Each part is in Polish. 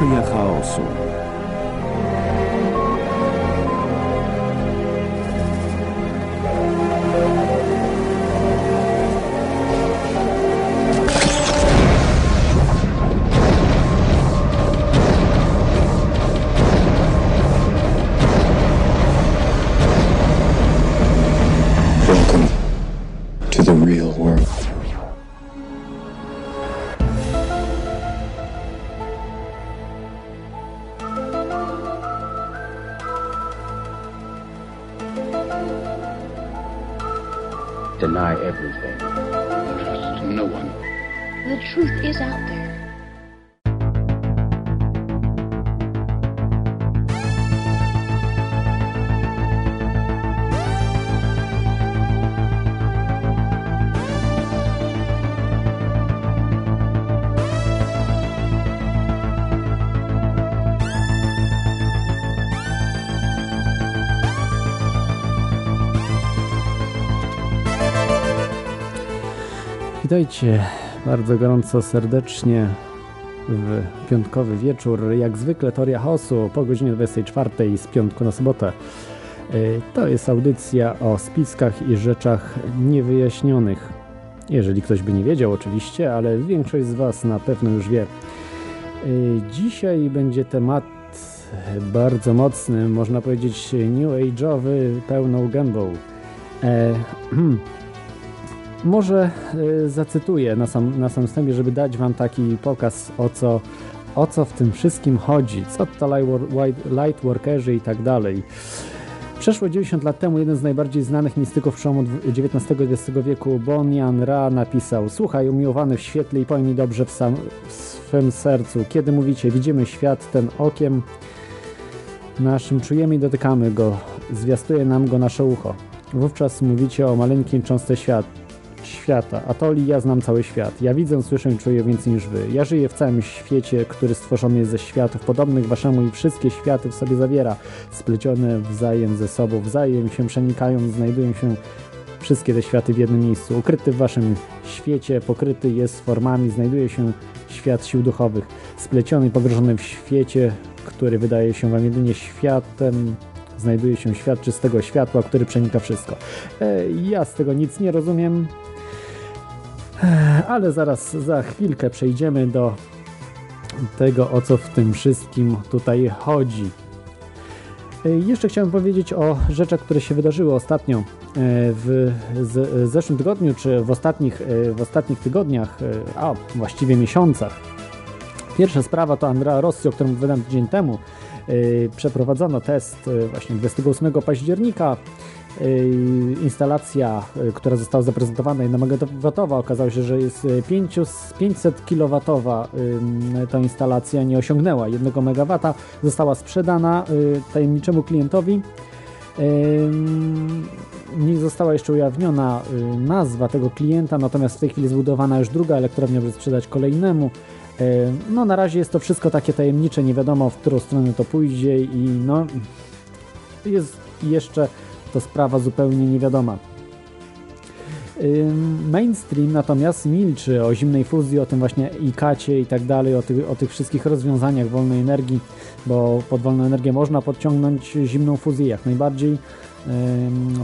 Teoria chaosu. Witajcie bardzo gorąco, serdecznie w piątkowy wieczór. Jak zwykle Teoria Chaosu po godzinie 24 z piątku na sobotę. Y, To jest audycja o spiskach i rzeczach niewyjaśnionych. Jeżeli ktoś by nie wiedział oczywiście, ale większość z Was na pewno już wie. Y, Dzisiaj będzie temat bardzo mocny, można powiedzieć new age'owy, pełną gębą. E, Może y, zacytuję na sam, na sam wstępie, żeby dać Wam taki pokaz, o co, o co w tym wszystkim chodzi, co to lightwor- lightworkerzy i tak dalej. Przeszło 90 lat temu jeden z najbardziej znanych mistyków przełomu XIX i XX wieku, Bonian Ra, napisał Słuchaj, umiłowany w świetle i mi dobrze w, sam, w swym sercu, kiedy mówicie, widzimy świat ten okiem naszym, czujemy i dotykamy go, zwiastuje nam go nasze ucho. Wówczas mówicie o maleńkim cząstce świat, świata. Atoli, ja znam cały świat. Ja widzę, słyszę czuję więcej niż wy. Ja żyję w całym świecie, który stworzony jest ze światów podobnych waszemu i wszystkie światy w sobie zawiera. Splecione wzajem ze sobą, wzajem się przenikają, znajdują się wszystkie te światy w jednym miejscu. Ukryty w waszym świecie, pokryty jest formami, znajduje się świat sił duchowych. Spleciony i pogrążony w świecie, który wydaje się wam jedynie światem, znajduje się świat czystego światła, który przenika wszystko. E, ja z tego nic nie rozumiem, ale zaraz za chwilkę przejdziemy do tego, o co w tym wszystkim tutaj chodzi. E, Jeszcze chciałem powiedzieć o rzeczach, które się wydarzyły ostatnio e, w zeszłym tygodniu, czy w ostatnich, e, w ostatnich tygodniach, e, a właściwie miesiącach. Pierwsza sprawa to Andrea Rossi, o którym wydałem tydzień temu. Przeprowadzono test właśnie 28 października. Yy, Instalacja, yy, która została zaprezentowana 1 MW, okazało się, że jest yy, 5 500 kW ta instalacja nie osiągnęła 1 MW. Została sprzedana yy, tajemniczemu klientowi. Nie została jeszcze ujawniona nazwa tego klienta, natomiast w tej chwili zbudowana już druga elektrownia, żeby sprzedać kolejnemu. No na razie jest to wszystko takie tajemnicze, nie wiadomo w którą stronę to pójdzie i no jest jeszcze to sprawa zupełnie niewiadoma. Mainstream natomiast milczy o zimnej fuzji, o tym właśnie ikacie i tak dalej, o tych, o tych wszystkich rozwiązaniach wolnej energii, bo pod wolną energię można podciągnąć zimną fuzję jak najbardziej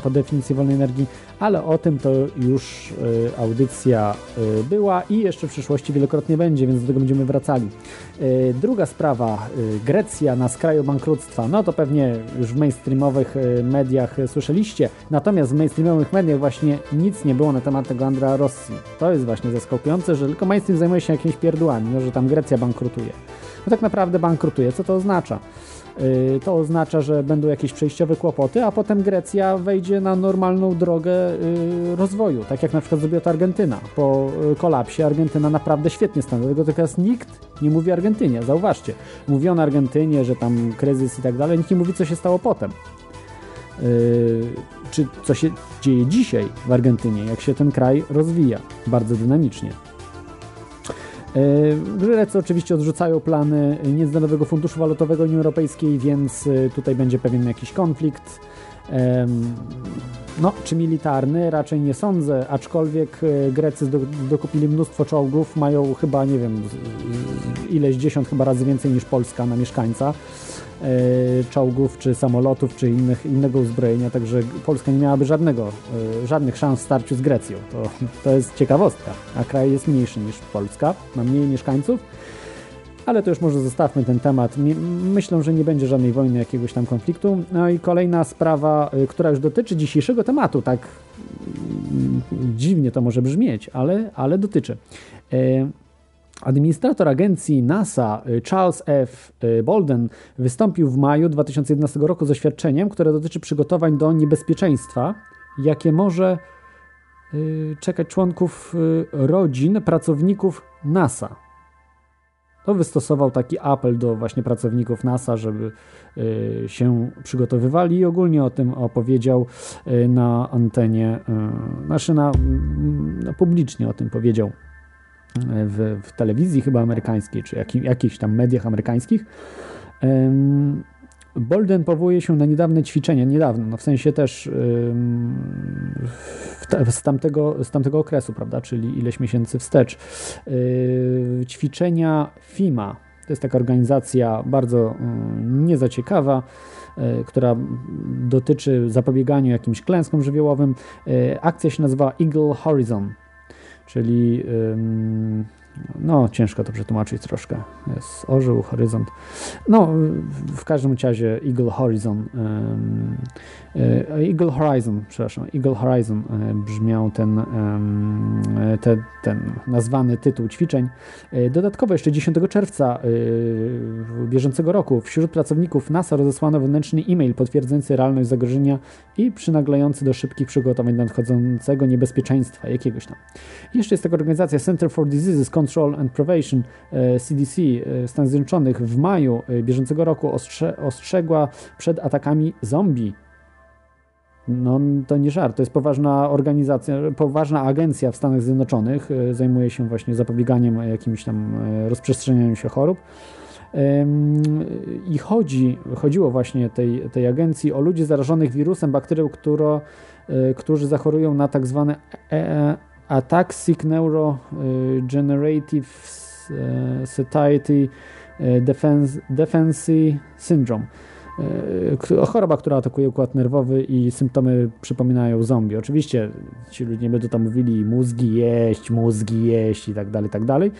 po definicji wolnej energii, ale o tym to już y, audycja y, była i jeszcze w przyszłości wielokrotnie będzie, więc do tego będziemy wracali. Y, Druga sprawa, Grecja na skraju bankructwa, no to pewnie już w mainstreamowych mediach słyszeliście, natomiast w mainstreamowych mediach właśnie nic nie było na temat tego Andrea Rossi. To jest właśnie zaskakujące, że tylko mainstream zajmuje się jakimiś pierdłami, no, że tam Grecja bankrutuje. No tak naprawdę bankrutuje, co to oznacza? Y, To oznacza, że będą jakieś przejściowe kłopoty, a potem Grecja wejdzie na normalną drogę y, rozwoju, tak jak na przykład zrobiła to Argentyna. Po y, kolapsie Argentyna naprawdę świetnie stanęła, dlatego teraz nikt nie mówi Argentynie, zauważcie. Mówiono Argentynie, że tam kryzys i tak dalej, nikt nie mówi, co się stało potem. Czy co się dzieje dzisiaj w Argentynie, jak się ten kraj rozwija bardzo dynamicznie. E, Grecy oczywiście odrzucają plany Międzynarodowego Funduszu Walutowego Unii Europejskiej, więc e, tutaj będzie pewien jakiś konflikt. No, czy militarny? Raczej nie sądzę, aczkolwiek e, Grecy dokupili mnóstwo czołgów, mają chyba, nie wiem, ileś dziesiąt chyba razy więcej niż Polska na mieszkańca e, czołgów, czy samolotów, czy innych, innego uzbrojenia, także Polska nie miałaby żadnego, e, żadnych szans w starciu z Grecją. To, to jest ciekawostka. A kraj jest mniejszy niż Polska, ma mniej mieszkańców, ale to już może zostawmy ten temat. Myślę, że nie będzie żadnej wojny, jakiegoś tam konfliktu. No i kolejna sprawa, y, która już dotyczy dzisiejszego tematu, tak mm, dziwnie to może brzmieć, ale, ale dotyczy. Administrator agencji NASA y, Charles F. Y, Bolden wystąpił w maju 2011 roku z oświadczeniem, które dotyczy przygotowań do niebezpieczeństwa, jakie może czekać członków rodzin pracowników NASA to wystosował taki apel do właśnie pracowników NASA, żeby y, się przygotowywali i ogólnie o tym opowiedział y, na antenie, y, znaczy na, no, publicznie o tym powiedział w, w telewizji chyba amerykańskiej, czy jak, jakichś tam mediach amerykańskich. Bolden powołuje się na niedawne ćwiczenia, niedawno, no w sensie też z, tamtego, z tamtego okresu, prawda, czyli ileś miesięcy wstecz. Yy, ćwiczenia FIMA, to jest taka organizacja bardzo yy, niezaciekawa, yy, która dotyczy zapobieganiu jakimś klęskom żywiołowym. Yy, akcja się nazywa Eagle Horizon, czyli no, ciężko to przetłumaczyć troszkę. Jest orzeł, horyzont. No, w każdym razie Eagle Horizon, e, Eagle Horizon, przepraszam, Eagle Horizon e, brzmiał ten, ten, ten nazwany tytuł ćwiczeń. E, dodatkowo jeszcze 10 czerwca bieżącego roku wśród pracowników NASA rozesłano wewnętrzny e-mail potwierdzający realność zagrożenia i przynaglający do szybkich przygotowań nadchodzącego niebezpieczeństwa jakiegoś tam. Jeszcze jest taka organizacja Center for Diseases Control and Prevention CDC Stanów Zjednoczonych w maju bieżącego roku ostrze ostrzegła przed atakami zombie no to nie żart, to jest poważna organizacja, poważna agencja w Stanach Zjednoczonych, e, zajmuje się właśnie zapobieganiem jakimś tam e, rozprzestrzenianiu się chorób. I chodzi, chodziło właśnie tej, tej agencji o ludzi zarażonych wirusem, bakterią, którzy zachorują na tak zwane Ataxic Neurogenerative Satiety Defensive Syndrome choroba, która atakuje układ nerwowy i symptomy przypominają zombie. Oczywiście ci ludzie nie będą tam mówili mózgi jeść, mózgi jeść i tak dalej, tak dalej,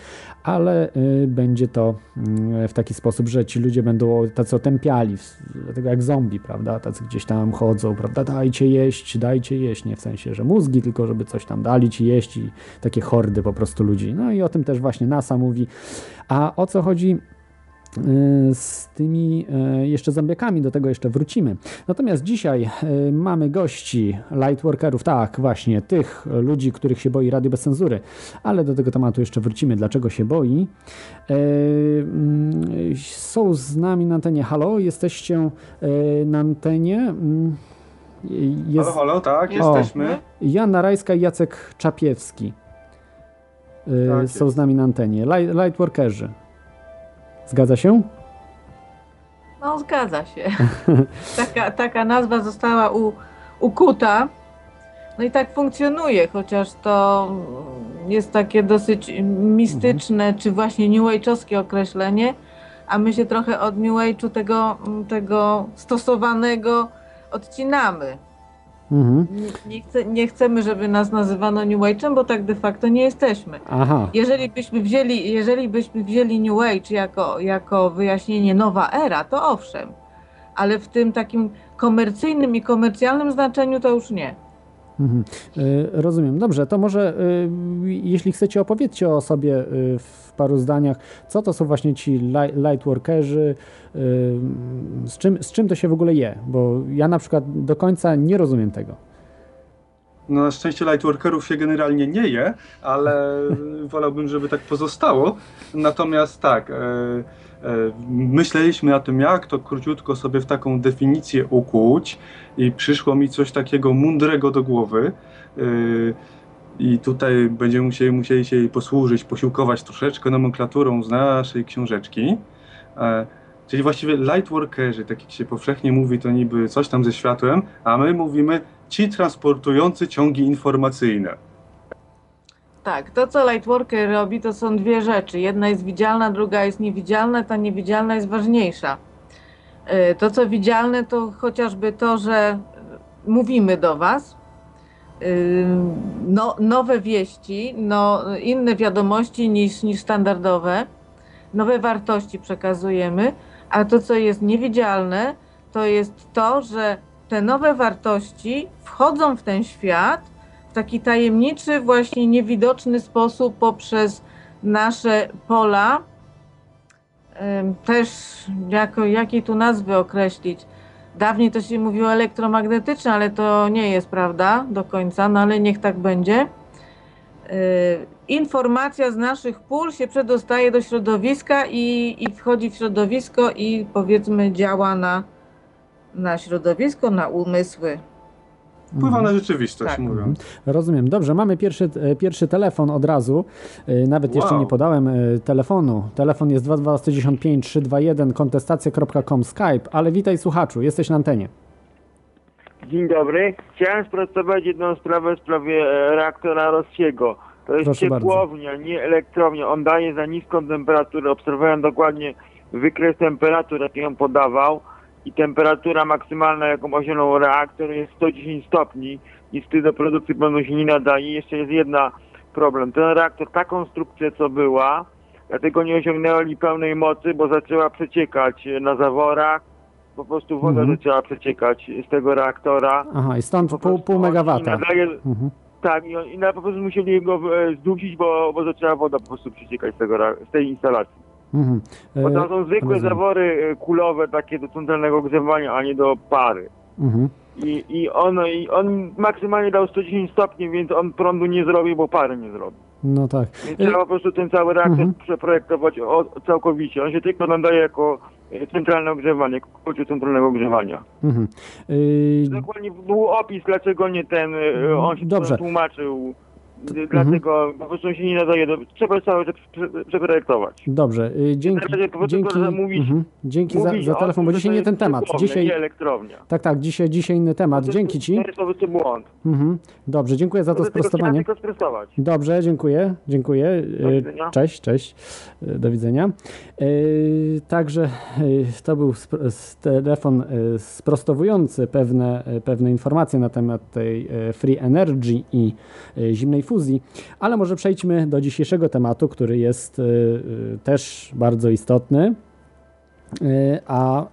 ale y, będzie to mm, w taki sposób, że ci ludzie będą tacy otępiali, dlatego jak zombie, prawda, tacy gdzieś tam chodzą, prawda, dajcie jeść, dajcie jeść, nie w sensie, że mózgi, tylko żeby coś tam dali ci jeść i takie hordy po prostu ludzi. No i o tym też właśnie NASA mówi. A o co chodzi z tymi y, jeszcze zombiakami, do tego jeszcze wrócimy. Natomiast dzisiaj y, mamy gości, lightworkerów, tak, właśnie, tych ludzi, których się boi radio bez cenzury, ale do tego tematu jeszcze wrócimy, dlaczego się boi. Mm, są z nami na antenie. Halo, jesteście na antenie. Mm, jest... Halo, halo, tak, jesteśmy. O, Jana Rajska i Jacek Czapiewski tak są jest. z nami na antenie. Lightworkerzy. Zgadza się? No, zgadza się. taka, taka nazwa została u, ukuta. No i tak funkcjonuje, chociaż to jest takie dosyć mistyczne, mhm. czy właśnie New Age'owskie określenie, a my się trochę od New Age'u tego, tego stosowanego odcinamy. Mhm. Nie, chce, nie, chcemy, żeby nas nazywano New Age'em, bo tak de facto nie jesteśmy. Aha. Jeżeli byśmy wzięli, jeżeli byśmy wzięli New Age jako, jako wyjaśnienie nowa era, to owszem, ale w tym takim komercyjnym i komercjalnym znaczeniu to już nie. Mhm. Y, rozumiem. Dobrze, to może y, jeśli chcecie opowiedzcie o sobie y, w paru zdaniach, co to są właśnie ci lightworkerzy, z czym, z czym to się w ogóle je, bo ja na przykład do końca nie rozumiem tego. No na szczęście lightworkerów się generalnie nie je, ale wolałbym, żeby tak pozostało. Natomiast tak, e, e, myśleliśmy o tym, jak to króciutko sobie w taką definicję ukuć i przyszło mi coś takiego mądrego do głowy. E, I tutaj będziemy musieli, musieli się posłużyć, posiłkować troszeczkę nomenklaturą z naszej książeczki. Czyli właściwie lightworkerzy, tak jak się powszechnie mówi, to niby coś tam ze światłem, a my mówimy ci transportujący ciągi informacyjne. Tak, to co Lightworker robi, to są dwie rzeczy. Jedna jest widzialna, druga jest niewidzialna. Ta niewidzialna jest ważniejsza. Y, To co widzialne, to chociażby to, że mówimy do Was. Y, No, nowe wieści, no, inne wiadomości niż, niż standardowe, nowe wartości przekazujemy, a to, co jest niewidzialne, to jest to, że te nowe wartości wchodzą w ten świat taki tajemniczy, właśnie niewidoczny sposób poprzez nasze pola. Też jako, jakiej tu nazwy określić? Dawniej to się mówiło elektromagnetyczne, ale to nie jest prawda do końca, no ale niech tak będzie. Y, Informacja z naszych pól się przedostaje do środowiska i, i wchodzi w środowisko i powiedzmy działa na, na środowisko, na umysły. Wpływa na rzeczywistość, Tak. mówiąc. Rozumiem. Dobrze, mamy pierwszy, e, pierwszy telefon od razu. E, Nawet jeszcze Wow. nie podałem e, telefonu. Telefon jest 221 321 kontestacja.com Skype, ale witaj słuchaczu, jesteś na antenie. Dzień dobry. Chciałem sprostować jedną sprawę w sprawie reaktora Rossiego. To jest Proszę bardzo. ciepłownia, nie elektrownia. On daje za niską temperaturę. Obserwowałem dokładnie wykres temperatur, jaki on podawał. I temperatura maksymalna, jaką osiągnął reaktor jest 110 stopni. I wtedy do produkcji prądu się nie nadaje. Jeszcze jest jedna problem. Ten reaktor, ta konstrukcja co była, dlatego nie osiągnęli pełnej mocy, bo zaczęła przeciekać na zaworach. Po prostu woda Mhm. zaczęła przeciekać z tego reaktora. Aha, i stąd Po pół, pół megawata. nadaje, Mhm. tak, i, on, i na, po prostu musieli go e, zdusić, bo, bo zaczęła woda po prostu przeciekać z, tego, z tej instalacji. Mhm. Bo E, to są zwykłe rozumiem. zawory e, kulowe, takie do centralnego grzewania, a nie do pary. Mhm. I, i, on, I on maksymalnie dał 110 stopni, więc on prądu nie zrobił, bo pary nie zrobił. No tak. Więc E, trzeba po prostu ten cały reaktor Mhm. przeprojektować o, całkowicie. On się tylko nadaje jako e, centralne ogrzewanie, kluczu centralnego ogrzewania. Mhm. E, Dokładnie był opis, dlaczego nie ten, e, on się Dobrze. tłumaczył, dlatego po prostu się nie nadaje, do, trzeba cały czas prze- przeprojektować. Dobrze, y, dzięki, dzięki, mówić- mhm, dzięki za, Mówić za o telefon, bo dzisiaj nie ten temat. Dzisiaj, Nie elektrownia. tak, tak, dzisiaj, dzisiaj inny temat. To- Dzięki Ci. To jest błąd. Mhm. Dobrze, dziękuję za to sprostowanie. tylko sprostować. Dobrze, dziękuję, dziękuję. Y. Cześć, cześć, Y, do widzenia. Także to był telefon sprostowujący pewne, pewne informacje na temat tej free energy i zimnej fuzji, ale może przejdźmy do dzisiejszego tematu, który jest y, y, też bardzo istotny, y, a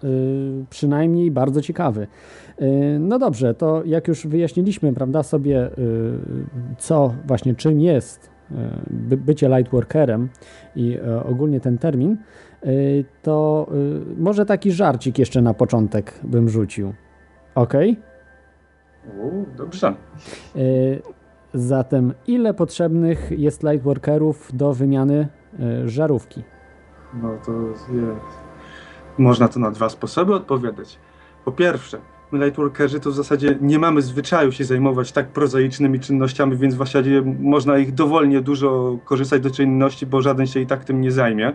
przynajmniej bardzo ciekawy. No dobrze, to jak już wyjaśniliśmy, prawda, sobie, co właśnie czym jest by- bycie lightworkerem i ogólnie ten termin, to może taki żarcik jeszcze na początek bym rzucił. Ok? U, dobrze. Zatem, ile potrzebnych jest lightworkerów do wymiany y, żarówki? No to jest. Można to na dwa sposoby odpowiadać. Po pierwsze, my lightworkerzy to w zasadzie nie mamy zwyczaju się zajmować tak prozaicznymi czynnościami, więc w zasadzie można ich dowolnie dużo korzystać do czynności, bo żaden się i tak tym nie zajmie.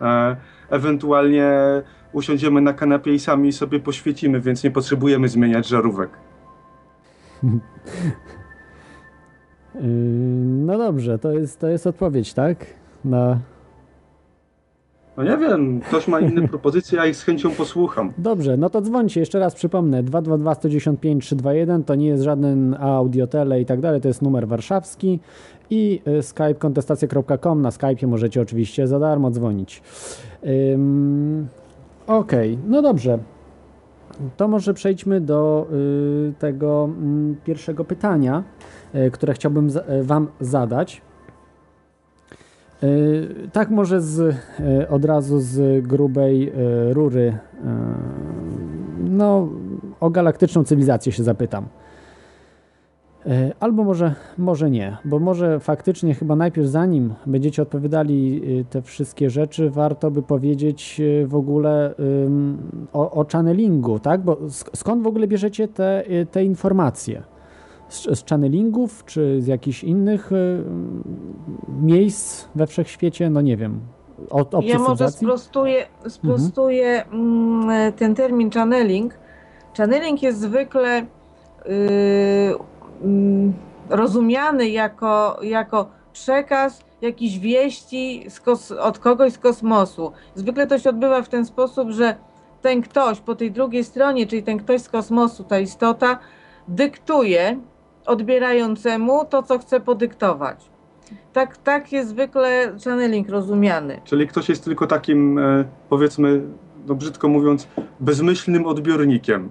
E, ewentualnie usiądziemy na kanapie i sami sobie poświecimy, więc nie potrzebujemy zmieniać żarówek. Y, No dobrze, to jest, to jest odpowiedź, tak? Na, No nie wiem, ktoś ma inne propozycje, ja ich z chęcią posłucham. Dobrze, no to dzwońcie, jeszcze raz przypomnę, 222 195 321 to nie jest żaden audiotele i tak dalej, to jest numer warszawski i y, skype kontestacja.com, na Skype'ie możecie oczywiście za darmo dzwonić. Ym, Okej, no dobrze. To może przejdźmy do y, tego mm, pierwszego pytania, y, które chciałbym y, Wam zadać. Y, Tak może z, od razu z grubej rury no, o galaktyczną cywilizację się zapytam. Albo może, może nie, bo może faktycznie chyba najpierw zanim będziecie odpowiadali te wszystkie rzeczy, warto by powiedzieć w ogóle o, o channelingu, tak? Bo sk- skąd w ogóle bierzecie te, te informacje? Z, z channelingów, czy z jakichś innych y, miejsc we wszechświecie? No nie wiem. Od Ja może sprostuję, sprostuję mm, ten termin channeling. Channeling jest zwykle yy, mm, rozumiany jako, jako przekaz jakiejś wieści kos- od kogoś z kosmosu. Zwykle to się odbywa w ten sposób, że ten ktoś po tej drugiej stronie, czyli ten ktoś z kosmosu, ta istota, dyktuje odbierającemu to, co chce podyktować. Tak, tak jest zwykle channeling rozumiany. Czyli ktoś jest tylko takim, e, powiedzmy, no brzydko mówiąc, bezmyślnym odbiornikiem.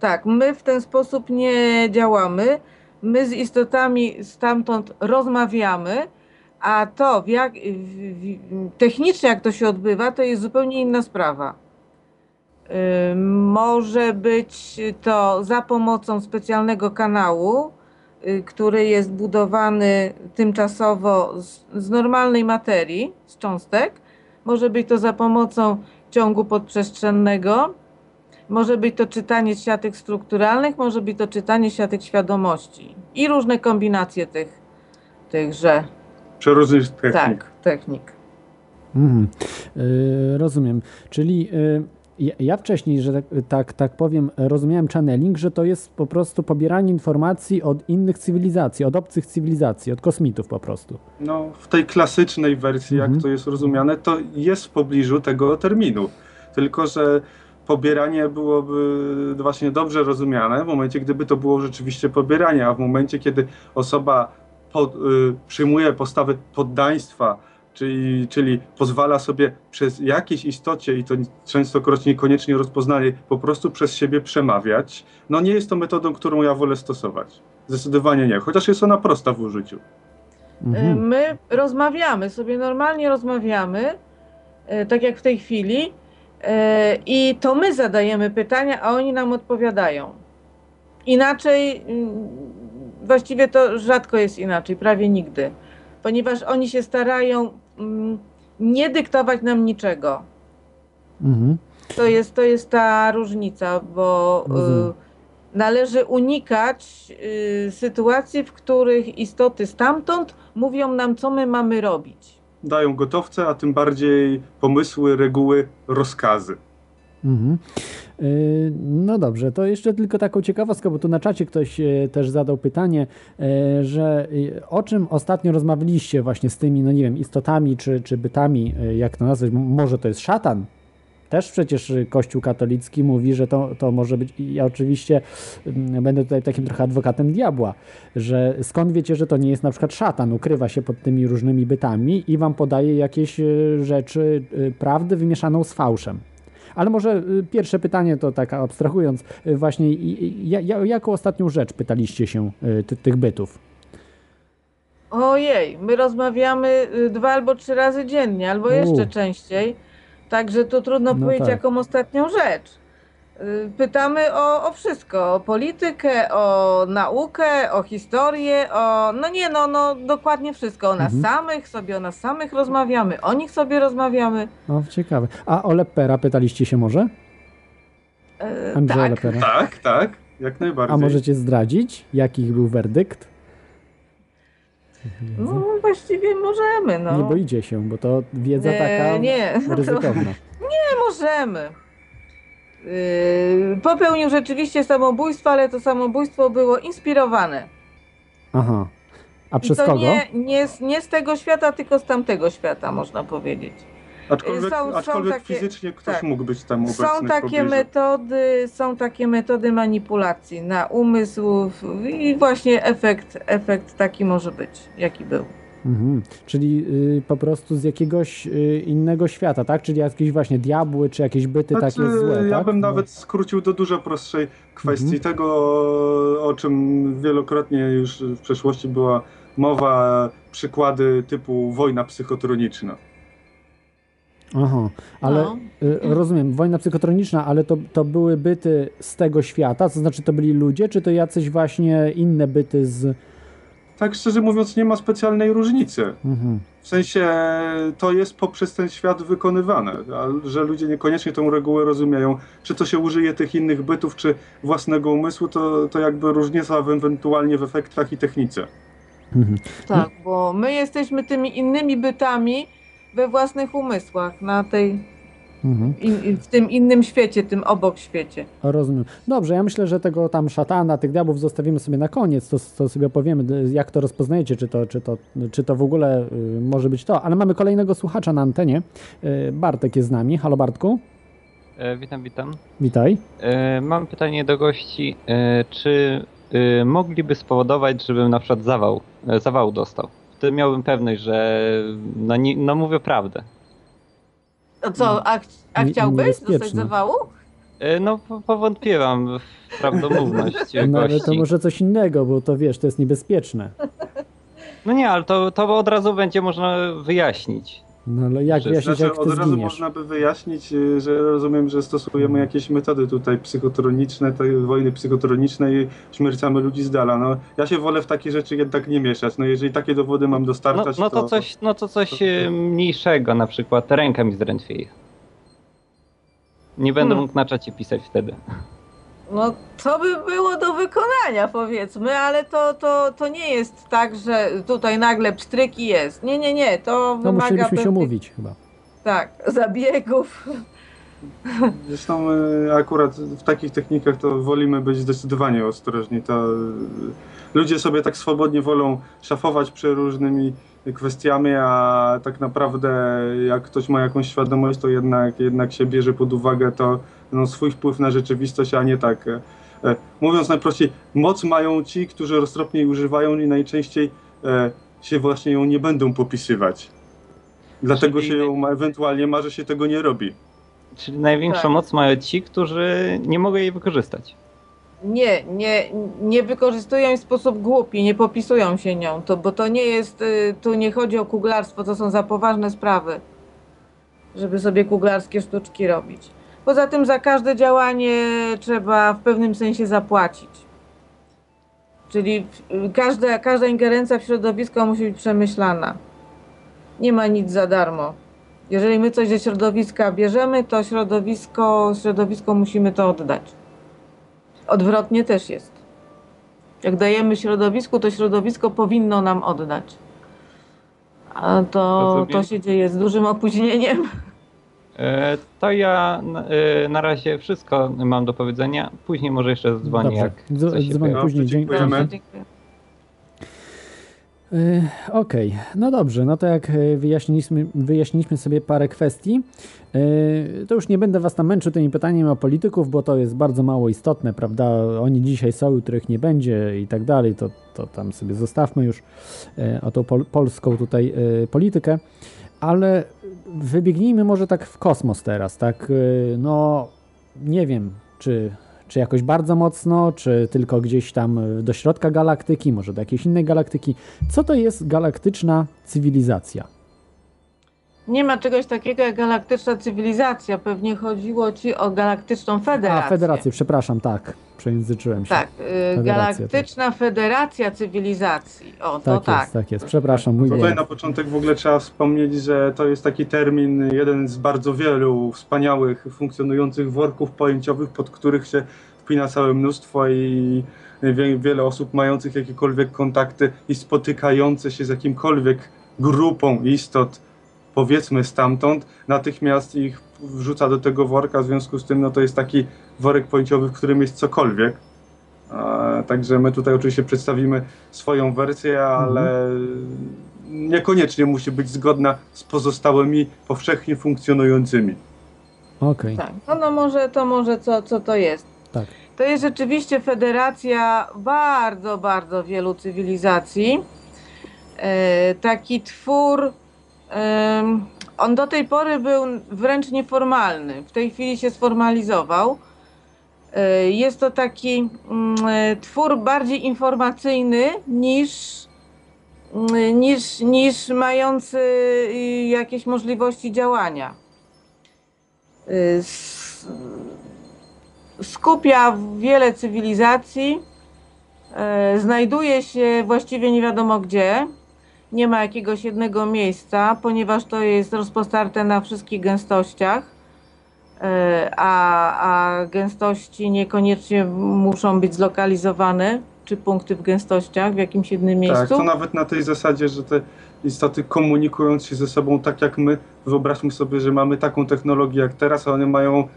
Tak, my w ten sposób nie działamy. My z istotami stamtąd rozmawiamy, a to, jak, technicznie jak to się odbywa, to jest zupełnie inna sprawa. Może być to za pomocą specjalnego kanału, y, który jest budowany tymczasowo z, z normalnej materii, z cząstek. Może być to za pomocą ciągu podprzestrzennego. Może być to czytanie siatek strukturalnych, może być to czytanie siatek świadomości i różne kombinacje tych, tychże Przeróżnych technik. tak, technik. Mhm. Y, rozumiem. Czyli y, ja, wcześniej, że tak, tak, tak powiem, rozumiałem channeling, że to jest po prostu pobieranie informacji od innych cywilizacji, od obcych cywilizacji, od kosmitów po prostu. No, w tej klasycznej wersji, Mhm. jak to jest rozumiane, to jest w pobliżu tego terminu. Tylko, że pobieranie byłoby właśnie dobrze rozumiane w momencie, gdyby to było rzeczywiście pobieranie, a w momencie, kiedy osoba pod, y, przyjmuje postawę poddaństwa, czyli, czyli pozwala sobie przez jakieś istocie, i to częstokroć niekoniecznie rozpoznanie, po prostu przez siebie przemawiać, no nie jest to metodą, którą ja wolę stosować. Zdecydowanie nie, chociaż jest ona prosta w użyciu. Mhm. My rozmawiamy, sobie normalnie rozmawiamy, y, tak jak w tej chwili, y, i to my zadajemy pytania, a oni nam odpowiadają. Inaczej, mm, właściwie to rzadko jest inaczej, prawie nigdy, ponieważ oni się starają nie dyktować nam niczego. Mhm. To jest, to jest ta różnica, bo y, należy unikać y, sytuacji, w których istoty stamtąd mówią nam, co my mamy robić. dają gotowce, a tym bardziej pomysły, reguły, rozkazy. Mhm. Y, No dobrze, to jeszcze tylko taką ciekawostkę, bo tu na czacie ktoś e, też zadał pytanie, e, że e, o czym ostatnio rozmawialiście właśnie z tymi, no nie wiem, istotami czy, czy bytami, e, jak to nazwać, może to jest szatan? Też przecież e, Kościół katolicki mówi, że to, to może być, ja oczywiście będę tutaj takim trochę adwokatem diabła, że skąd wiecie, że to nie jest na przykład szatan, ukrywa się pod tymi różnymi bytami i wam podaje jakieś e, rzeczy, e, prawdy wymieszaną z fałszem. Ale może y, pierwsze pytanie to tak abstrahując, y, właśnie jaką ostatnią rzecz pytaliście się y, ty, tych bytów? Ojej, my rozmawiamy dwa albo trzy razy dziennie, albo U. jeszcze częściej, także to trudno No powiedzieć tak. jaką ostatnią rzecz. Y, Pytamy o, o wszystko, o politykę, o naukę, o historię, o... No nie, no, no dokładnie wszystko. O nas Mhm. samych, sobie o nas samych rozmawiamy, o nich sobie rozmawiamy. O, ciekawe. A o Lepera pytaliście się może? E, Andrzeja tak, Lepera. Tak, tak, jak najbardziej. A możecie zdradzić, jaki był werdykt? no właściwie możemy, no. Nie boicie się, bo to wiedza E, taka nie, to- ryzykowna. Nie możemy. Yy, popełnił rzeczywiście samobójstwo, ale to samobójstwo było inspirowane. Aha. A I przez to kogo? Nie, nie, z, nie z tego świata, tylko z tamtego świata, można powiedzieć. Aczkolwiek, są- są aczkolwiek takie- fizycznie ktoś tak. mógł być tam obecny Są takie metody, są takie metody manipulacji na umysł i właśnie efekt, efekt taki może być, jaki był. Mhm. Czyli y, po prostu z jakiegoś y, innego świata, tak? Czyli jakieś właśnie diabły, czy jakieś byty Znaczy, takie złe, ja tak? bym No. nawet skrócił do dużo prostszej kwestii Mhm. tego, o czym wielokrotnie już w przeszłości była mowa, przykłady typu wojna psychotroniczna. Aha, ale No. y, rozumiem, wojna psychotroniczna, ale to, to były byty z tego świata, to znaczy to byli ludzie, czy to jacyś właśnie inne byty z... Tak szczerze mówiąc, nie ma specjalnej różnicy. Mhm. W sensie to jest poprzez ten świat wykonywane, a że ludzie niekoniecznie tą regułę rozumieją. Czy to się użyje tych innych bytów, czy własnego umysłu, to, to jakby różnica w, ewentualnie w efektach i technice. Mhm. Tak, bo my jesteśmy tymi innymi bytami we własnych umysłach na tej Mhm. In, w tym innym świecie, tym obok świecie. Rozumiem. Dobrze, ja myślę, że tego tam szatana, tych diabłów zostawimy sobie na koniec, to, to sobie opowiemy, jak to rozpoznajecie, czy to, czy to, czy to w ogóle y, może być to. Ale mamy kolejnego słuchacza na antenie. Y, Bartek jest z nami. Halo Bartku, E, witam, witam. witaj. E, mam pytanie do gości. E, czy e, mogliby spowodować, żebym na przykład zawał, e, zawału dostał? Wtedy miałbym pewność, że no, nie, no mówię prawdę. A co, a, ch- a chciałbyś dostać zawału? E, no po- powątpiewam w prawdomówność No ale to może coś innego, bo to wiesz, to jest niebezpieczne. No nie, ale to, to od razu będzie można wyjaśnić. No ale jak wyjaśnić, Znaczy, jak od razu zginiesz? można by wyjaśnić, y, że rozumiem, że stosujemy jakieś metody tutaj psychotroniczne, tej wojny psychotronicznej i śmiercamy ludzi z dala. No, ja się wolę w takie rzeczy jednak nie mieszać. No, jeżeli takie dowody mam No, dostarczać, no to coś, no to coś e, mniejszego, na przykład ręka mi zdrętwieje. Nie będę Hmm. mógł na czacie pisać wtedy. No, to by było do wykonania, powiedzmy, ale to, to, to nie jest tak, że tutaj nagle pstryk i jest. Nie, nie, nie, to No wymaga musielibyśmy się pewnych, umówić chyba. Tak, zabiegów. Zresztą y, akurat w takich technikach to wolimy być zdecydowanie ostrożni. To y, ludzie sobie tak swobodnie wolą szafować przeróżnymi kwestiami, a tak naprawdę jak ktoś ma jakąś świadomość, to jednak, jednak się bierze pod uwagę to no, swój wpływ na rzeczywistość, a nie tak. e, e, Mówiąc najprościej, moc mają ci, którzy roztropnie jej używają i najczęściej e, się właśnie ją nie będą popisywać. Dlatego Czyli- się ją ma, ewentualnie ma, że się tego nie robi. Czyli największą Tak. moc mają ci, którzy nie mogą jej wykorzystać. Nie, nie, nie wykorzystują jej w sposób głupi, nie popisują się nią, to, bo to nie jest, y, tu nie chodzi o kuglarstwo, to są za poważne sprawy, żeby sobie kuglarskie sztuczki robić. Poza tym za każde działanie trzeba w pewnym sensie zapłacić. Czyli y, każda, każda ingerencja w środowisko musi być przemyślana. Nie ma nic za darmo. Jeżeli my coś ze środowiska bierzemy, to środowisko, środowisko musimy to oddać. Odwrotnie też jest. Jak dajemy środowisku, to środowisko powinno nam oddać. A to, Rozumiem. to się dzieje z dużym opóźnieniem. E, To ja na- e, na razie wszystko mam do powiedzenia. Później może jeszcze dzwonię, Dobrze. jak coś się później. Dziękujemy. Dziękuję. Y, Okej, no dobrze, no to jak wyjaśniliśmy, wyjaśniliśmy sobie parę kwestii, to już nie będę was tam męczył tymi pytaniami o polityków, bo to jest bardzo mało istotne, prawda? Oni dzisiaj są, których nie będzie i tak dalej, to, to tam sobie zostawmy już o tą pol polską tutaj politykę, ale wybiegnijmy może tak w kosmos teraz, tak? Y, No, nie wiem, czy czy jakoś bardzo mocno, czy tylko gdzieś tam y, do środka galaktyki, może do jakiejś innej galaktyki. Co to jest galaktyczna cywilizacja? Nie ma czegoś takiego jak galaktyczna cywilizacja. Pewnie chodziło ci o galaktyczną federację. A, federację, przepraszam, tak, przejęzyczyłem się. Tak, y, galaktyczna federacja cywilizacji. O, to tak, tak. jest, tak jest. Przepraszam, mój Tutaj na początek w ogóle trzeba wspomnieć, że to jest taki termin, jeden z bardzo wielu wspaniałych, funkcjonujących worków pojęciowych, pod których się wpina całe mnóstwo i wie, wiele osób mających jakiekolwiek kontakty i spotykające się z jakimkolwiek grupą istot, powiedzmy stamtąd, natychmiast ich wrzuca do tego worka, w związku z tym no to jest taki worek pojęciowy, w którym jest cokolwiek. A, Także my tutaj oczywiście przedstawimy swoją wersję, ale niekoniecznie musi być zgodna z pozostałymi powszechnie funkcjonującymi. Okej, Tak, no, no może to może co, co to jest? tak. To jest rzeczywiście federacja bardzo, bardzo wielu cywilizacji. E, taki twór, on do tej pory był wręcz nieformalny. W tej chwili się sformalizował. E, jest to taki mm, e, twór bardziej informacyjny niż, mm, niż, niż mający y, jakieś możliwości działania. S- skupia wiele cywilizacji, e, znajduje się właściwie nie wiadomo gdzie, nie ma jakiegoś jednego miejsca, ponieważ to jest rozpostarte na wszystkich gęstościach, e, a, a gęstości niekoniecznie muszą być zlokalizowane czy punkty w gęstościach w jakimś jednym Tak, miejscu. to nawet na tej zasadzie, że te istoty komunikując się ze sobą tak jak my, wyobraźmy sobie, że mamy taką technologię jak teraz, a one mają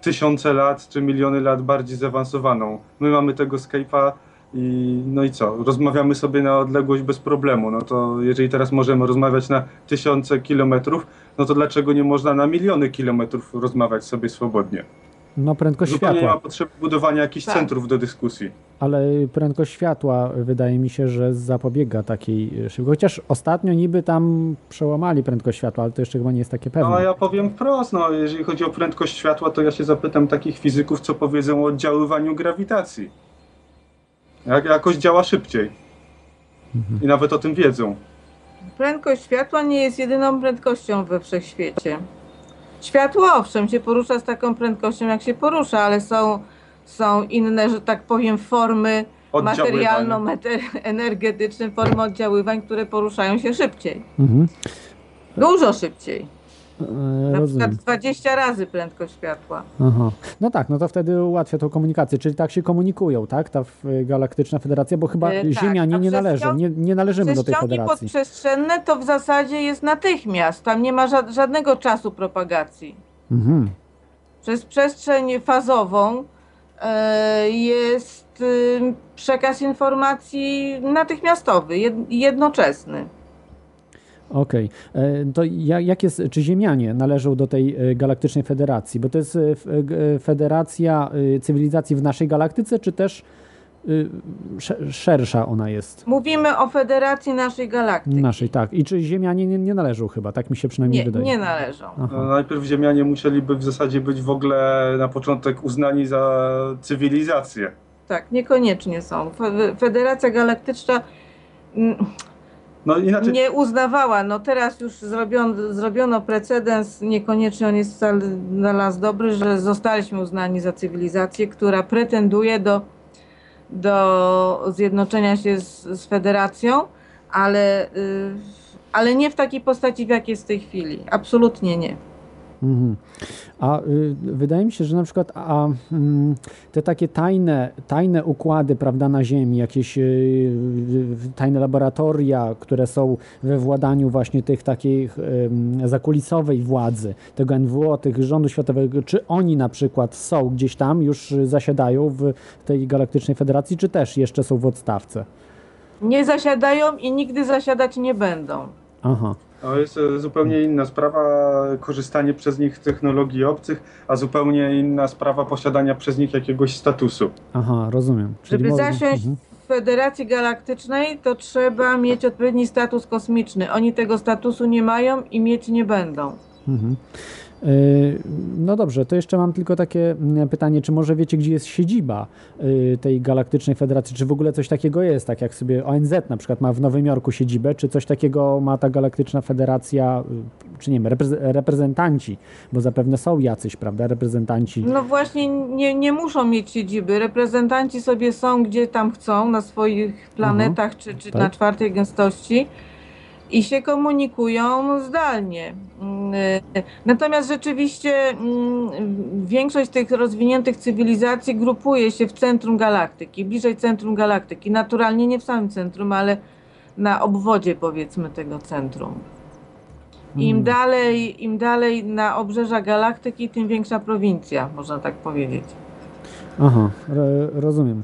tysiące lat czy miliony lat bardziej zaawansowaną. My mamy tego Skype'a i no i co? Rozmawiamy sobie na odległość bez problemu. No to jeżeli teraz możemy rozmawiać na tysiące kilometrów, no to dlaczego nie można na miliony kilometrów rozmawiać sobie swobodnie? No prędkość Zupełnie nie ma światła, potrzeby budowania jakichś Tak. centrów do dyskusji. ale prędkość światła wydaje mi się, że zapobiega takiej szybkości. Chociaż ostatnio niby tam przełamali prędkość światła, ale to jeszcze chyba nie jest takie pewne. No ja powiem wprost, no, jeżeli chodzi o prędkość światła, to ja się zapytam takich fizyków, co powiedzą o oddziaływaniu grawitacji. Jak jakoś działa szybciej. Mhm. I nawet o tym wiedzą. Prędkość światła nie jest jedyną prędkością we wszechświecie. Światło owszem się porusza z taką prędkością jak się porusza, ale są, są inne, że tak powiem, formy materialno-energetyczne, formy oddziaływań, które poruszają się szybciej. Mhm. Dużo szybciej. Na rozumiem. przykład 20 razy prędkość światła. Aha. No tak, no to wtedy ułatwia tą komunikację, czyli tak się komunikują, tak? Ta Galaktyczna Federacja, bo chyba E, tak, Ziemianie a nie należą, przestrzeń- nie, nie należymy do tej federacji. podprzestrzenne to w zasadzie jest natychmiast. Tam nie ma ża- żadnego czasu propagacji. Mhm. Przez przestrzeń fazową e, jest y, przekaz informacji natychmiastowy, jed- jednoczesny. Okej. E, To ja- jak jest, czy Ziemianie należą do tej e, Galaktycznej Federacji? Bo to jest e, federacja cywilizacji w naszej galaktyce, czy też sze- szersza ona jest? Mówimy o federacji naszej galaktyki. Naszej, tak. I czy Ziemianie nie, nie należą chyba, tak mi się przynajmniej Nie, wydaje. nie należą. No, Aha. najpierw Ziemianie musieliby w zasadzie być w ogóle na początek uznani za cywilizację. Tak, niekoniecznie są. Fe- Federacja Galaktyczna mm, No inaczej, nie uznawała. No teraz już zrobiono, zrobiono precedens, niekoniecznie on jest wcale dla nas dobry, że zostaliśmy uznani za cywilizację, która pretenduje do, do zjednoczenia się z, z federacją, ale, y, ale nie w takiej postaci, w jakiej jest w tej chwili. Absolutnie nie. Mhm. A y, wydaje mi się, że na przykład a, mm, te takie tajne, tajne układy prawda, na Ziemi, jakieś y, y, tajne laboratoria, które są we władaniu właśnie tych takich zakulisowej władzy, tego NWO, tych rządu światowego, czy oni na przykład są gdzieś tam, już y, zasiadają w tej Galaktycznej Federacji, czy też jeszcze są w odstawce? Nie zasiadają i nigdy zasiadać nie będą. Aha. To jest e, zupełnie inna sprawa korzystanie przez nich z technologii obcych, a zupełnie inna sprawa posiadania przez nich jakiegoś statusu. Aha, rozumiem. Czyli Żeby można- zasiąść mhm. w Federacji Galaktycznej, to trzeba mieć odpowiedni status kosmiczny. Oni tego statusu nie mają i mieć nie będą. Mhm. Yy, No dobrze, to jeszcze mam tylko takie mm, pytanie, czy może wiecie, gdzie jest siedziba yy, tej Galaktycznej Federacji? Czy w ogóle coś takiego jest, tak jak sobie ONZ na przykład ma w Nowym Jorku siedzibę, czy coś takiego ma ta Galaktyczna Federacja, yy, czy nie wiem, reprez- reprezentanci, bo zapewne są jacyś, prawda, reprezentanci. No właśnie nie, nie muszą mieć siedziby. Reprezentanci sobie są gdzie tam chcą, na swoich planetach czy, czy Tak. na czwartej gęstości i się komunikują zdalnie. Mm, y, Natomiast rzeczywiście mm, większość tych rozwiniętych cywilizacji grupuje się w centrum galaktyki, bliżej centrum galaktyki. Naturalnie nie w samym centrum, ale na obwodzie powiedzmy tego centrum. Im Mhm. dalej, Im dalej na obrzeża galaktyki, tym większa prowincja, można tak powiedzieć. Aha, ro- rozumiem.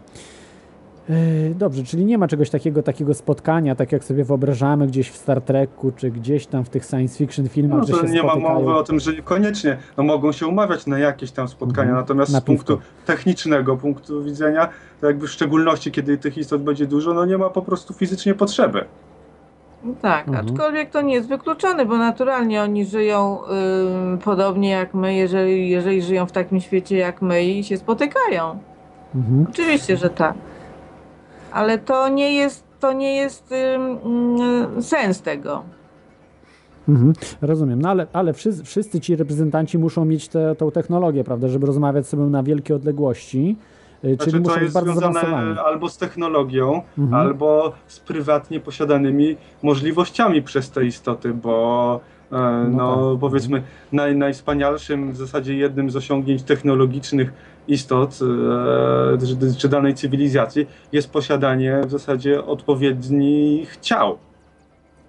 Yy, Dobrze, czyli nie ma czegoś takiego, takiego spotkania, tak jak sobie wyobrażamy gdzieś w Star Treku, czy gdzieś tam w tych science fiction filmach, No że się nie ma spotykają. mowy o tym, że koniecznie no, mogą się umawiać na jakieś tam spotkania, Mhm. natomiast Na z punktu technicznego punktu widzenia, to jakby w szczególności kiedy tych istot będzie dużo, no nie ma po prostu fizycznie potrzeby. No tak, Mhm. aczkolwiek to nie jest wykluczone, bo naturalnie oni żyją podobnie jak my, jeżeli, jeżeli żyją w takim świecie jak my i się spotykają. Mhm. Oczywiście, że tak. Ale to nie jest, to nie jest ym, sens tego. Mhm, rozumiem, no ale, ale wszyscy, wszyscy ci reprezentanci muszą mieć tę tą technologię, prawda, żeby rozmawiać sobie na wielkie odległości, y, czyli Znaczy muszą to być jest bardzo związane zaawansowani. albo z technologią, Mhm. albo z prywatnie posiadanymi możliwościami przez te istoty, bo E, No, tak. powiedzmy naj, najwspanialszym w zasadzie jednym z osiągnięć technologicznych istot e, czy, czy danej cywilizacji jest posiadanie w zasadzie odpowiednich ciał.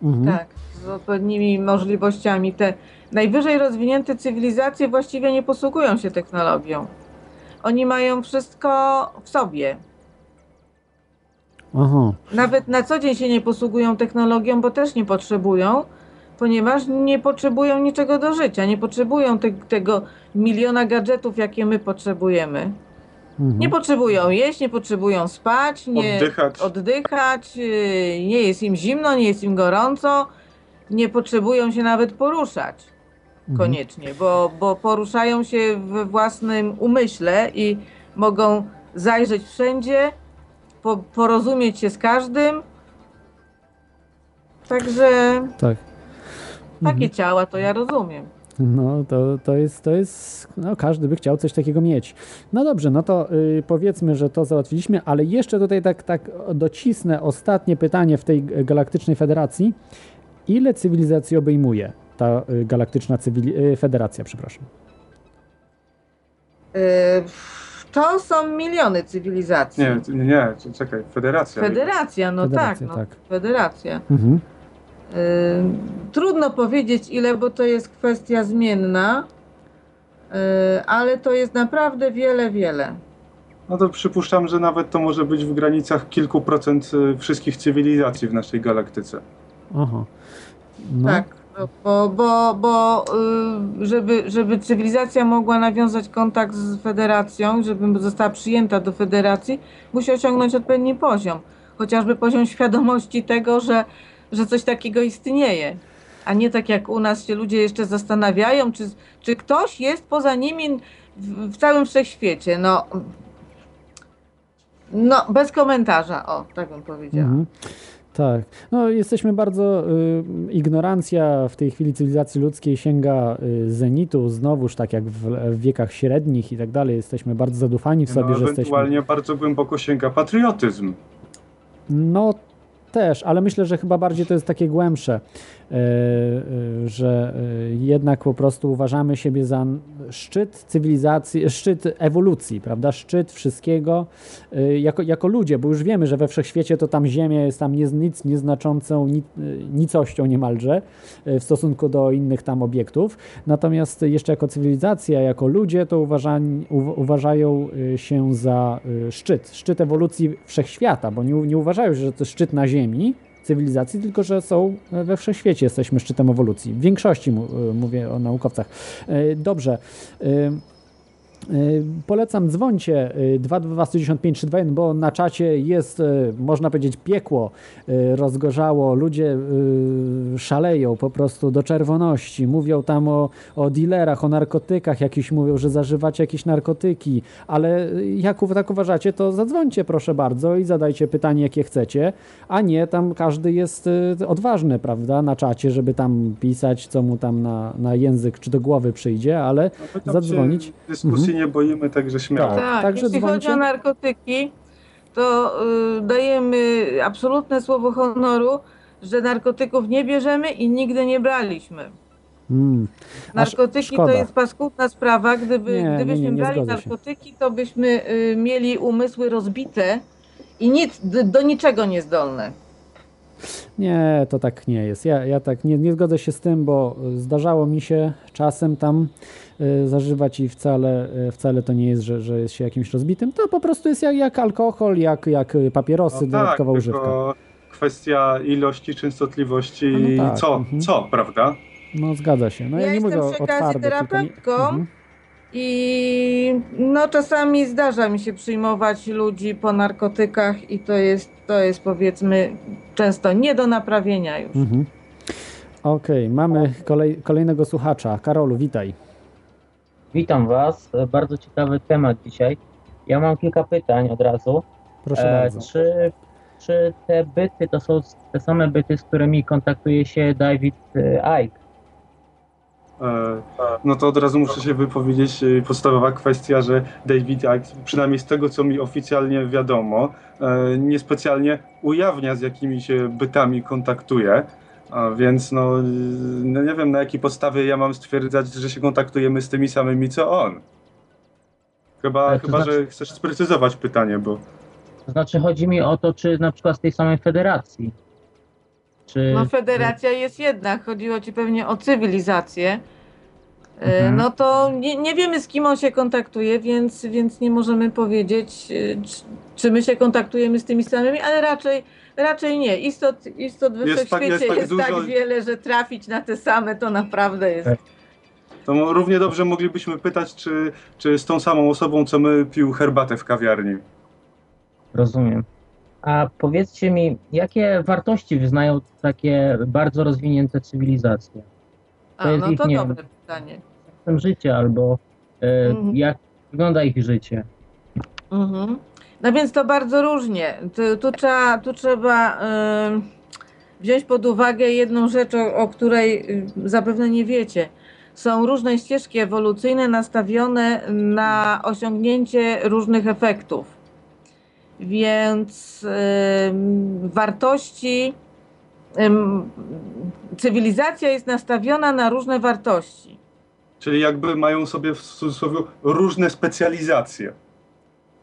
Mhm. Tak, z odpowiednimi możliwościami. Te najwyżej rozwinięte cywilizacje właściwie nie posługują się technologią. Oni mają wszystko w sobie. Aha. Nawet na co dzień się nie posługują technologią, bo też nie potrzebują, ponieważ nie potrzebują niczego do życia. Nie potrzebują te, tego miliona gadżetów, jakie my potrzebujemy. Mhm. Nie potrzebują jeść, nie potrzebują spać, nie Oddychać. oddychać, yy, nie jest im zimno, nie jest im gorąco, nie potrzebują się nawet poruszać Mhm. koniecznie, bo, bo poruszają się we własnym umyśle i mogą zajrzeć wszędzie, po, porozumieć się z każdym. Także Tak. Takie ciała to ja rozumiem. No, to, to jest, to jest, no każdy by chciał coś takiego mieć. No dobrze, no to y, powiedzmy, że to załatwiliśmy, ale jeszcze tutaj tak, tak docisnę ostatnie pytanie w tej galaktycznej federacji. Ile cywilizacji obejmuje ta y, galaktyczna cywili- y, federacja, przepraszam? Yy, To są miliony cywilizacji. Nie, nie, nie, czekaj, federacja. Federacja, no Federacja, tak, no, tak. federacja. Mhm. Trudno powiedzieć ile, bo to jest kwestia zmienna, yy, ale to jest naprawdę wiele, wiele. No to przypuszczam, że nawet to może być w granicach kilku procent y, wszystkich cywilizacji w naszej galaktyce. Aha. No, Tak, bo, bo, bo yy, żeby, żeby cywilizacja mogła nawiązać kontakt z federacją, żeby została przyjęta do federacji, musi osiągnąć odpowiedni poziom. Chociażby poziom świadomości tego, że, że coś takiego istnieje. A nie tak jak u nas się ludzie jeszcze zastanawiają, czy, czy ktoś jest poza nimi w, w całym wszechświecie. No, no, bez komentarza, o, tak bym powiedziała. Mhm. Tak. No, jesteśmy bardzo. Y, ignorancja w tej chwili cywilizacji ludzkiej sięga y, zenitu, znowuż tak jak w, w wiekach średnich i tak dalej. Jesteśmy bardzo zadufani w sobie, no, że jesteśmy. ewentualnie bardzo głęboko sięga patriotyzm. No też, ale myślę, że chyba bardziej to jest takie głębsze, że e, jednak po prostu uważamy siebie za szczyt cywilizacji, szczyt ewolucji, prawda? Szczyt wszystkiego e, jako, jako ludzie, bo już wiemy, że we wszechświecie to tam Ziemia jest tam nie, nic nieznaczącą ni, e, nicością niemalże e, w stosunku do innych tam obiektów. Natomiast jeszcze jako cywilizacja, jako ludzie, to uważani, u, uważają e, się za e, szczyt, szczyt ewolucji wszechświata, bo nie, nie uważają, że to szczyt na Ziemi, cywilizacji, tylko że są we wszechświecie, jesteśmy szczytem ewolucji. W większości e, mówię o naukowcach. E, Dobrze. Y, Polecam dzwońcie y, 222-15321, bo na czacie jest, y, można powiedzieć, piekło y, rozgorzało. Ludzie y, szaleją po prostu do czerwoności. Mówią tam o, o dealerach, o narkotykach. Jakiś mówią, że zażywacie jakieś narkotyki. Ale y, jak tak uważacie, to zadzwońcie proszę bardzo i zadajcie pytanie, jakie chcecie. A nie, tam każdy jest y, odważny, prawda, na czacie, żeby tam pisać, co mu tam na, na język czy do głowy przyjdzie, ale No, Zadzwonić. Się nie boimy, także śmiało. Tak. Tak, Także jeśli dzwońcie. chodzi o narkotyki, to y, dajemy absolutne słowo honoru, że narkotyków nie bierzemy i nigdy nie braliśmy. Mm. Aż Narkotyki to szkoda. jest paskudna sprawa. Gdyby, Nie, gdybyśmy nie, nie brali narkotyki, to byśmy y, mieli umysły rozbite i nic, d- do niczego niezdolne. Nie, to tak nie jest. Ja, ja tak nie, nie zgodzę się z tym, bo zdarzało mi się czasem tam zażywać i wcale, y, wcale to nie jest, że, że jest się jakimś rozbitym. To po prostu jest jak, jak alkohol, jak, jak y, papierosy, No dodatkowa tak, używka. tylko kwestia ilości, częstotliwości no i tak, co, mhm. co, prawda? No zgadza się. No ja, Ja nie mówię jestem przy okazji nie- terapeutką. Mhm. I no czasami zdarza mi się przyjmować ludzi po narkotykach i to jest, to jest powiedzmy często nie do naprawienia już. Mhm. Okej, mamy kolej, kolejnego słuchacza. Karolu, witaj. Witam Was. Bardzo ciekawy temat dzisiaj. Ja mam kilka pytań od razu. Proszę E, bardzo. czy, czy te byty to są te same byty, z którymi kontaktuje się David e, Icke? E, No to od razu muszę się wypowiedzieć. e, Podstawowa kwestia, że David Icke, przynajmniej z tego co mi oficjalnie wiadomo, e, niespecjalnie ujawnia z jakimi się bytami kontaktuje, A więc no, no nie wiem na jakiej podstawie ja mam stwierdzać, że się kontaktujemy z tymi samymi co on. Chyba, Ale to chyba że znaczy- chcesz sprecyzować pytanie, bo To znaczy chodzi mi o to, czy na przykład z tej samej federacji. Czy, No federacja jest jedna, chodziło ci pewnie o cywilizację. E, Mhm. No to nie, nie wiemy z kim on się kontaktuje, więc, więc nie możemy powiedzieć, e, czy, czy my się kontaktujemy z tymi samymi, ale raczej, raczej nie. Istot, istot we Jest tak- wszechświecie jest jest, tak tak, dużo- wiele, że trafić na te same to naprawdę jest. Tak. to równie dobrze moglibyśmy pytać, czy, czy z tą samą osobą, co my pił herbatę w kawiarni. Rozumiem. A powiedzcie mi, jakie wartości wyznają takie bardzo rozwinięte cywilizacje? A, jest no ich, to nie dobre wiem. Pytanie. Życia albo e, Mhm. jak wygląda ich życie? Mhm. No więc to bardzo różnie. Tu, tu trzeba, tu trzeba em, wziąć pod uwagę jedną rzecz, o, o której y, zapewne nie wiecie. Są różne ścieżki ewolucyjne nastawione na osiągnięcie różnych efektów. Więc em, wartości, em, cywilizacja jest nastawiona na różne wartości. Czyli jakby mają sobie w cudzysłowie różne specjalizacje.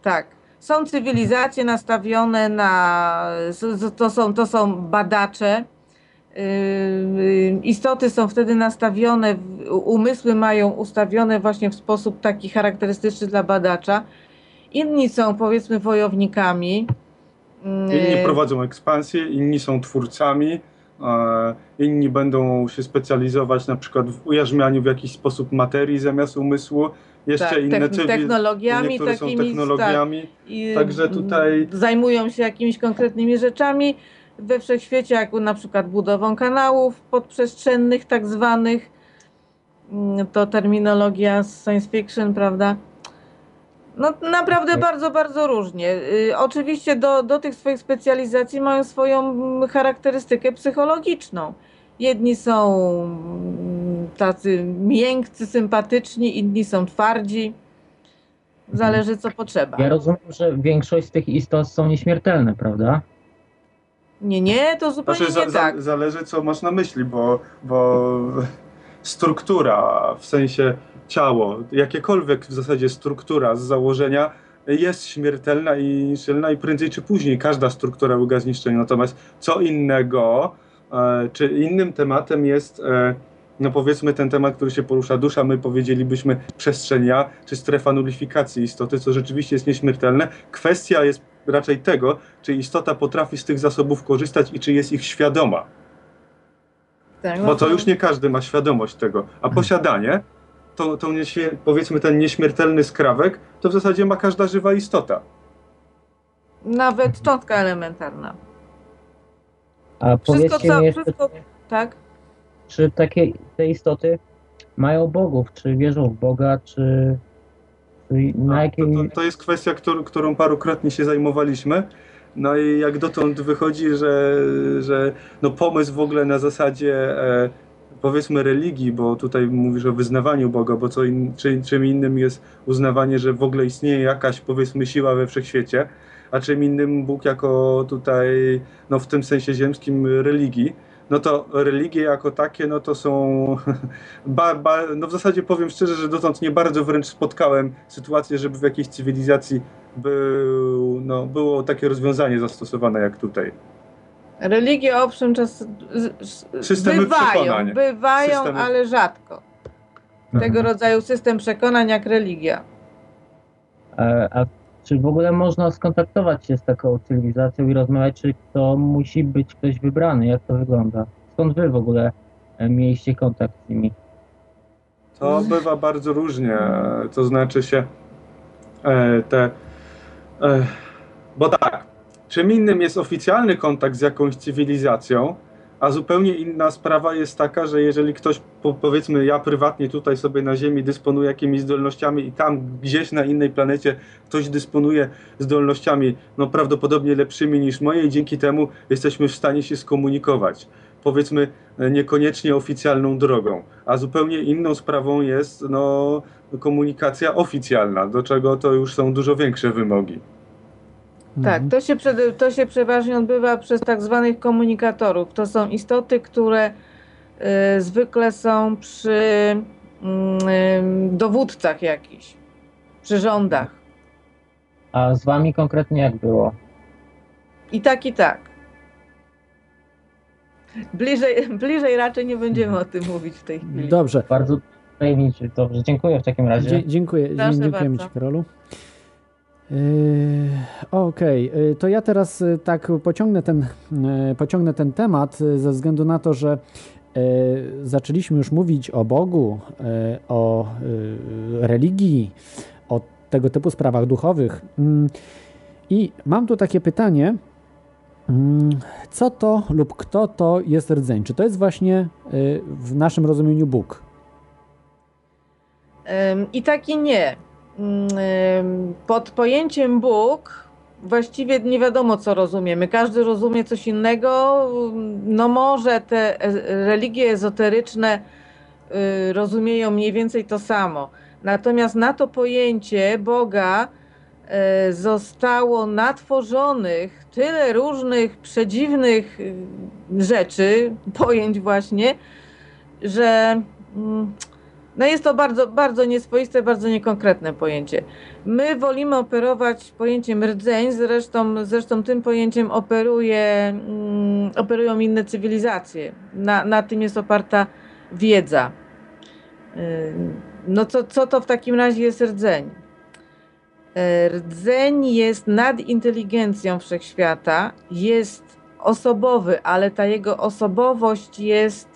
Tak. Są cywilizacje nastawione na. To są, to są badacze. Yy, Istoty są wtedy nastawione, umysły mają ustawione właśnie w sposób taki charakterystyczny dla badacza. Inni są powiedzmy wojownikami. Inni Yy, prowadzą ekspansję, inni są twórcami, inni będą się specjalizować na przykład w ujarzmianiu w jakiś sposób materii zamiast umysłu. Jeszcze tak, inne techn- technologiami niektóre są takimi. technologiami. Tak, Także tutaj- Zajmują się jakimiś konkretnymi rzeczami we wszechświecie, jak na przykład budową kanałów podprzestrzennych, tak zwanych. Mm, To terminologia z science fiction, prawda? No naprawdę bardzo, bardzo różnie. Y, Oczywiście do, do tych swoich specjalizacji mają swoją charakterystykę psychologiczną. Jedni są mm, tacy miękcy, sympatyczni, inni są twardzi. Zależy co potrzeba. Ja rozumiem, że większość z tych istot są nieśmiertelne, prawda? Nie, nie, to zupełnie Znaczy, za, nie tak. za, zależy co masz na myśli, bo, bo struktura, w sensie ciało, jakiekolwiek w zasadzie struktura z założenia jest śmiertelna i niszczalna i prędzej czy później każda struktura ulega zniszczeniu. Natomiast co innego, e, czy innym tematem jest, e, no powiedzmy ten temat, który się porusza dusza, my powiedzielibyśmy przestrzenia, czy strefa nulifikacji istoty, co rzeczywiście jest nieśmiertelne. Kwestia jest raczej tego, czy istota potrafi z tych zasobów korzystać i czy jest ich świadoma. tak Bo to już nie każdy ma świadomość tego. A posiadanie, to, to nieśmie- powiedzmy ten nieśmiertelny skrawek, to w zasadzie ma każda żywa istota. Nawet cząstka elementarna. A Wszystko, powiedzcie co, mi jeszcze, wszystko, tak? czy takie te istoty mają bogów, czy wierzą w Boga, czy, czy na A, to, jakiej... to, to jest kwestia, którą, którą parukrotnie się zajmowaliśmy. No i jak dotąd wychodzi, że, że no pomysł w ogóle na zasadzie e, powiedzmy religii, bo tutaj mówisz o wyznawaniu Boga, bo co in, czy, czym innym jest uznawanie, że w ogóle istnieje jakaś powiedzmy siła we wszechświecie, a czym innym Bóg jako tutaj, no w tym sensie ziemskim religii. No to religie jako takie, no to są, ba, ba, no w zasadzie powiem szczerze, że dotąd nie bardzo wręcz spotkałem sytuację, żeby w jakiejś cywilizacji był, no, było takie rozwiązanie zastosowane jak tutaj. Religie owszem czas Systemy bywają, przekonań. bywają, Systemy- ale rzadko. Tego rodzaju system przekonań jak religia. A, a czy w ogóle można skontaktować się z taką cywilizacją i rozmawiać, czy to musi być ktoś wybrany? Jak to wygląda? Skąd wy w ogóle e, mieliście kontakt z nimi? To bywa bardzo różnie, to znaczy się e, te. E, bo tak, czym innym jest oficjalny kontakt z jakąś cywilizacją, a zupełnie inna sprawa jest taka, że jeżeli ktoś, po, powiedzmy, ja prywatnie tutaj sobie na Ziemi dysponuję jakimiś zdolnościami i tam gdzieś na innej planecie ktoś dysponuje zdolnościami, no prawdopodobnie lepszymi niż moje, i dzięki temu jesteśmy w stanie się skomunikować. Powiedzmy, e, niekoniecznie oficjalną drogą, a zupełnie inną sprawą jest no, komunikacja oficjalna, do czego to już są dużo większe wymogi. Tak, to się, to się przeważnie odbywa przez tak zwanych komunikatorów. To są istoty, które y, zwykle są przy mm, ym, dowódcach jakichś, przy rządach. A z wami konkretnie jak było? I tak, i tak. Bliżej, bliżej raczej nie będziemy o tym mówić w tej chwili. Dobrze. Bardzo tajemniczy. Dobrze, dziękuję w takim razie. Dzie- dziękuję, Proszę dziękujemy bardzo. Ci, Karolu. Yy, Okej, yy, to ja teraz yy, tak pociągnę ten, pociągnę ten temat ze względu na to, że zaczęliśmy już mówić o Bogu, o religii, o tego typu sprawach duchowych. I mam tu takie pytanie. Co to lub kto to jest rdzeń? Czy to jest właśnie w naszym rozumieniu Bóg? I tak i nie. Ym, Pod pojęciem Bóg właściwie nie wiadomo, co rozumiemy. Każdy rozumie coś innego. No może te religie ezoteryczne y, rozumieją mniej więcej to samo. Natomiast na to pojęcie Boga e, zostało natworzonych tyle różnych przedziwnych y, rzeczy, pojęć właśnie, że mm, no jest to bardzo, bardzo nieswoiste, bardzo niekonkretne pojęcie. My wolimy operować pojęciem rdzeń, zresztą, zresztą tym pojęciem operuje, mm, operują inne cywilizacje. Na, na tym jest oparta wiedza. Ym, No co, co to w takim razie jest rdzeń? E, Rdzeń jest nad inteligencją wszechświata, jest osobowy, ale ta jego osobowość jest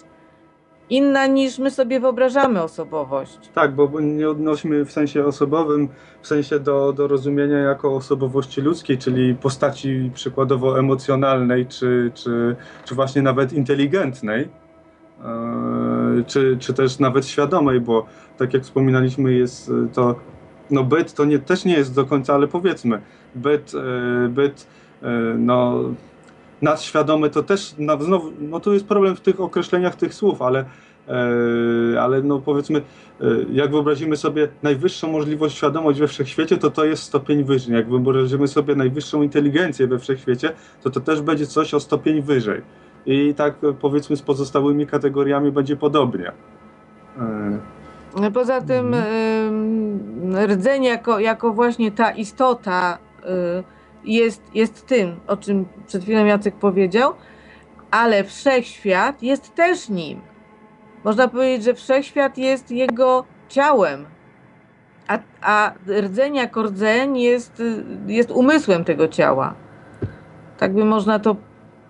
inna niż my sobie wyobrażamy osobowość. Tak, bo nie odnosimy w sensie osobowym, w sensie do, do rozumienia jako osobowości ludzkiej, czyli postaci przykładowo emocjonalnej, czy, czy, czy właśnie nawet inteligentnej, e, czy, czy też nawet świadomej, bo tak jak wspominaliśmy, jest to, no byt to nie, też nie jest do końca, ale powiedzmy, byt, e, byt e, no, nadświadomy to też, no, znowu, no tu jest problem w tych określeniach tych słów, ale E, ale no powiedzmy, e, jak wyobrazimy sobie najwyższą możliwość świadomość we wszechświecie, to to jest stopień wyżej. Jak wyobrazimy sobie najwyższą inteligencję we wszechświecie, to to też będzie coś o stopień wyżej. I tak e, powiedzmy z pozostałymi kategoriami będzie podobnie. E, Poza tym ym, rdzeń jako, jako właśnie ta istota y, jest, jest tym, o czym przed chwilą Jacek powiedział, ale wszechświat jest też nim. Można powiedzieć, że wszechświat jest jego ciałem, a, a rdzeń jako rdzeń jest, jest umysłem tego ciała. Tak by można to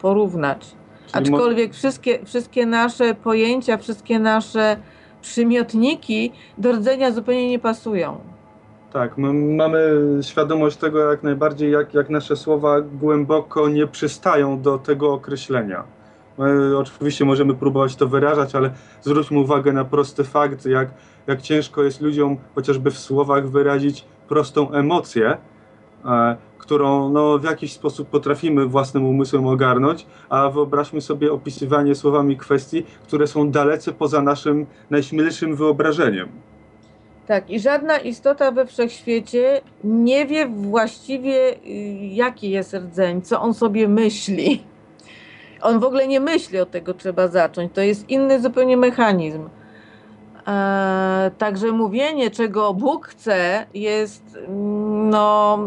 porównać. Aczkolwiek wszystkie, wszystkie nasze pojęcia, wszystkie nasze przymiotniki do rdzenia zupełnie nie pasują. Tak, my mamy świadomość tego jak najbardziej, jak, jak nasze słowa głęboko nie przystają do tego określenia. My oczywiście możemy próbować to wyrażać, ale zwróćmy uwagę na prosty fakt, jak, jak ciężko jest ludziom chociażby w słowach wyrazić prostą emocję, e, którą no, w jakiś sposób potrafimy własnym umysłem ogarnąć, a wyobraźmy sobie opisywanie słowami kwestii, które są dalece poza naszym najśmielszym wyobrażeniem. Tak, i żadna istota we wszechświecie nie wie właściwie, y, jaki jest rdzeń, co on sobie myśli. On w ogóle nie myśli, od tego trzeba zacząć. To jest inny zupełnie mechanizm. Eee, także mówienie, czego Bóg chce, jest mm, no,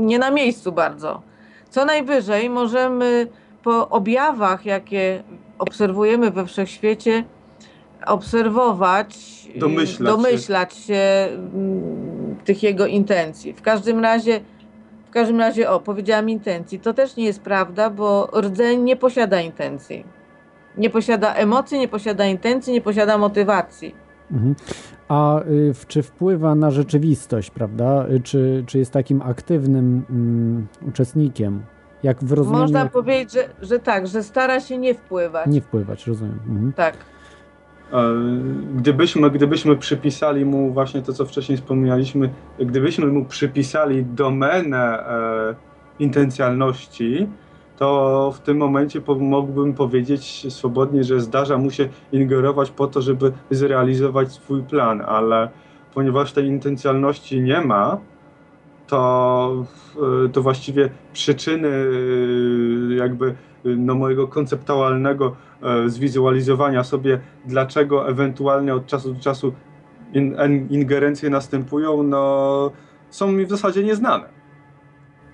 nie na miejscu bardzo. Co najwyżej możemy po objawach, jakie obserwujemy we wszechświecie, obserwować, y, Domyślać się. domyślać się mm, tych jego intencji. W każdym razie, w każdym razie, o, powiedziałam intencji. To też nie jest prawda, bo rdzeń nie posiada intencji. Nie posiada emocji, nie posiada intencji, nie posiada motywacji. Mhm. A y, czy wpływa na rzeczywistość, prawda? Y, Czy, czy jest takim aktywnym mm, uczestnikiem? Jak w rozumieniu... Można powiedzieć, że, że tak, że stara się nie wpływać. Nie wpływać, rozumiem. Mhm. Tak. E, Gdybyśmy, gdybyśmy przypisali mu właśnie to, co wcześniej wspomnieliśmy, gdybyśmy mu przypisali domenę e, intencjalności, to w tym momencie po, mógłbym powiedzieć swobodnie, że zdarza mu się ingerować po to, żeby zrealizować swój plan, ale ponieważ tej intencjalności nie ma, to, w- to właściwie przyczyny y, jakby no, mojego konceptualnego e, zwizualizowania sobie, dlaczego ewentualnie od czasu do czasu in, in, ingerencje następują, no są mi w zasadzie nieznane.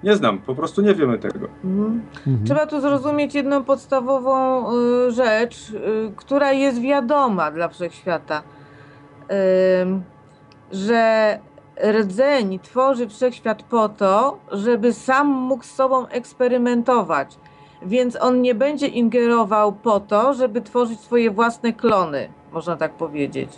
Nie znam, po prostu nie wiemy tego. Mhm. Mhm. Trzeba tu zrozumieć jedną podstawową y, rzecz, y, która jest wiadoma dla wszechświata. Ym, że rdzeń tworzy wszechświat po to, żeby sam mógł z sobą eksperymentować. Więc on nie będzie ingerował po to, żeby tworzyć swoje własne klony, można tak powiedzieć.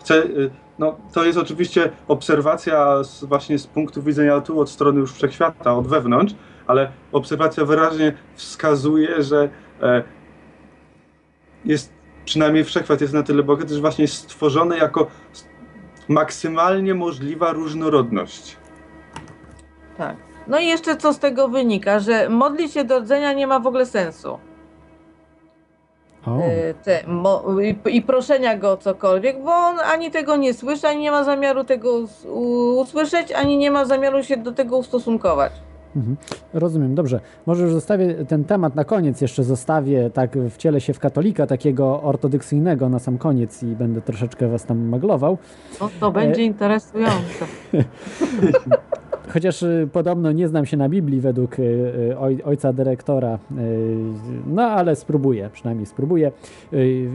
Chcę, y, no, to jest oczywiście obserwacja z, właśnie z punktu widzenia tu od strony już wszechświata, od wewnątrz, ale obserwacja wyraźnie wskazuje, że e, jest przynajmniej wszechświat jest na tyle bogaty, że właśnie jest stworzony jako maksymalnie możliwa różnorodność. Tak. No i jeszcze co z tego wynika, że modlić się do rdzenia nie ma w ogóle sensu. O, E, te, mo, i, i proszenia go o cokolwiek, bo on ani tego nie słyszy, ani nie ma zamiaru tego usłyszeć, ani nie ma zamiaru się do tego ustosunkować. mhm. Rozumiem, dobrze. Może już zostawię ten temat na koniec, jeszcze zostawię, tak wcielę się w katolika takiego ortodoksyjnego na sam koniec i będę troszeczkę was tam maglował. No to będzie interesujące. Chociaż y, podobno nie znam się na Biblii według y, y, oj, ojca dyrektora, no ale spróbuję, przynajmniej spróbuję.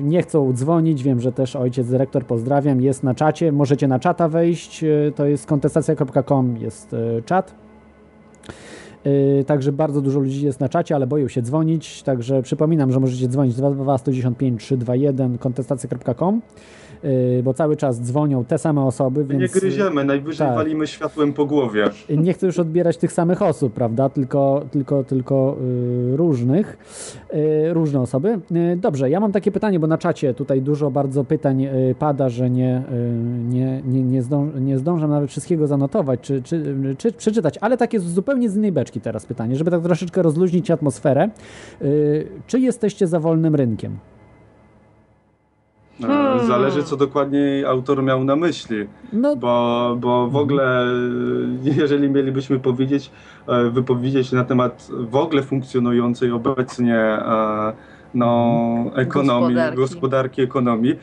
Nie chcą dzwonić, wiem, że też ojciec dyrektor, pozdrawiam, jest na czacie, możecie na czata wejść, to jest kontestacja.com, jest czat. Także bardzo dużo ludzi jest na czacie, ale boją się dzwonić. Także przypominam, że możecie dzwonić 222 195 321 kontestacja.com, bo cały czas dzwonią te same osoby. My nie Więc y, gryziemy, najwyżej tak. walimy światłem po głowie. nie chcę już odbierać tych samych osób, prawda? Tylko, tylko, tylko y, różnych, y, różne osoby. Y, dobrze, ja mam takie pytanie, bo na czacie tutaj dużo bardzo pytań y, pada, że nie, y, nie, nie, nie, zdąż, nie zdążam nawet wszystkiego zanotować czy, czy, czy przeczytać, ale takie zupełnie z innej beczki teraz pytanie, żeby tak troszeczkę rozluźnić atmosferę. Y, czy jesteście za wolnym rynkiem? E, Hmm. Zależy, co dokładnie autor miał na myśli. No, Bo, bo w ogóle, e, jeżeli mielibyśmy powiedzieć, e, wypowiedzieć się na temat w ogóle funkcjonującej obecnie no, ekonomii, Gospodarki. gospodarki, ekonomii,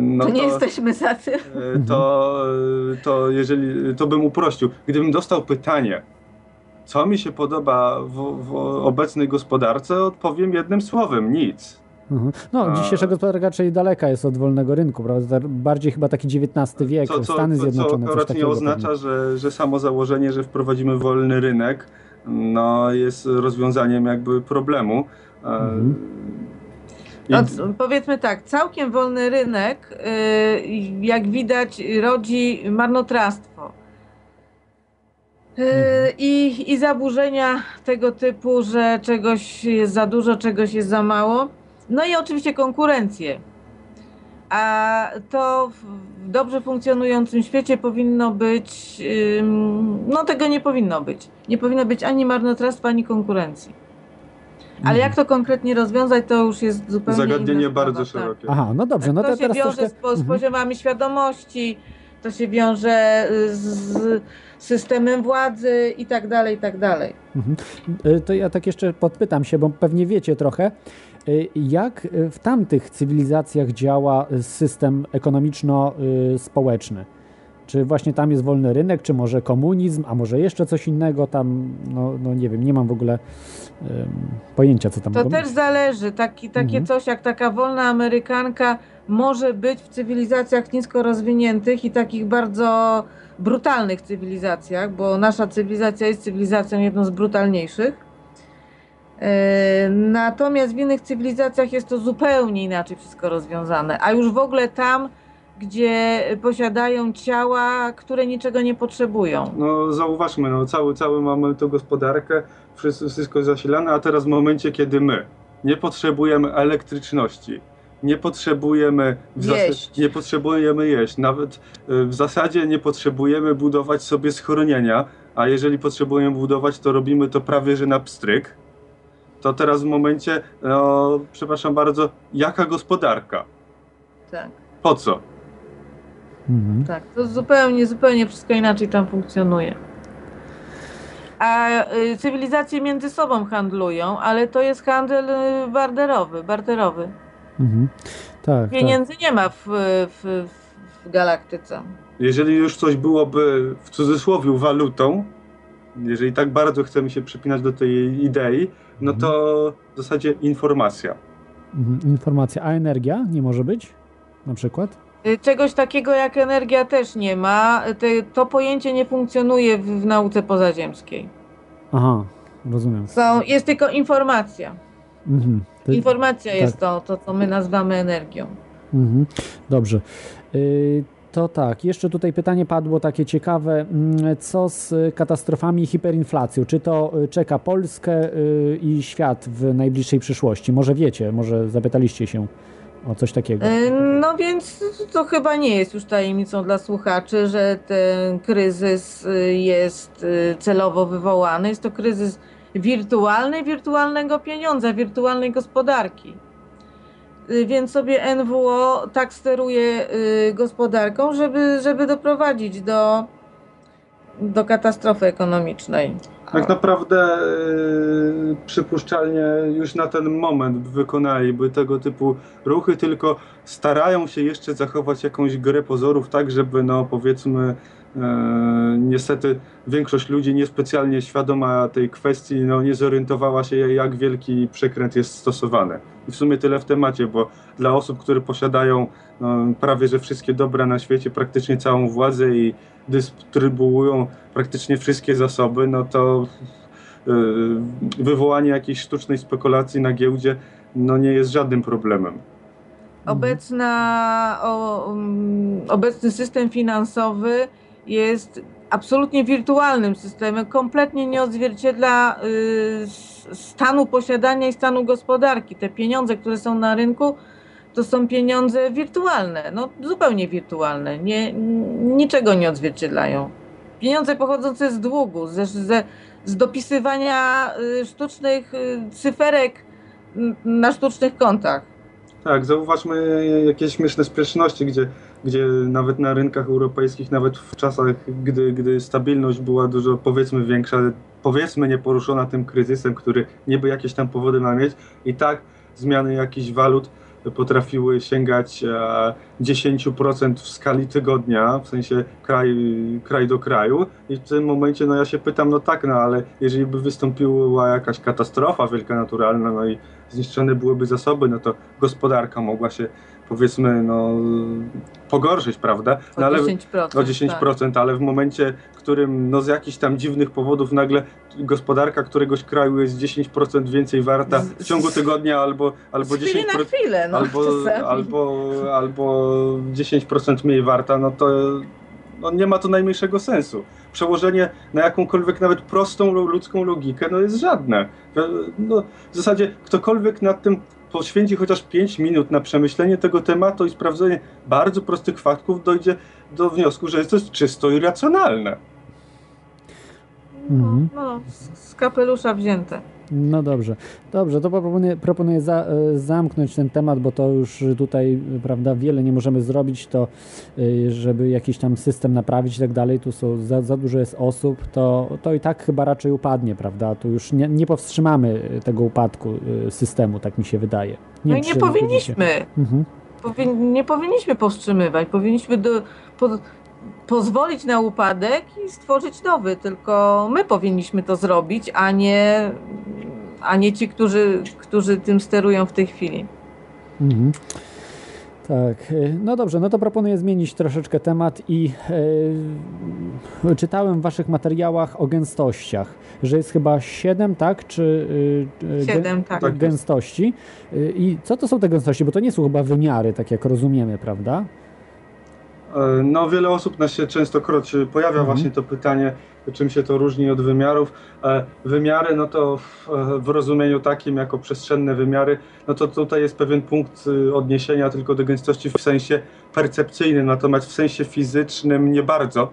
no to nie to, jesteśmy za tym. to, to jeżeli, to bym uprościł. Gdybym dostał pytanie, co mi się podoba w, w obecnej gospodarce, odpowiem jednym słowem, nic. Mhm. No, A- dzisiejsza gospodarka raczej daleka jest od wolnego rynku, prawda? Bardziej chyba taki XIX wiek, Co, co, Stany co, Zjednoczone, co akurat nie takiego. oznacza, że, że samo założenie, że wprowadzimy wolny rynek, no, jest rozwiązaniem jakby problemu. E, Mhm. i- No, powiedzmy tak, całkiem wolny rynek, y, jak widać, rodzi marnotrawstwo. Y, I, I zaburzenia tego typu, że czegoś jest za dużo, czegoś jest za mało. No i oczywiście konkurencję. A to w dobrze funkcjonującym świecie powinno być, no tego nie powinno być. Nie powinno być ani marnotrawstwa, ani konkurencji. Ale jak to konkretnie rozwiązać, to już jest zupełnie Zagadnienie sprawa, bardzo tak. szerokie. Aha, no dobrze, no to to się teraz wiąże troszkę... z, po, z Mhm. poziomami świadomości, to się wiąże y, z systemem władzy i tak dalej, i tak dalej. Mhm. Y, To ja tak jeszcze podpytam się, bo pewnie wiecie trochę, jak y, w tamtych cywilizacjach działa y, system ekonomiczno-społeczny? Czy właśnie tam jest wolny rynek, czy może komunizm, a może jeszcze coś innego tam, no, no nie wiem, nie mam w ogóle ym, pojęcia, co tam To też być. zależy. Taki, takie Mhm. coś jak taka wolna Amerykanka może być w cywilizacjach nisko rozwiniętych i takich bardzo brutalnych cywilizacjach, bo nasza cywilizacja jest cywilizacją jedną z brutalniejszych. E, Natomiast w innych cywilizacjach jest to zupełnie inaczej wszystko rozwiązane, a już w ogóle tam, gdzie posiadają ciała, które niczego nie potrzebują. No zauważmy, no, cały, cały mamy tą gospodarkę, wszystko, jest zasilane, a teraz w momencie, kiedy my nie potrzebujemy elektryczności, nie potrzebujemy w Jeść. nie potrzebujemy jeść, nawet y, w zasadzie nie potrzebujemy budować sobie schronienia, a jeżeli potrzebujemy budować, to robimy to prawie że na pstryk. To teraz w momencie, no, przepraszam bardzo, jaka gospodarka? Tak. Po co? Mhm. Tak, to zupełnie, zupełnie wszystko inaczej tam funkcjonuje. A y, cywilizacje między sobą handlują, ale to jest handel y, barterowy, barterowy. Mhm. Tak, tak. Pieniędzy nie ma w, w, w galaktyce. Jeżeli już coś byłoby w cudzysłowie walutą, jeżeli tak bardzo chcemy się przypinać do tej idei, no to w zasadzie informacja. Mhm. Informacja. A energia nie może być? Na przykład? Y, Czegoś takiego jak energia też nie ma. To pojęcie nie funkcjonuje w, w nauce pozaziemskiej. Aha, rozumiem. Są, jest tylko informacja. Mhm. To- Informacja tak. jest to, to, co my nazywamy energią. Mhm. Dobrze. Y, To tak, jeszcze tutaj pytanie padło takie ciekawe. Mm, Co z katastrofami hiperinflacją? Czy to y, czeka Polskę y, i świat w najbliższej przyszłości? Może wiecie, może zapytaliście się o coś takiego. Y, No więc to chyba nie jest już tajemnicą dla słuchaczy, że ten kryzys jest celowo wywołany. Jest to kryzys wirtualny, wirtualnego pieniądza, wirtualnej gospodarki. Y, Więc sobie NWO tak steruje y, gospodarką, żeby, żeby doprowadzić do, do katastrofy ekonomicznej. Tak naprawdę yy, przypuszczalnie już na ten moment wykonaliby tego typu ruchy, tylko starają się jeszcze zachować jakąś grę pozorów, tak żeby no powiedzmy niestety większość ludzi niespecjalnie świadoma tej kwestii no, nie zorientowała się jak wielki przekręt jest stosowany. I w sumie tyle w temacie, bo dla osób, które posiadają no, prawie że wszystkie dobra na świecie, praktycznie całą władzę i dystrybuują praktycznie wszystkie zasoby, no to yy, wywołanie jakiejś sztucznej spekulacji na giełdzie no nie jest żadnym problemem. Obecna, o, um, obecny system finansowy jest absolutnie wirtualnym systemem, kompletnie nie odzwierciedla y, stanu posiadania i stanu gospodarki. Te pieniądze, które są na rynku, to są pieniądze wirtualne, no zupełnie wirtualne, nie, niczego nie odzwierciedlają. Pieniądze pochodzące z długu, ze, ze, z dopisywania y, sztucznych y, cyferek na sztucznych kontach. Tak, zauważmy jakieś śmieszne sprzeczności, gdzie, gdzie nawet na rynkach europejskich, nawet w czasach, gdy, gdy stabilność była dużo, powiedzmy, większa, powiedzmy, nieporuszona tym kryzysem, który niby jakieś tam powody ma mieć, i tak zmiany jakichś walut potrafiły sięgać e, 10% w skali tygodnia, w sensie kraj, kraj do kraju. I w tym momencie no ja się pytam, no tak, no ale jeżeli by wystąpiła jakaś katastrofa wielka naturalna, no i zniszczone byłyby zasoby, no to gospodarka mogła się powiedzmy no pogorszyć, prawda? O No, ale, 10%. o 10%, ale w momencie, w którym no z jakichś tam dziwnych powodów nagle gospodarka któregoś kraju jest 10% więcej warta w ciągu tygodnia albo, albo Z chwili 10%, na chwilę, no, albo, czasami. albo, albo 10% mniej warta, no to no nie ma to najmniejszego sensu. Przełożenie na jakąkolwiek nawet prostą lu- ludzką logikę no jest żadne. No, w zasadzie ktokolwiek nad tym poświęci chociaż 5 minut na przemyślenie tego tematu i sprawdzenie bardzo prostych faktów, dojdzie do wniosku, że jest to czysto irracjonalne. Mhm. No, z z kapelusza wzięte. No dobrze, dobrze, to proponuję, proponuję za, e, zamknąć ten temat, bo to już tutaj, e, prawda, wiele nie możemy zrobić, to e, żeby jakiś tam system naprawić i tak dalej, tu są za, za dużo jest osób, to, to i tak chyba raczej upadnie, prawda, tu już nie, nie powstrzymamy tego upadku e, systemu, tak mi się wydaje. No i nie powinniśmy. Mhm. Nie powinniśmy powstrzymywać. Powinniśmy do, po, pozwolić na upadek i stworzyć nowy. Tylko my powinniśmy to zrobić, a nie, a nie ci, którzy, którzy tym sterują w tej chwili. Mhm. Tak, e, no dobrze, no to proponuję zmienić troszeczkę temat i e, czytałem w waszych materiałach o gęstościach, że jest chyba 7, tak? Czy e, gę- Siedem, tak. Tak. gęstości. E, I co to są te gęstości? Bo to nie są chyba wymiary, tak jak rozumiemy, prawda? E, No, wiele osób nas się częstokroć pojawia Mhm. właśnie to pytanie, czym się to różni od wymiarów. E, Wymiary, no to w, w rozumieniu takim jako przestrzenne wymiary, no to tutaj jest pewien punkt y, odniesienia tylko do gęstości w sensie percepcyjnym, natomiast w sensie fizycznym nie bardzo.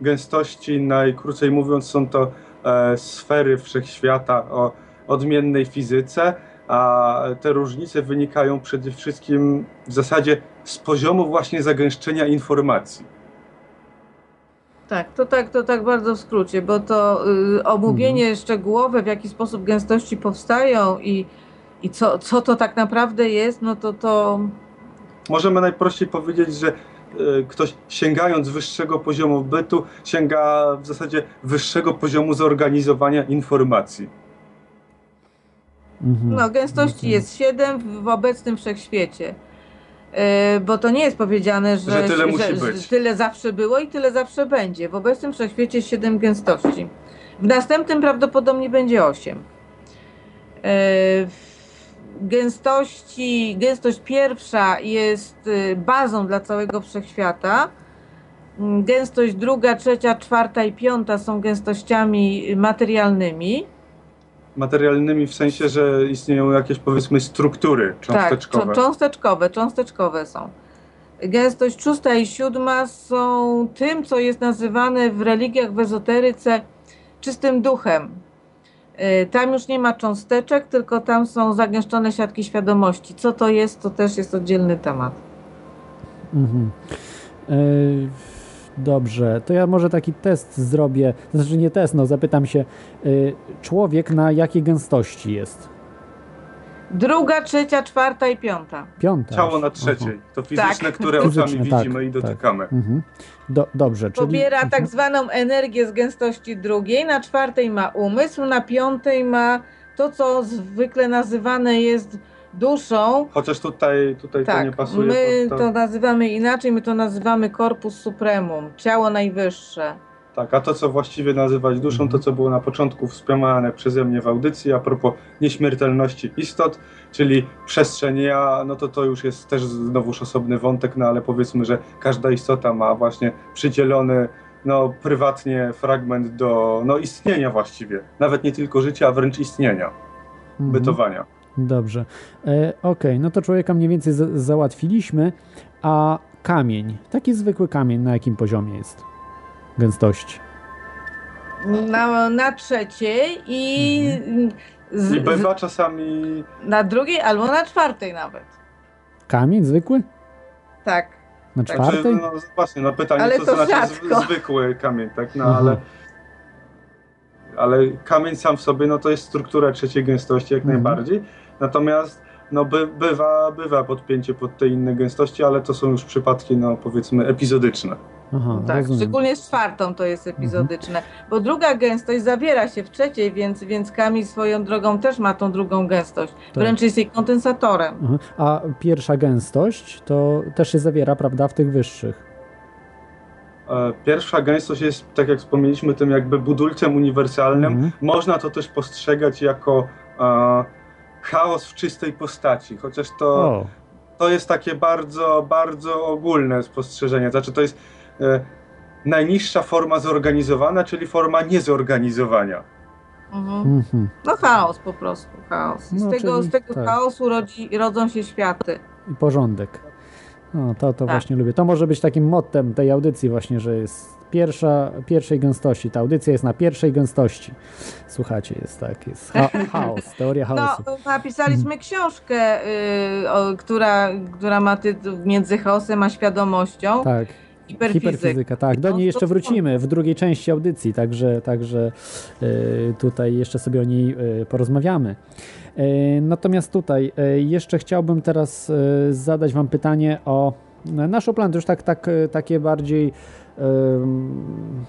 Gęstości, najkrócej mówiąc, są to e, sfery wszechświata o odmiennej fizyce, a te różnice wynikają przede wszystkim w zasadzie z poziomu właśnie zagęszczenia informacji. Tak, to tak, to tak bardzo w skrócie, bo to y, omówienie szczegółowe, w jaki sposób gęstości powstają i, i co, co to tak naprawdę jest, no to to Możemy najprościej powiedzieć, że e, ktoś sięgając wyższego poziomu bytu, sięga w zasadzie wyższego poziomu zorganizowania informacji. Mhm. No, gęstości jest 7 w, obecnym wszechświecie. Yy, bo to nie jest powiedziane, że, Że tyle że, że tyle zawsze było i tyle zawsze będzie. W obecnym wszechświecie 7 gęstości. W następnym prawdopodobnie będzie 8. Yy, w gęstości, gęstość pierwsza jest y, bazą dla całego wszechświata. Mm, Gęstość druga, trzecia, czwarta i piąta są gęstościami materialnymi. Materialnymi w sensie, że istnieją jakieś powiedzmy struktury cząsteczkowe. Tak, czą- cząsteczkowe, cząsteczkowe są. Gęstość szósta i siódma są tym, co jest nazywane w religiach, w ezoteryce czystym duchem. Y, Tam już nie ma cząsteczek, tylko tam są zagęszczone siatki świadomości. Co to jest, to też jest oddzielny temat. Mhm. E, Dobrze, to ja może taki test zrobię. Znaczy nie test, no zapytam się, e, człowiek na jakiej gęstości jest? Druga, trzecia, czwarta i piąta. Piąta. Ciało na trzeciej. To fizyczne, Tak. które Fizyczne, oczami tak, widzimy i tak. dotykamy. Mhm. Do, dobrze, czyli... Pobiera Mhm. tak zwaną energię z gęstości drugiej, na czwartej ma umysł, na piątej ma to, co zwykle nazywane jest duszą. Chociaż tutaj, tutaj to nie Tak, pasuje. my pod to nazywamy inaczej, my to nazywamy corpus supremum, ciało najwyższe. Tak, a to co właściwie nazywać duszą, to co było na początku wspomniane przeze mnie w audycji a propos nieśmiertelności istot, czyli przestrzeń ja, no to to już jest też znowuż osobny wątek, no ale powiedzmy, że każda istota ma właśnie przydzielony no prywatnie fragment do no istnienia właściwie, nawet nie tylko życia, a wręcz istnienia, Mhm. bytowania. Dobrze. E, Okej, no to człowieka mniej więcej za- załatwiliśmy, a kamień, taki zwykły kamień, na jakim poziomie jest gęstości? Na, na trzeciej i, Mhm. z, I bywa czasami na drugiej albo na czwartej nawet. Kamień zwykły? Tak. Na Tak. Znaczy, czwartej? no właśnie, no pytanie, Ale co to znaczy rzadko. zwykły kamień, tak? No Aha. ale, ale kamień sam w sobie, no to jest struktura trzeciej gęstości jak Mhm. najbardziej. Natomiast no by, bywa, bywa podpięcie pod te inne gęstości, ale to są już przypadki, no powiedzmy, epizodyczne. Aha, Tak, rozumiem. szczególnie z czwartą to jest epizodyczne, bo druga gęstość zawiera się w trzeciej, więc, więc kamień swoją drogą też ma tą drugą gęstość. Tak. Wręcz jest jej kondensatorem. Aha. A pierwsza gęstość to też się zawiera, prawda, w tych wyższych. E, Pierwsza gęstość jest, tak jak wspomnieliśmy, tym jakby budulcem uniwersalnym. Mhm. Można to też postrzegać jako e, chaos w czystej postaci, chociaż to... O, to jest takie bardzo, bardzo ogólne spostrzeżenie. Znaczy, to jest e, najniższa forma zorganizowana, czyli forma niezorganizowania. Mhm. mhm. No chaos po prostu, chaos. I z No, tego, czyli z tego tak. chaosu rodzi, rodzą się światy. I porządek. No, to, to Tak. właśnie lubię. To może być takim mottem tej audycji właśnie, że jest pierwsza, pierwszej gęstości. Ta audycja jest na pierwszej gęstości. Słuchajcie, jest tak, jest cha chaos, teoria No, chaosu. napisaliśmy książkę, y, o, która, która ma tytuł Między chaosem a świadomością. Tak. Hiperfizyk. Hiperfizyka, tak. Do No, niej to jeszcze wrócimy w drugiej części audycji, także, także y, tutaj jeszcze sobie o niej y, porozmawiamy. Y, natomiast tutaj jeszcze chciałbym teraz zadać Wam pytanie o nasz plan. To już tak, tak, takie bardziej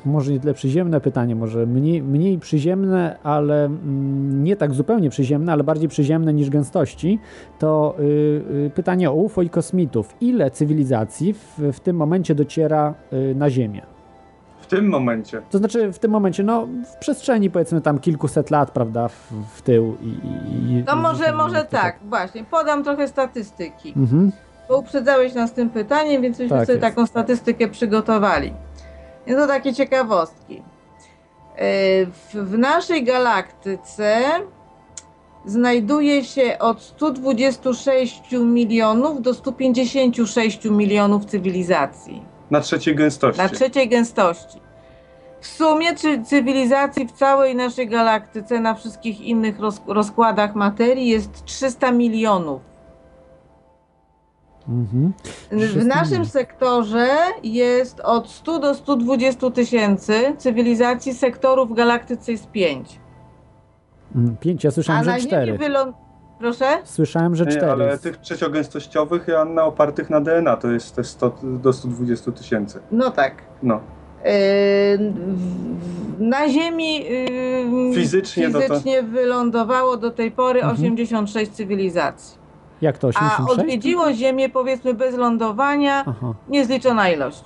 może nie tyle przyziemne pytanie, może mniej, mniej przyziemne, ale mm, nie tak zupełnie przyziemne, ale bardziej przyziemne niż gęstości. To y, y, pytanie o UFO i kosmitów. Ile cywilizacji w, w tym momencie dociera y, na Ziemię? W tym momencie. To znaczy w tym momencie, no w przestrzeni powiedzmy tam kilkuset lat, prawda, w, w tył i... i No może, i- może to tak, właśnie. Podam trochę statystyki. Mhm. Bo uprzedzałeś nas tym pytaniem, więc myśmy Tak sobie jest. taką statystykę przygotowali. I to takie ciekawostki. Yy, W, w naszej galaktyce znajduje się od 126 milionów do 156 milionów cywilizacji Na trzeciej gęstości. na trzeciej gęstości. W sumie czy cywilizacji w całej naszej galaktyce, na wszystkich innych roz, rozkładach materii jest 300 milionów. Mhm. W naszym sektorze jest od 100 do 120 tysięcy cywilizacji, sektorów w galaktyce jest 5. Mm, Pięć, ja A słyszałem, na że Ziemi cztery. wyląd... Proszę? Słyszałem, że cztery. ale tych trzeciogęstościowych, Joanna, opartych na DNA, to jest te 100 do 120 tysięcy. No tak. No. Yy, Na Ziemi yy, Fizycznie no to- fizycznie wylądowało do tej pory Mhm. 86 cywilizacji. Jak to, A 86? odwiedziło Ziemię powiedzmy bez lądowania Aha, niezliczona ilość.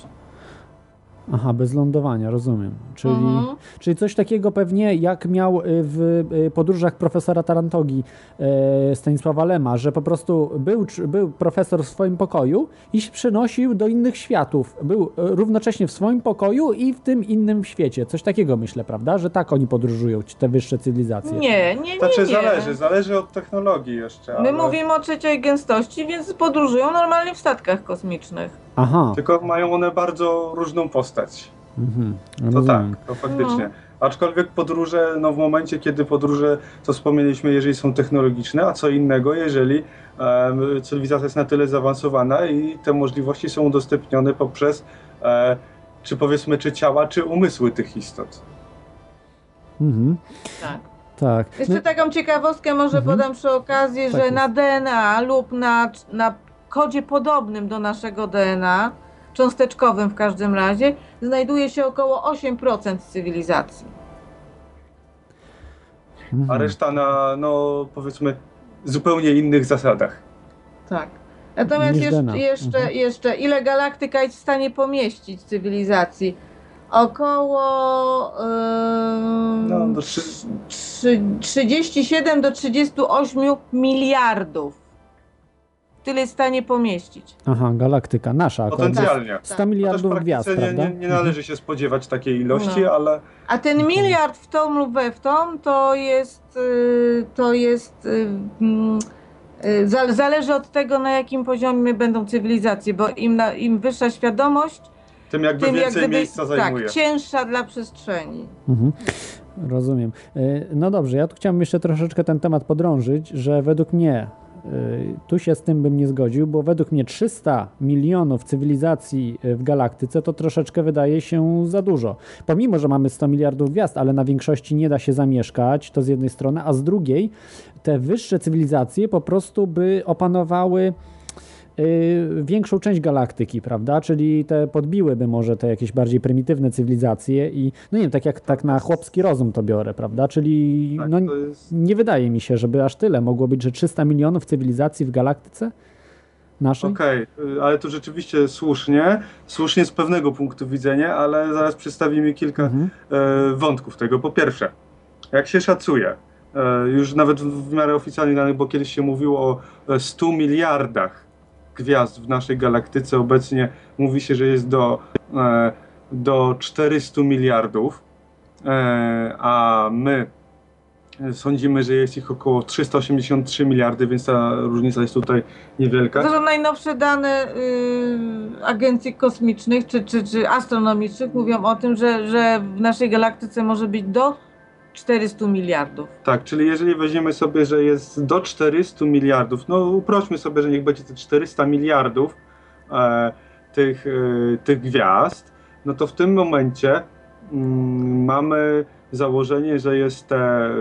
Aha, bez lądowania, rozumiem. Czyli, Mhm. czyli coś takiego pewnie jak miał y, w y, podróżach profesora Tarantogi e, Stanisława Lema, że po prostu był, był profesor w swoim pokoju i się przenosił do innych światów. Był równocześnie w swoim pokoju i w tym innym świecie. Coś takiego myślę, prawda? Że tak oni podróżują, ci- te wyższe cywilizacje. Nie, nie, nie. Znaczy nie. zależy, zależy od technologii jeszcze. My ale... mówimy o trzeciej gęstości, więc podróżują normalnie w statkach kosmicznych. Aha, Tylko mają one bardzo różną postać. mhm, To tak, to faktycznie. Aczkolwiek podróże, no w momencie, kiedy podróże, to wspomnieliśmy, jeżeli są technologiczne, a co innego, jeżeli cywilizacja jest na tyle zaawansowana i te możliwości są udostępnione poprzez, e, czy powiedzmy, czy ciała, czy umysły tych istot. Mhm, Tak. tak. Jeszcze No, taką ciekawostkę może Mhm. podam przy okazji, Tak że jest. na DNA lub na, na kodzie podobnym do naszego DNA, cząsteczkowym w każdym razie, znajduje się około 8% cywilizacji. A reszta na, no powiedzmy, zupełnie innych zasadach. Tak. Natomiast Niż jeszcze, jeszcze, Mhm. jeszcze, ile galaktyka jest w stanie pomieścić cywilizacji? Około ym, No, do trzy- trzy- 37 do 38 miliardów. Tyle jest w stanie pomieścić. Aha, galaktyka, nasza. Potencjalnie. 100 Tak. No miliardów gwiazd, prawda? nie, nie należy się spodziewać takiej ilości, No. ale A ten miliard w tą lub we w tą to jest, y, to jest y, mm, y, za- zależy od tego, na jakim poziomie będą cywilizacje, bo im, na, im wyższa świadomość, tym jakby tym jak więcej gdyby miejsca zajmuje. tak, cięższa dla przestrzeni. Mhm. Rozumiem. No dobrze, ja tu chciałbym jeszcze troszeczkę ten temat podrążyć, że według mnie, tu się z tym bym nie zgodził, bo według mnie 300 milionów cywilizacji e, w galaktyce to troszeczkę wydaje się za dużo. Pomimo, że mamy 100 miliardów gwiazd, ale na większości nie da się zamieszkać, to z jednej strony, a z drugiej te wyższe cywilizacje po prostu by opanowały y, większą część galaktyki, prawda? Czyli te podbiłyby może te jakieś bardziej prymitywne cywilizacje i no nie wiem, tak jak tak na chłopski rozum to biorę, prawda? Czyli Tak, no, jest... nie wydaje mi się, żeby aż tyle mogło być, że 300 milionów cywilizacji w galaktyce naszej. Okej, y, ale to rzeczywiście słusznie, słusznie z pewnego punktu widzenia, ale zaraz przedstawimy kilka Mhm. e, wątków tego. Po pierwsze, jak się szacuje, e, już nawet w, miarę oficjalnych danych, bo kiedyś się mówiło o e, 100 miliardach gwiazd w naszej galaktyce, obecnie mówi się, że jest do, e, do 400 miliardów, e, a my sądzimy, że jest ich około 383 miliardy, więc ta różnica jest tutaj niewielka. To są najnowsze dane y, agencji kosmicznych czy, czy, czy astronomicznych mówią o tym, że, że w naszej galaktyce może być do 400 miliardów. Tak, czyli jeżeli weźmiemy sobie, że jest do 400 miliardów, no uprośmy sobie, że niech będzie te 400 miliardów e, tych, e, tych gwiazd, no to w tym momencie mm, mamy założenie, że jest te, e,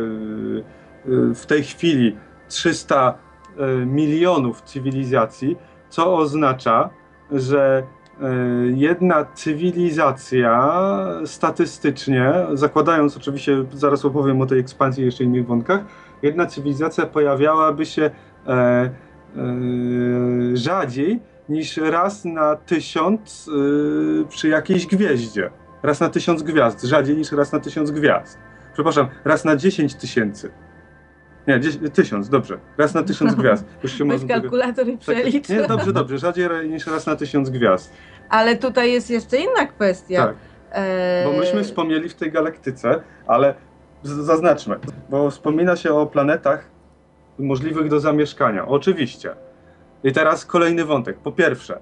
w tej chwili 300 e, milionów cywilizacji, co oznacza, że jedna cywilizacja statystycznie, zakładając oczywiście, zaraz opowiem o tej ekspansji jeszcze innych wątkach, jedna cywilizacja pojawiałaby się e, e, rzadziej niż raz na tysiąc e, przy jakiejś gwieździe. Raz na tysiąc gwiazd, rzadziej niż raz na tysiąc gwiazd. Przepraszam, raz na dziesięć tysięcy. Nie, dzies- tysiąc, dobrze. Raz na tysiąc gwiazd. Już się Weź można tego- kalkulator i tak, przelicz. Nie, dobrze, dobrze. Rzadziej ra- niż raz na tysiąc gwiazd. Ale tutaj jest jeszcze inna kwestia. Tak. E, Bo myśmy wspomnieli w tej galaktyce, ale z- zaznaczmy, bo wspomina się o planetach możliwych do zamieszkania. Oczywiście. I teraz kolejny wątek. Po pierwsze,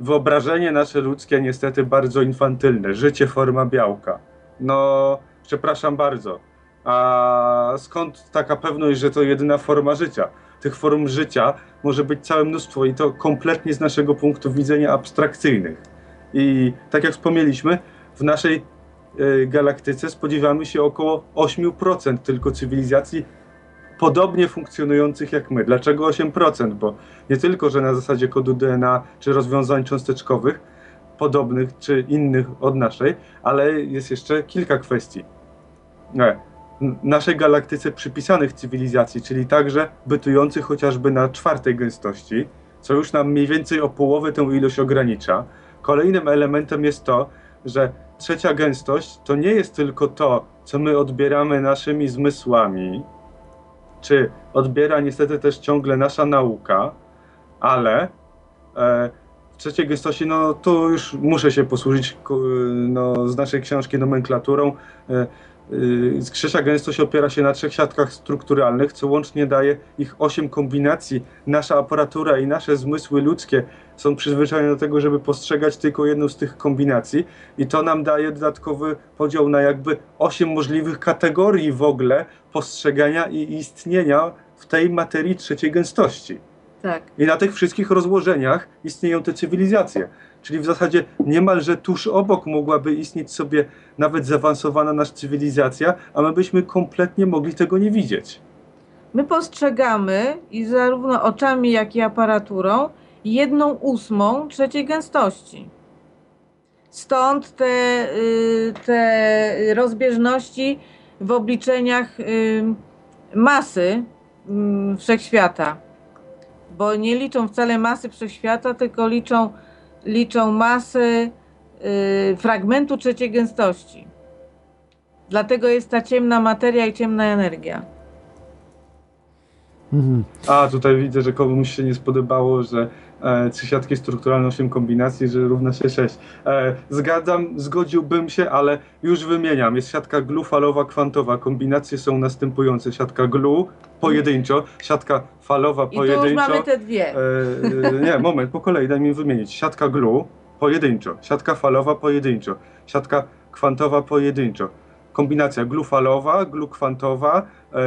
wyobrażenie nasze ludzkie niestety bardzo infantylne. Życie forma białka. No, przepraszam bardzo. A skąd taka pewność, że to jedyna forma życia? tych form życia może być całe mnóstwo i to kompletnie z naszego punktu widzenia abstrakcyjnych. I tak jak wspomnieliśmy, w naszej e, galaktyce spodziewamy się około 8% tylko cywilizacji podobnie funkcjonujących jak my. Dlaczego 8%? Bo nie tylko, że na zasadzie kodu DNA czy rozwiązań cząsteczkowych, podobnych czy innych od naszej, ale jest jeszcze kilka kwestii. Nie. Naszej galaktyce przypisanych cywilizacji, czyli także bytujących chociażby na czwartej gęstości, co już nam mniej więcej o połowę tę ilość ogranicza. Kolejnym elementem jest to, że trzecia gęstość to nie jest tylko to, co my odbieramy naszymi zmysłami, czy odbiera niestety też ciągle nasza nauka, ale e, w trzeciej gęstości, no tu już muszę się posłużyć no, z naszej książki nomenklaturą. E, y, Trzecia gęstość opiera się na trzech siatkach strukturalnych, co łącznie daje ich osiem kombinacji. Nasza aparatura i nasze zmysły ludzkie są przyzwyczajone do tego, żeby postrzegać tylko jedną z tych kombinacji i to nam daje dodatkowy podział na jakby osiem możliwych kategorii w ogóle postrzegania i istnienia w tej materii trzeciej gęstości. Tak. I na tych wszystkich rozłożeniach istnieją te cywilizacje. Czyli w zasadzie niemalże tuż obok mogłaby istnieć sobie nawet zaawansowana nasza cywilizacja, a my byśmy kompletnie mogli tego nie widzieć. My postrzegamy i zarówno oczami, jak i aparaturą jedną ósmą trzeciej gęstości. Stąd te, y, te rozbieżności w obliczeniach y, masy mm, wszechświata. Bo nie liczą wcale masy wszechświata, tylko liczą, liczą masy y, fragmentu trzeciej gęstości. Dlatego jest ta ciemna materia i ciemna energia. Mhm. A tutaj widzę, że komuś się nie spodobało, że e, trzy siatki strukturalne, 8 kombinacji, że równa się 6. E, zgadzam, zgodziłbym się, ale już wymieniam. Jest siatka glu, falowa, kwantowa. Kombinacje są następujące. Siatka glu pojedynczo, siatka falowa I tu pojedynczo. już mamy te dwie. E, nie, moment, po kolei, daj mi wymienić. Siatka glu pojedynczo, siatka falowa pojedynczo, siatka kwantowa pojedynczo. Kombinacja glu falowa, glu kwantowa, e,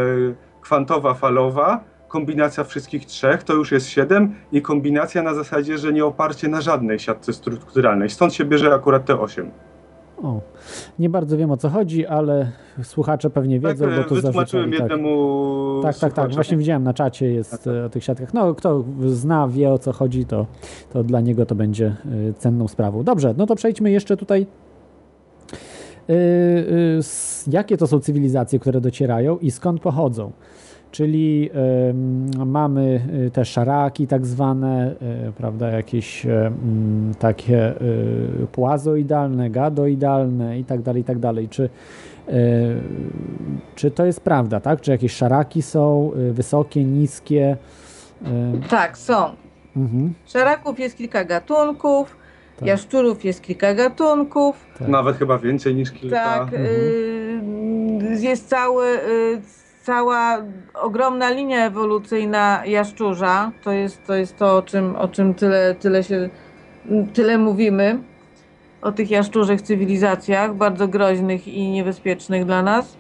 kwantowa falowa, kombinacja wszystkich trzech to już jest 7 i kombinacja na zasadzie, że nie oparcie na żadnej siatce strukturalnej. Stąd się bierze akurat te 8. O, nie bardzo wiem o co chodzi, ale słuchacze pewnie wiedzą, tak, bo tu wytłumaczyłem zarzucali. Tak. jednemu Tak, tak, tak. słuchaczowi. Właśnie widziałem na czacie jest e, o tych siatkach. No, kto zna, wie o co chodzi, to, to dla niego to będzie e, cenną sprawą. Dobrze, no to przejdźmy jeszcze tutaj. e, s- Jakie to są cywilizacje, które docierają i skąd pochodzą? Czyli mamy e, te szaraki tak zwane, e, prawda, jakieś takie e, płazoidalne, gadoidalne i tak dalej, i tak dalej. Czy E, Czy to jest prawda, tak? Czy jakieś szaraki są wysokie, niskie? Tak, są. Mhm, Szaraków jest kilka gatunków, Tak. jaszczurów jest kilka gatunków. tak. Nawet chyba więcej niż kilka. Tak, y, jest cały, y, cała ogromna linia ewolucyjna jaszczurza. To jest to, jest to o, czym, o czym tyle, tyle się tyle mówimy. O tych jaszczurzych cywilizacjach, bardzo groźnych i niebezpiecznych dla nas.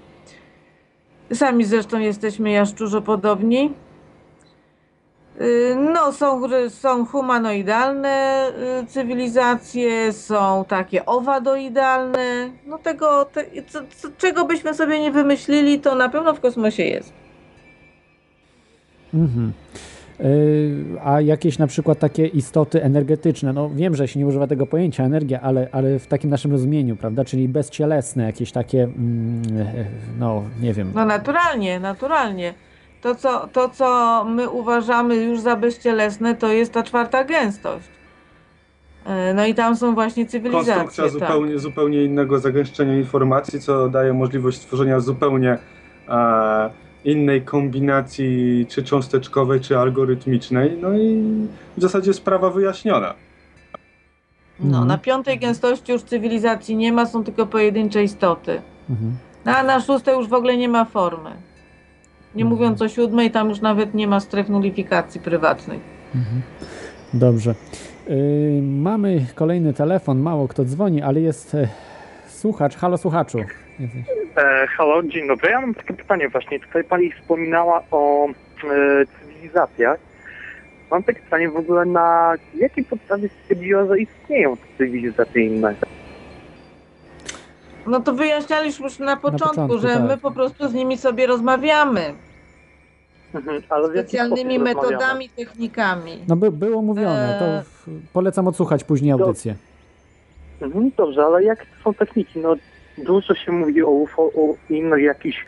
Sami zresztą jesteśmy jaszczurzopodobni. Y, No, są, są humanoidalne y, cywilizacje, są takie owadoidalne. No tego, te, co, co, czego byśmy sobie nie wymyślili, to na pewno w kosmosie jest. Mhm. E, A jakieś na przykład takie istoty energetyczne, no wiem, że się nie używa tego pojęcia energia, ale, ale w takim naszym rozumieniu, prawda, czyli bezcielesne, jakieś takie, mm, e, no nie wiem, No naturalnie, naturalnie. To co, to, co my uważamy już za bezcielesne, to jest ta czwarta gęstość. Y, No i tam są właśnie cywilizacje. konstrukcja tak. zupełnie, zupełnie innego zagęszczenia informacji, co daje możliwość stworzenia zupełnie e, innej kombinacji, czy cząsteczkowej, czy algorytmicznej. No i w zasadzie sprawa wyjaśniona. No, Mhm. na piątej gęstości już cywilizacji nie ma, są tylko pojedyncze istoty. mhm. No, a na szóstej już w ogóle nie ma formy. Nie Mhm. mówiąc o siódmej, tam już nawet nie ma stref nulifikacji prywatnych. Mhm. Dobrze. Y, mamy kolejny telefon, mało kto dzwoni, ale jest e, słuchacz. Halo słuchaczu. E, halo, dzień dobry. Ja mam takie pytanie właśnie. Tutaj pani wspominała o e, cywilizacji cywilizacjach. Mam takie pytanie w ogóle, na jakiej podstawie stwierdziła, że istnieją te cywilizacje inne? No to wyjaśnialiśmy już na początku, początku, że tak. my po prostu z nimi sobie rozmawiamy. Mhm, Ale Specjalnymi sposób rozmawiamy? metodami, technikami. No by, było mówione, to Eee. w, polecam odsłuchać później audycję. Mhm, dobrze, ale jakie to są techniki? No, dużo się mówi o UFO, o innych jakichś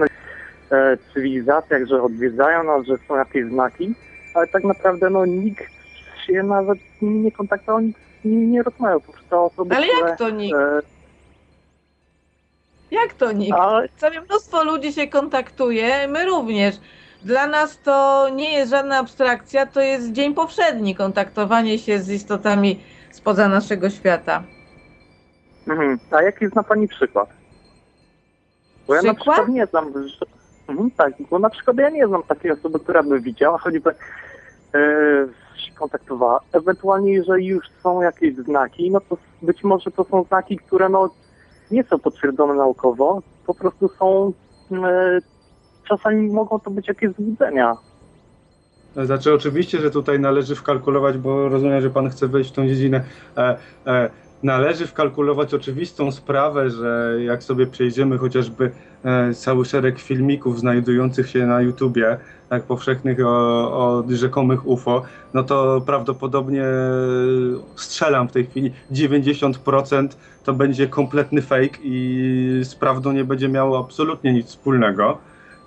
e, cywilizacjach, że odwiedzają nas, że są jakieś znaki, ale tak naprawdę no, nikt się nawet z nimi nie kontaktował, nikt z nimi nie rozmawiał. Po prostu osoby, Ale które, jak to nikt? E, Jak to nikt? Całe mnóstwo ludzi się kontaktuje, my również. Dla nas to nie jest żadna abstrakcja, to jest dzień powszedni kontaktowanie się z istotami spoza naszego świata. Mhm. A jaki zna Pani przykład? Bo ja na Przykład? przykład nie znam. Że... Mhm, tak, bo na przykład ja nie znam takiej osoby, która by widziała, choćby e, się kontaktowała. Ewentualnie, jeżeli już są jakieś znaki, no to być może to są znaki, które no nie są potwierdzone naukowo, po prostu są e, czasami mogą to być jakieś złudzenia. Znaczy oczywiście, że tutaj należy wkalkulować, bo rozumiem, że pan chce wejść w tą dziedzinę. E, e, należy wkalkulować oczywistą sprawę, że jak sobie przejdziemy chociażby e, cały szereg filmików znajdujących się na YouTubie, tak powszechnych o, o rzekomych UFO, no to prawdopodobnie strzelam w tej chwili 90% to będzie kompletny fake i z prawdą nie będzie miało absolutnie nic wspólnego.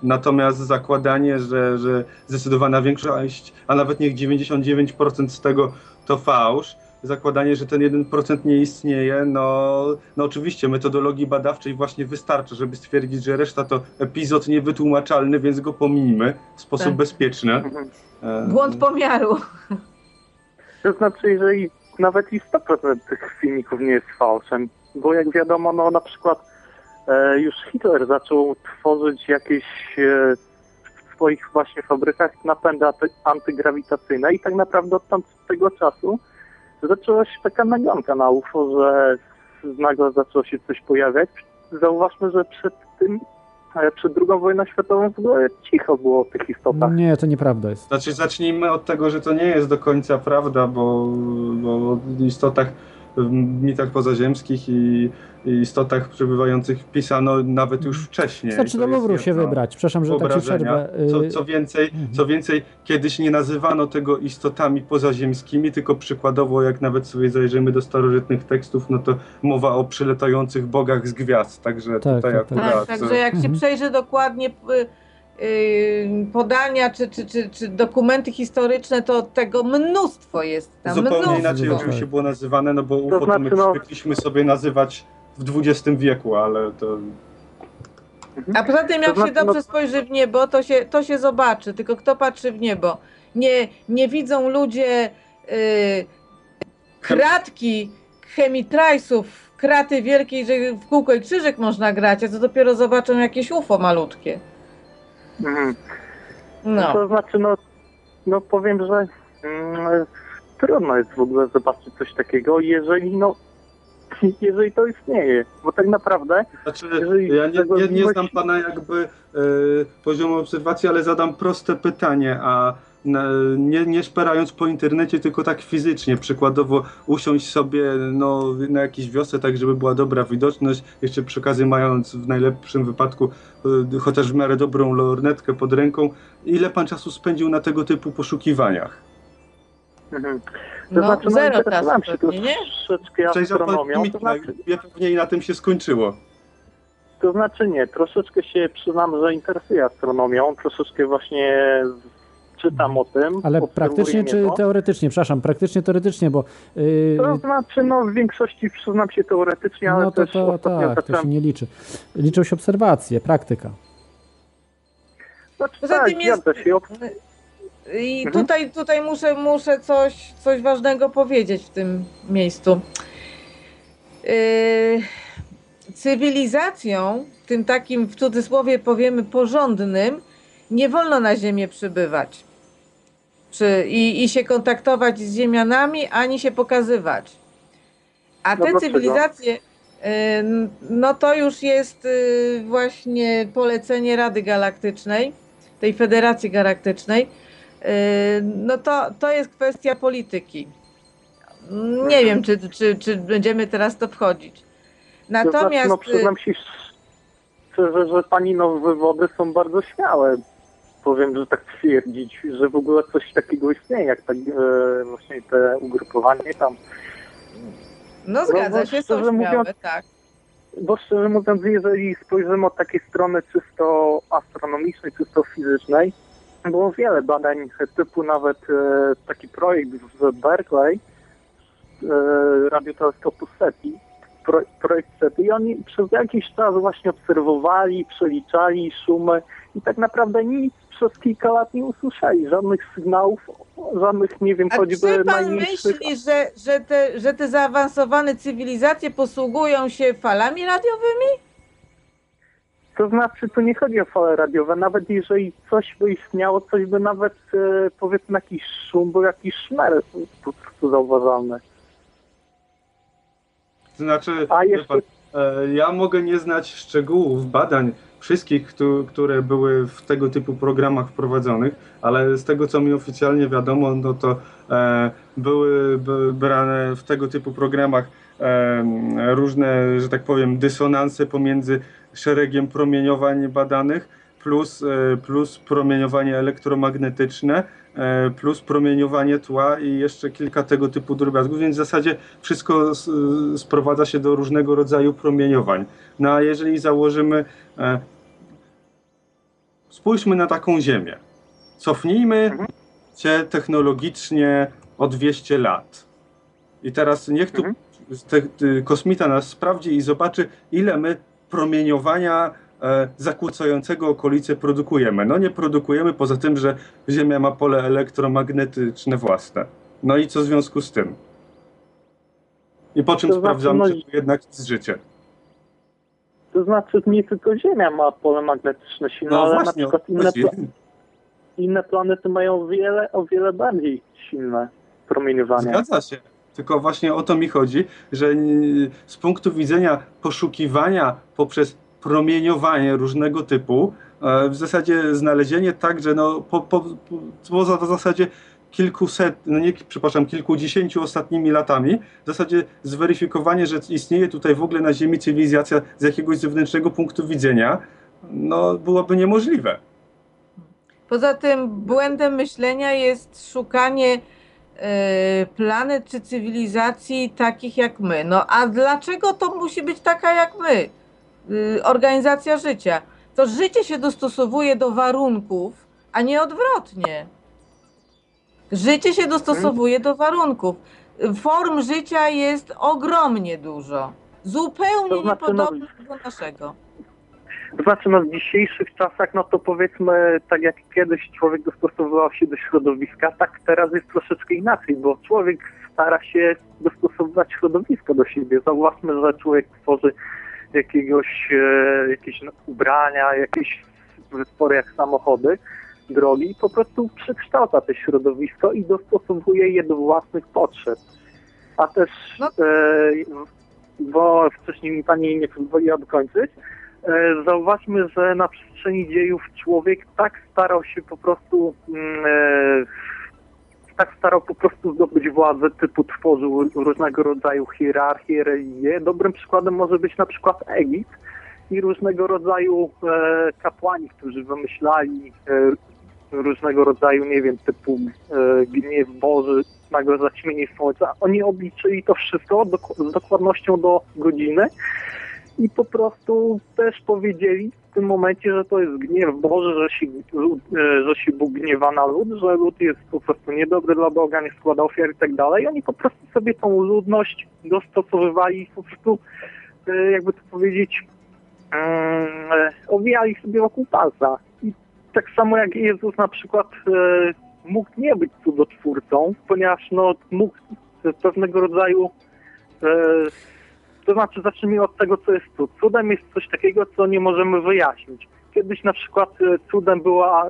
Natomiast zakładanie, że, że zdecydowana większość, a nawet niech 99% z tego to fałsz, zakładanie, że ten 1% nie istnieje, no, no oczywiście metodologii badawczej właśnie wystarczy, żeby stwierdzić, że reszta to epizod niewytłumaczalny, więc go pomijmy w sposób Tak. bezpieczny. Mhm. E, Błąd pomiaru. To znaczy, jeżeli nawet i 100% tych filmików nie jest fałszem, bo jak wiadomo, no na przykład e, już Hitler zaczął tworzyć jakieś e, w swoich właśnie fabrykach napędy anty, antygrawitacyjne i tak naprawdę od tamtego czasu zaczęła się taka nagonka na UFO, że nagle zaczęło się coś pojawiać. Zauważmy, że przed tym, e, przed II wojną światową w ogóle cicho było o tych istotach. Nie, to nieprawda jest. Znaczy zacznijmy od tego, że to nie jest do końca prawda, bo, bo o istotach mitach pozaziemskich i, i istotach przebywających pisano nawet już wcześniej. Znaczy To do Louvru się wybrać. Przepraszam, że tak przerwę. Co, Y, co, więcej, Mhm. co więcej, kiedyś nie nazywano tego istotami pozaziemskimi, tylko przykładowo, jak nawet sobie zajrzymy do starożytnych tekstów, no to mowa o przylatających bogach z gwiazd. Także Tak, tutaj tak, tak. akurat. Tak, także jak się Mhm. przejrzy dokładnie y, y, podania czy, czy, czy, czy dokumenty historyczne, to tego mnóstwo jest tam. Zupełnie mnóstwo. inaczej oczywiście było nazywane, no bo UFO to, znaczy, my no- przywykliśmy sobie nazywać w XX wieku, ale to A poza tym, jak To się znaczy, dobrze no- spojrzy w niebo, to się, to się zobaczy. Tylko kto patrzy w niebo? Nie, nie widzą ludzie y, kratki chemitrajsów, kraty wielkiej, że w kółko i krzyżyk można grać, a to dopiero zobaczą jakieś UFO malutkie. Mhm. No. To znaczy, no, no powiem, że mm, trudno jest w ogóle zobaczyć coś takiego, jeżeli no, jeżeli to istnieje, bo tak naprawdę Znaczy, ja nie, nie, nie znam pana jakby e, poziomu obserwacji, ale zadam proste pytanie, a nie, nie szperając po internecie, tylko tak fizycznie, przykładowo usiąść sobie no, na jakiejś wiosce, tak żeby była dobra widoczność, jeszcze przy okazji mając w najlepszym wypadku e, chociaż w miarę dobrą lornetkę pod ręką, ile pan czasu spędził na tego typu poszukiwaniach? mhm. to No, znaczy, no, zero interesowałem czasu się pewnie, nie? troszeczkę astronomią, to znaczy, ja pewnie i na tym się skończyło. to znaczy nie, troszeczkę się przyznam, że interesuję astronomią, troszeczkę właśnie czytam o tym. ale praktycznie czy niebo. teoretycznie? Przepraszam, praktycznie, teoretycznie, bo y, To znaczy, no w większości przyznam się teoretycznie, ale no to, też to tak, to się nie liczy. Liczą się obserwacje, praktyka. Znaczy, Poza tak, tym jest- zgadza się. I Mhm. tutaj, tutaj muszę, muszę coś, coś ważnego powiedzieć w tym miejscu. Yy, cywilizacją, tym takim w cudzysłowie powiemy porządnym, nie wolno na Ziemię przybywać. Czy, i, I się kontaktować z Ziemianami, ani się pokazywać. A No te dlaczego? cywilizacje, yy, no to już jest yy, właśnie polecenie Rady Galaktycznej, tej Federacji Galaktycznej, no to, to jest kwestia polityki. Nie wiem, czy, czy, czy będziemy teraz to wchodzić. Natomiast. To no przyznam się szczerze, że pani no wywody są bardzo śmiałe. Powiem, że tak twierdzić, że w ogóle coś takiego istnieje, jak tak, e, właśnie te ugrupowanie tam. No zgadza bo się, są śmiałe, mówiąc- tak. Bo szczerze mówiąc, jeżeli spojrzymy od takiej strony czysto astronomicznej, czysto fizycznej, było wiele badań typu nawet e, taki projekt w Berkeley, e, radioteleskopu SETI, pro, projekt SETI i oni przez jakiś czas właśnie obserwowali, przeliczali szumy i tak naprawdę nic przez kilka lat nie usłyszeli, żadnych sygnałów, żadnych, nie wiem, A choćby czy pan najmniejszych... myśli, że, że, te, że te zaawansowane cywilizacje posługują się falami radiowymi? To znaczy, tu nie chodzi o fale radiowe, nawet jeżeli coś by istniało, coś by nawet, e, powiedzmy, jakiś szum, był jakiś szmer po prostu zauważalny. To znaczy, A jeszcze- pan, e, ja mogę nie znać szczegółów badań wszystkich, któ- które były w tego typu programach wprowadzonych, ale z tego, co mi oficjalnie wiadomo, no to e, były by, brane w tego typu programach e, różne, że tak powiem, dysonanse pomiędzy szeregiem promieniowań badanych plus, e, plus promieniowanie elektromagnetyczne, plus promieniowanie tła i jeszcze kilka tego typu drobiazgów, więc w zasadzie wszystko sprowadza się do różnego rodzaju promieniowań. No a jeżeli założymy, spójrzmy na taką Ziemię. Cofnijmy się technologicznie o 200 lat. I teraz niech tu te, ty, kosmita nas sprawdzi i zobaczy, ile my promieniowania e, zakłócającego okolice produkujemy. No nie produkujemy, poza tym, że Ziemia ma pole elektromagnetyczne własne. No i co w związku z tym? I po czym To znaczy, sprawdzamy, no czy tu jednak jest życie? To znaczy, nie tylko Ziemia ma pole magnetyczne silne, No ale na właśnie, przykład inne, pla- inne planety mają wiele, o wiele bardziej silne promieniowanie. Zgadza się. Tylko właśnie o to mi chodzi, że z punktu widzenia poszukiwania poprzez promieniowanie różnego typu, e, w zasadzie znalezienie tak, że no, po, po, po, poza w zasadzie kilkuset, no nie, przepraszam, kilkudziesięciu ostatnimi latami, w zasadzie zweryfikowanie, że istnieje tutaj w ogóle na Ziemi cywilizacja z jakiegoś zewnętrznego punktu widzenia, no byłoby niemożliwe. Poza tym błędem myślenia jest szukanie e, planet czy cywilizacji takich jak my. No a dlaczego to musi być taka jak my? Y, Organizacja życia. To życie się dostosowuje do warunków, a nie odwrotnie. Życie się dostosowuje do warunków. Form życia jest ogromnie dużo. Zupełnie To znaczy, no- do naszego. To znaczy, no w dzisiejszych czasach, no to powiedzmy, tak jak kiedyś człowiek dostosowywał się do środowiska, tak teraz jest troszeczkę inaczej, bo człowiek stara się dostosowywać środowisko do siebie. Zauważmy, że człowiek tworzy jakiegoś, e, jakieś ubrania, jakieś wytwory jak samochody, drogi i po prostu przekształca to środowisko i dostosowuje je do własnych potrzeb. A też, No. e, bo wcześniej mi pani nie pozwoliła dokończyć, E, Zauważmy, że na przestrzeni dziejów człowiek tak starał się po prostu mm, e, tak starał po prostu zdobyć władzę, typu tworzył różnego rodzaju hierarchie, religie. Dobrym przykładem może być na przykład Egipt i różnego rodzaju e, kapłani, którzy wymyślali e, różnego rodzaju, nie wiem, typu e, gniew Boży, nagle zaćmienie słońca. Oni obliczyli to wszystko z dokładnością do godziny i po prostu też powiedzieli w tym momencie, że to jest gniew Boży, że się, e, że się Bóg gniewa na lud, że lud jest po prostu niedobry dla Boga, nie składa ofiar i tak dalej. Oni po prostu sobie tą ludność dostosowywali po prostu, e, jakby to powiedzieć, e, owijali sobie wokół palca. Tak samo jak Jezus na przykład e, mógł nie być cudotwórcą, ponieważ no, mógł pewnego rodzaju e, to znaczy, zacznijmy od tego, co jest cud. Cudem jest coś takiego, co nie możemy wyjaśnić. Kiedyś na przykład e, cudem była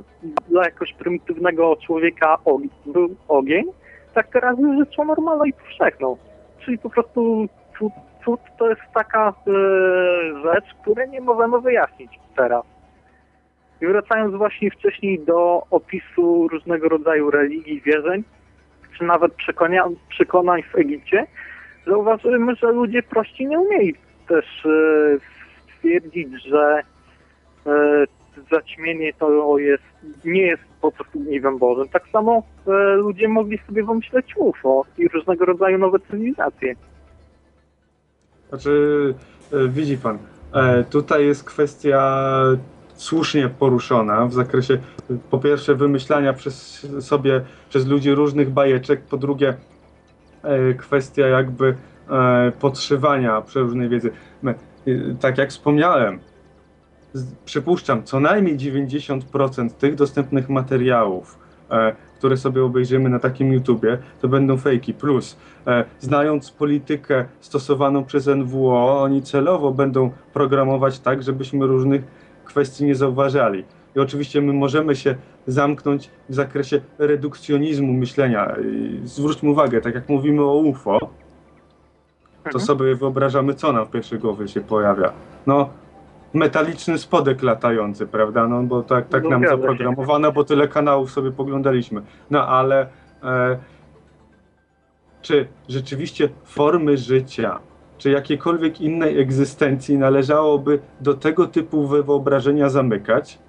dla jakoś prymitywnego człowieka ogień, był ogień, tak teraz jest rzeczą normalną i powszechną. Czyli po prostu cud, cud to jest taka rzecz, której nie możemy wyjaśnić teraz. I wracając właśnie wcześniej do opisu różnego rodzaju religii, wierzeń, czy nawet przekonia, przekonań w Egipcie, zauważymy, że ludzie prości nie umieli też e, stwierdzić, że e, zaćmienie to jest, nie jest po prostu gniewem Bożym. Tak samo e, ludzie mogli sobie wymyśleć UFO i różnego rodzaju nowe cywilizacje. Znaczy, e, widzi pan, e, tutaj jest kwestia słusznie poruszona w zakresie po pierwsze wymyślania przez sobie, przez ludzi różnych bajeczek, po drugie e, kwestia jakby e, podszywania przeróżnej wiedzy. E, tak jak wspomniałem, przypuszczam, co najmniej 90% tych dostępnych materiałów, które sobie obejrzymy na takim YouTubie, to będą fejki. Plus, znając politykę stosowaną przez NWO, oni celowo będą programować tak, żebyśmy różnych kwestii nie zauważali. I oczywiście my możemy się zamknąć w zakresie redukcjonizmu myślenia. Zwróćmy uwagę, tak jak mówimy o UFO, to Mhm. sobie wyobrażamy, co nam w pierwszej głowie się pojawia. No, metaliczny spodek latający, prawda? No bo tak, tak No, nam się. zaprogramowano, bo tyle kanałów sobie poglądaliśmy. No ale e, czy rzeczywiście formy życia, czy jakiejkolwiek innej egzystencji należałoby do tego typu wyobrażenia zamykać?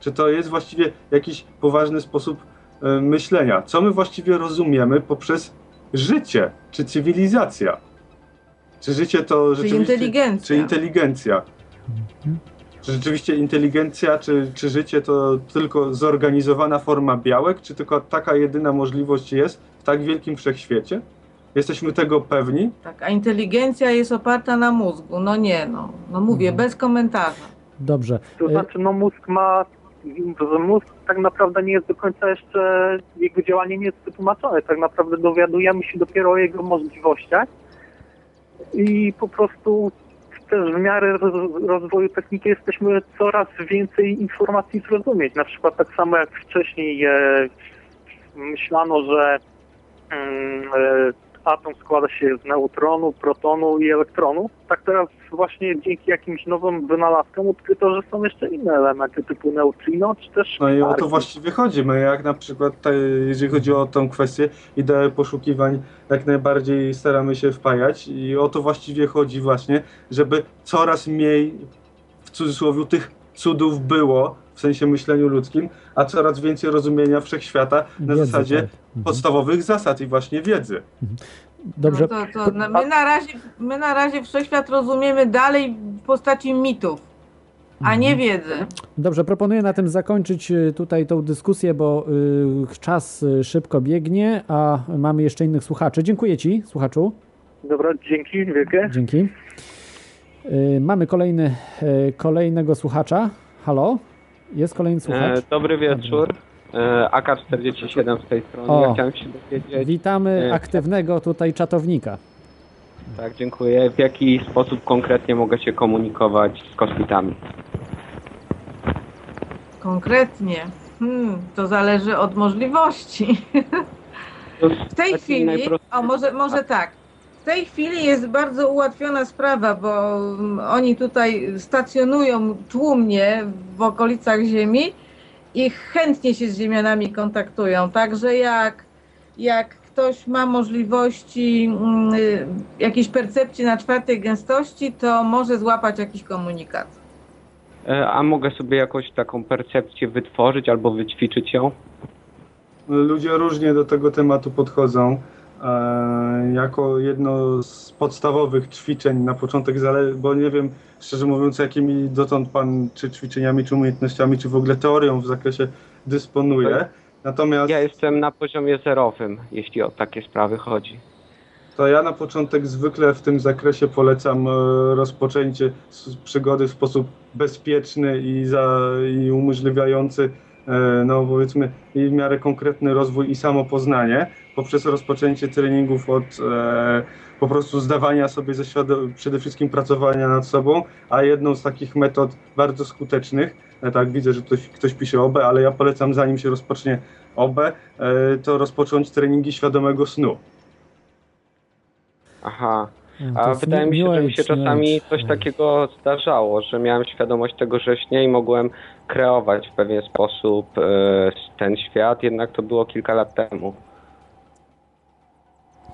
Czy to jest właściwie jakiś poważny sposób e, myślenia? Co my właściwie rozumiemy poprzez życie, czy cywilizacja? Czy życie to Czy rzeczywiście... inteligencja. Czy inteligencja? Czy rzeczywiście inteligencja, czy, czy życie to tylko zorganizowana forma białek, czy tylko taka jedyna możliwość jest w tak wielkim wszechświecie? Jesteśmy tego pewni? Tak, a inteligencja jest oparta na mózgu. No nie, no. No mówię, Mhm. bez komentarza. Dobrze. To E, znaczy, no mózg ma, mózg tak naprawdę nie jest do końca jeszcze, jego działanie nie jest wytłumaczone. Tak naprawdę dowiadujemy się dopiero o jego możliwościach i po prostu też w miarę roz- rozwoju techniki jesteśmy coraz więcej informacji zrozumieć. Na przykład tak samo jak wcześniej e, myślano, że mm, e, atom składa się z neutronu, protonu i elektronu. Tak teraz właśnie dzięki jakimś nowym wynalazkom odkryto, że są jeszcze inne elementy typu neutrino, czy też No i o to właściwie chodzi. My jak na przykład, te, jeżeli chodzi o tą kwestię, ideę poszukiwań, jak najbardziej staramy się wpajać i o to właściwie chodzi właśnie, żeby coraz mniej, w cudzysłowie, tych cudów było, w sensie myśleniu ludzkim, a coraz więcej rozumienia wszechświata na wiedzy, zasadzie tak. Mhm. podstawowych zasad i właśnie wiedzy. Dobrze. No to, to, no, my, na razie, my na razie wszechświat rozumiemy dalej w postaci mitów, a nie Mhm. wiedzy. Dobrze, proponuję na tym zakończyć y, tutaj tą dyskusję, bo y, czas y, szybko biegnie, a mamy jeszcze innych słuchaczy. Dziękuję Ci, słuchaczu. Dobra, dzięki wielkie. Dzięki. Y, Mamy kolejny, y, kolejnego słuchacza. Halo? Jest kolejny słuchacz? E, dobry wieczór. E, AK-47 z tej strony. O. Ja chciałem się dowiedzieć, Witamy e, aktywnego tutaj czatownika. tak, dziękuję, w jaki sposób konkretnie mogę się komunikować z kosmitami. Konkretnie. Hmm, to zależy od możliwości. W tej chwili, o może, może tak. W tej chwili jest bardzo ułatwiona sprawa, bo mm, oni tutaj stacjonują tłumnie w okolicach Ziemi i chętnie się z Ziemianami kontaktują. Także jak, jak ktoś ma możliwości mm, y, jakiejś percepcji na czwartej gęstości, to może złapać jakiś komunikat. E, a mogę sobie jakąś taką percepcję wytworzyć albo wyćwiczyć ją? Ludzie różnie do tego tematu podchodzą. E, jako jedno z podstawowych ćwiczeń na początek, bo nie wiem, szczerze mówiąc, jakimi dotąd pan, czy ćwiczeniami, czy umiejętnościami, czy w ogóle teorią w zakresie dysponuje. Natomiast Ja jestem na poziomie zerowym, jeśli o takie sprawy chodzi. to ja na początek zwykle w tym zakresie polecam e, rozpoczęcie przygody w sposób bezpieczny i, za, i umożliwiający no powiedzmy i w miarę konkretny rozwój i samopoznanie poprzez rozpoczęcie treningów od e, po prostu zdawania sobie ze świadom, przede wszystkim pracowania nad sobą, a jedną z takich metod bardzo skutecznych, e, tak widzę, że ktoś, ktoś pisze OB, ale ja polecam zanim się rozpocznie OB, e, to rozpocząć treningi świadomego snu. Aha. to A wydaje mi się, że mi się czasami coś takiego zdarzało, że miałem świadomość tego, że śnię i mogłem kreować w pewien sposób e, ten świat, jednak to było kilka lat temu.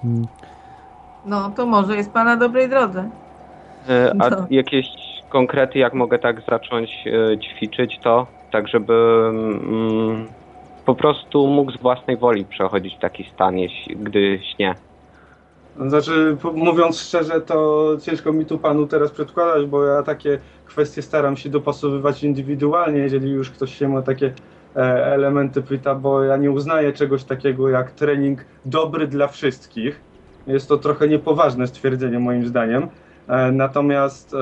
Mm. No to może jest pan na dobrej drodze. E, A No. jakieś konkrety, jak mogę tak zacząć e, ćwiczyć to, tak żeby mm, po prostu mógł z własnej woli przechodzić taki stan, jeśli, gdy śnie. Znaczy, mówiąc szczerze, to ciężko mi tu panu teraz przedkładać, bo ja takie kwestie staram się dopasowywać indywidualnie, jeżeli już ktoś się ma takie e, elementy pyta, bo ja nie uznaję czegoś takiego jak trening dobry dla wszystkich. Jest to trochę niepoważne stwierdzenie moim zdaniem. E, natomiast, e,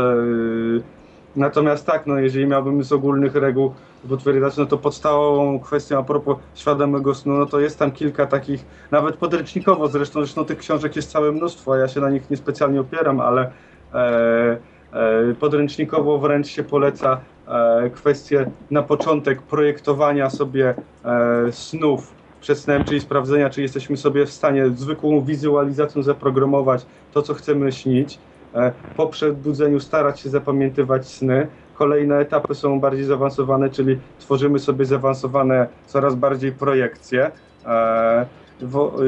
natomiast tak, no, jeżeli miałbym z ogólnych reguł potwierdzać, no to podstawową kwestią a propos świadomego snu, no to jest tam kilka takich, nawet podręcznikowo zresztą, zresztą tych książek jest całe mnóstwo, ja się na nich niespecjalnie opieram, ale e, e, podręcznikowo wręcz się poleca e, kwestię na początek projektowania sobie e, snów przed snem, czyli sprawdzenia, czy jesteśmy sobie w stanie zwykłą wizualizacją zaprogramować to, co chcemy śnić. E, po przebudzeniu starać się zapamiętywać sny. Kolejne etapy są bardziej zaawansowane, czyli tworzymy sobie zaawansowane coraz bardziej projekcje. E,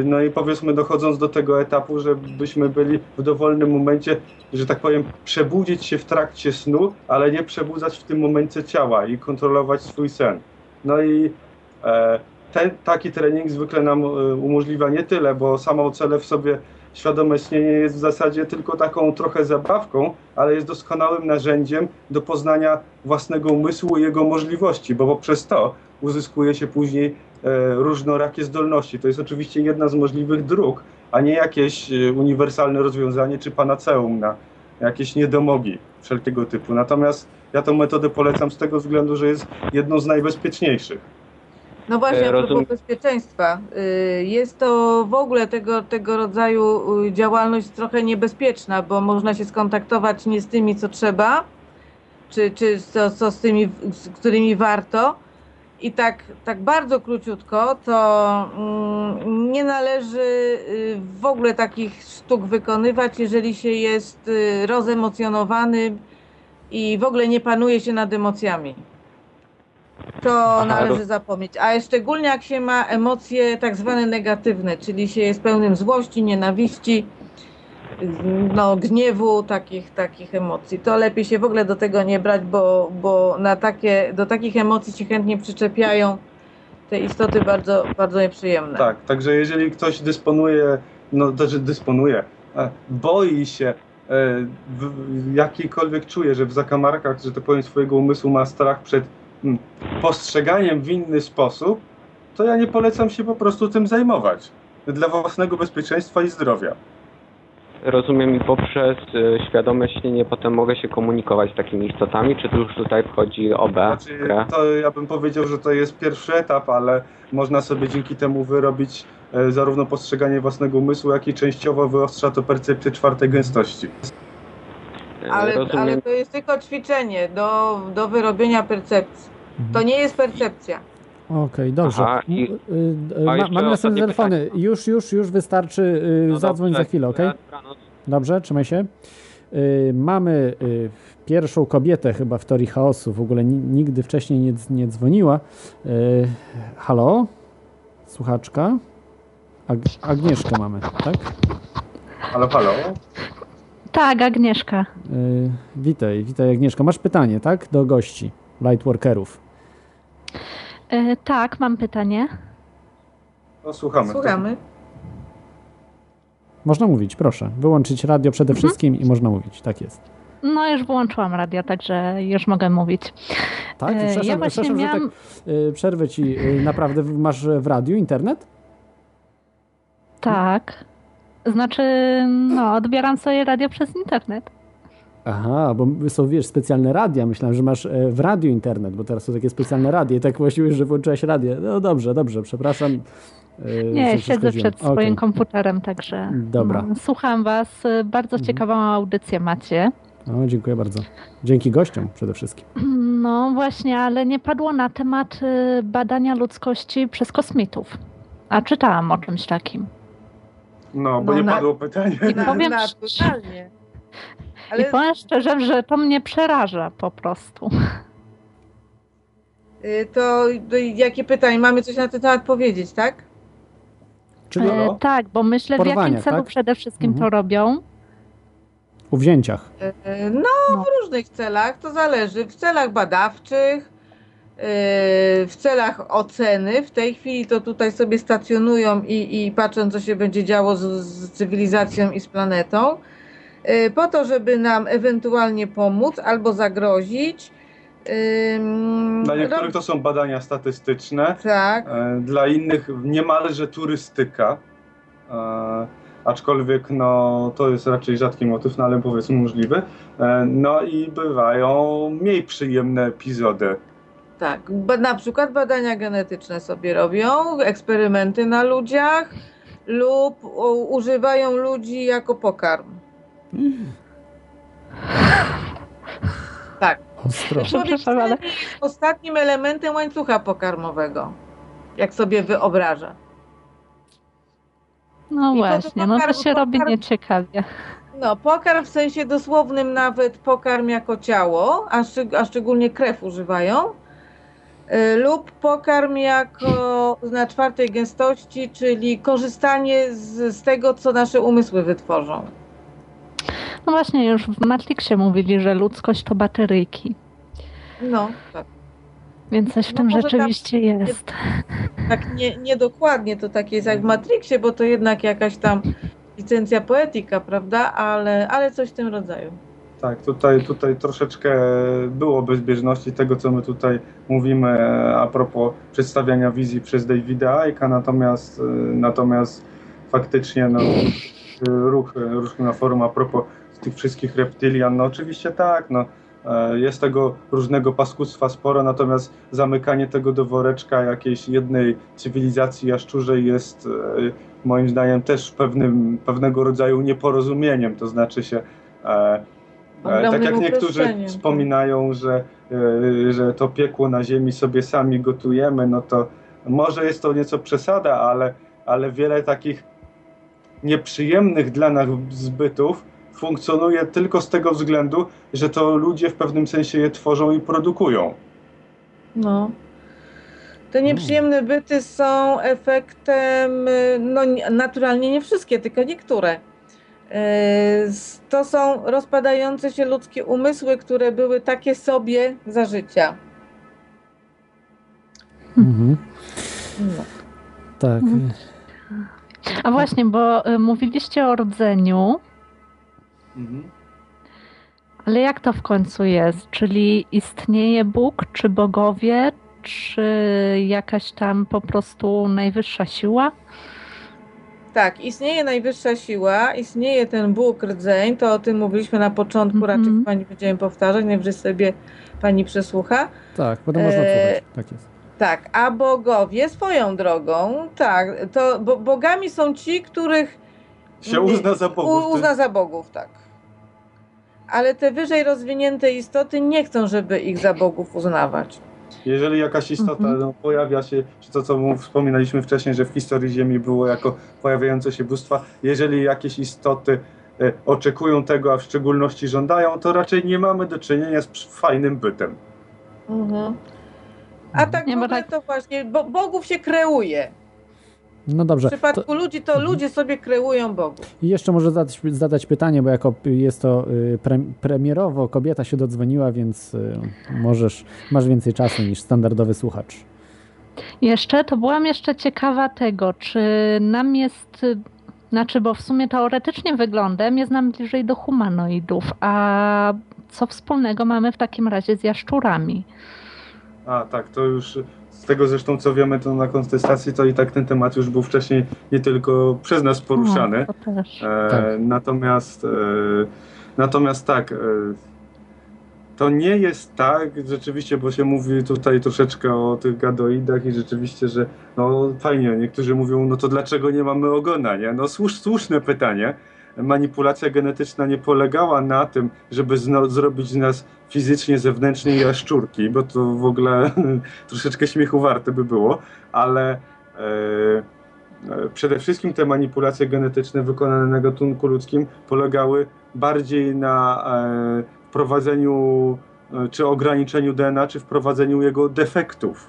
no i powiedzmy, dochodząc do tego etapu, żebyśmy byli w dowolnym momencie, że tak powiem, przebudzić się w trakcie snu, ale nie przebudzać w tym momencie ciała i kontrolować swój sen. No i e, ten, taki trening zwykle nam e, umożliwia nie tyle, bo samo cele w sobie świadome śnienie jest w zasadzie tylko taką trochę zabawką, ale jest doskonałym narzędziem do poznania własnego umysłu i jego możliwości, bo poprzez to uzyskuje się później e, różnorakie zdolności. To jest oczywiście jedna z możliwych dróg, a nie jakieś e, uniwersalne rozwiązanie czy panaceum na jakieś niedomogi wszelkiego typu. Natomiast ja tę metodę polecam z tego względu, że jest jedną z najbezpieczniejszych. No właśnie, E, a propos rozum- bezpieczeństwa. y, Jest to w ogóle tego, tego rodzaju y, działalność trochę niebezpieczna, bo można się skontaktować nie z tymi, co trzeba, czy, czy co, co z tymi, z którymi warto. I tak, tak bardzo króciutko, to mm, nie należy y, w ogóle takich sztuk wykonywać, jeżeli się jest y, rozemocjonowanym i w ogóle nie panuje się nad emocjami. To Aha, należy zapomnieć. A szczególnie jak się ma emocje tak zwane negatywne, czyli się jest pełnym złości, nienawiści, no, gniewu, takich, takich emocji. To lepiej się w ogóle do tego nie brać, bo, bo na takie, do takich emocji się chętnie przyczepiają te istoty bardzo, bardzo nieprzyjemne. Tak, także jeżeli ktoś dysponuje, no to, że dysponuje, e, boi się, e, w, jakikolwiek czuje, że w zakamarkach, że tak powiem, swojego umysłu ma strach przed postrzeganiem w inny sposób, to ja nie polecam się po prostu tym zajmować. Dla własnego bezpieczeństwa i zdrowia. Rozumiem i poprzez e, świadome śnienie potem mogę się komunikować z takimi istotami, czy tu już tutaj wchodzi OB? Znaczy, to ja bym powiedział, że to jest pierwszy etap, ale można sobie dzięki temu wyrobić e, zarówno postrzeganie własnego umysłu, jak i częściowo wyostrza to percepcję czwartej gęstości. E, Ale, Rozumiem, ale to jest tylko ćwiczenie do, do wyrobienia percepcji. To nie jest percepcja. Okej, dobrze. Aha, i- Y, y, ma, mamy następne telefony. Już, już, już wystarczy. y, No Zadzwoń dobrze, za chwilę, okej? dobranoc. Dobrze, trzymaj się. Mamy pierwszą kobietę chyba w teorii chaosu. W ogóle ni- nigdy wcześniej nie, nie dzwoniła. Halo? Słuchaczka? Ag- Agnieszkę mamy, tak? Halo, halo? Tak, Agnieszka. Witaj, witaj Agnieszko. Masz pytanie, tak? Do gości, lightworkerów. E, tak, mam pytanie. No, słuchamy. Słuchamy. Można mówić, proszę. Wyłączyć radio przede wszystkim i można mówić, tak jest. No, już wyłączyłam radio, także już mogę mówić. Tak? E, Przepraszam, ja właśnie przepraszam miałam... że tak y, przerwę ci. Y, naprawdę masz w radiu internet? Tak. Znaczy, no, odbieram sobie radio przez internet. Aha, bo są, wiesz, specjalne radia. Myślałem, że masz e, w radiu internet, bo teraz są takie specjalne radia. I tak właściwie, że włączyłaś radio. No dobrze, dobrze, przepraszam. e, Nie, siedzę przed swoim Okej. komputerem, także Dobra. no, słucham was. Bardzo ciekawą audycję macie. O, dziękuję bardzo. Dzięki gościom przede wszystkim. No właśnie, ale nie padło na temat y, badania ludzkości przez kosmitów. A czytałam o czymś takim. No, bo No, nie na- padło pytanie. Na, powiem naturalnie. I Ale powiem szczerze, że to mnie przeraża po prostu. y, to, to jakie pytanie? Mamy coś na ten temat powiedzieć, tak? Czyli E, tak, bo myślę, w jakim celu tak? przede wszystkim Mhm. to robią. o wzięciach. Y, No, w różnych celach, to zależy. W celach badawczych, y, w celach oceny. W tej chwili to tutaj sobie stacjonują i, i patrzą, co się będzie działo z, z cywilizacją i z planetą. Y, Po to, żeby nam ewentualnie pomóc albo zagrozić. Dla niektórych to są badania statystyczne, Tak. e, dla innych niemalże turystyka. E, Aczkolwiek no, to jest raczej rzadki motyw, no ale powiedzmy możliwy. E, No i bywają mniej przyjemne epizody. Tak, na przykład badania genetyczne sobie robią, eksperymenty na ludziach lub używają ludzi jako pokarm. Tak. Ostro. Przepraszam, ale- ostatnim elementem łańcucha pokarmowego, jak sobie wyobraża. No I to właśnie, do no to pokarmu- się robi pokarm- nieciekawie. No, pokarm w sensie dosłownym nawet pokarm jako ciało, a, szczeg- a szczególnie krew używają, y, lub pokarm jako na czwartej gęstości, czyli korzystanie z, z tego, co nasze umysły wytworzą. No właśnie, już w Matrixie mówili, że ludzkość to bateryjki. No, tak. Więc coś w No tym może tam- rzeczywiście jest. Tak nie, niedokładnie to takie jest jak w Matrixie, bo to jednak jakaś tam licencja poetyka, prawda? Ale, ale coś w tym rodzaju. Tak, tutaj, tutaj troszeczkę było bezbieżności tego, co my tutaj mówimy e, a propos przedstawiania wizji przez Davida Icka, natomiast, e, natomiast faktycznie no, ruch, ruch na forum a propos tych wszystkich reptylian, no oczywiście tak, no, e, jest tego różnego paskudztwa sporo, natomiast zamykanie tego do woreczka jakiejś jednej cywilizacji jaszczurzej jest e, moim zdaniem też pewnym, pewnego rodzaju nieporozumieniem, to znaczy się e, E, Tak jak niektórzy tak. wspominają, że, e, że to piekło na ziemi sobie sami gotujemy, no to może jest to nieco przesada, ale, ale wiele takich nieprzyjemnych dla nas zbytów funkcjonuje tylko z tego względu, że to ludzie w pewnym sensie je tworzą i produkują. No. Te nieprzyjemne byty są efektem, y, no nie- naturalnie nie wszystkie, tylko niektóre. Y, To są rozpadające się ludzkie umysły, które były takie sobie za życia. Mhm. No. Tak. Mhm. A właśnie, bo y, mówiliście o rdzeniu, ale jak to w końcu jest? Czyli istnieje Bóg, czy bogowie, czy jakaś tam po prostu najwyższa siła? Tak, istnieje najwyższa siła, istnieje ten Bóg rdzeń, to o tym mówiliśmy na początku, Mhm. raczej pani będziemy powtarzać, najwyżej sobie pani przesłucha. Tak, potem można E. Tak jest. Tak, a bogowie swoją drogą, tak, to bo, bogami są ci, których Się uzna za bogów. u, uzna za bogów, tak. Ale te wyżej rozwinięte istoty nie chcą, żeby ich za bogów uznawać. Jeżeli jakaś istota Mhm. no, pojawia się, czy to co wspominaliśmy wcześniej, że w historii Ziemi było jako pojawiające się bóstwa, jeżeli jakieś istoty e, oczekują tego, a w szczególności żądają, to raczej nie mamy do czynienia z fajnym bytem. Mhm. A tak w ogóle to właśnie, bo bogów się kreuje. No W dobrze. przypadku To, ludzi to ludzie sobie kreują bogów. I jeszcze może zadać, zadać pytanie, bo jako jest to y, pre, premierowo, kobieta się dodzwoniła, więc y, możesz, masz więcej czasu niż standardowy słuchacz. Jeszcze, to byłam jeszcze ciekawa tego, czy nam jest, y, znaczy, bo w sumie teoretycznie wyglądem jest nam bliżej do humanoidów, a co wspólnego mamy w takim razie z jaszczurami? A tak, to już z tego zresztą co wiemy, to na kontestacji to i tak ten temat już był wcześniej nie tylko przez nas poruszany. No, to też. E, Tak. Natomiast, e, natomiast tak, e, to nie jest tak rzeczywiście, bo się mówi tutaj troszeczkę o tych gadoidach i rzeczywiście, że no fajnie, niektórzy mówią, no to dlaczego nie mamy ogona, nie? No słusz, słuszne pytanie. Manipulacja genetyczna nie polegała na tym, żeby zno, zrobić z nas fizycznie, zewnętrznie jaszczurki, bo to w ogóle troszeczkę śmiechu warte by było, ale e, e, przede wszystkim te manipulacje genetyczne wykonane na gatunku ludzkim polegały bardziej na e, wprowadzeniu e, czy ograniczeniu DNA, czy wprowadzeniu jego defektów.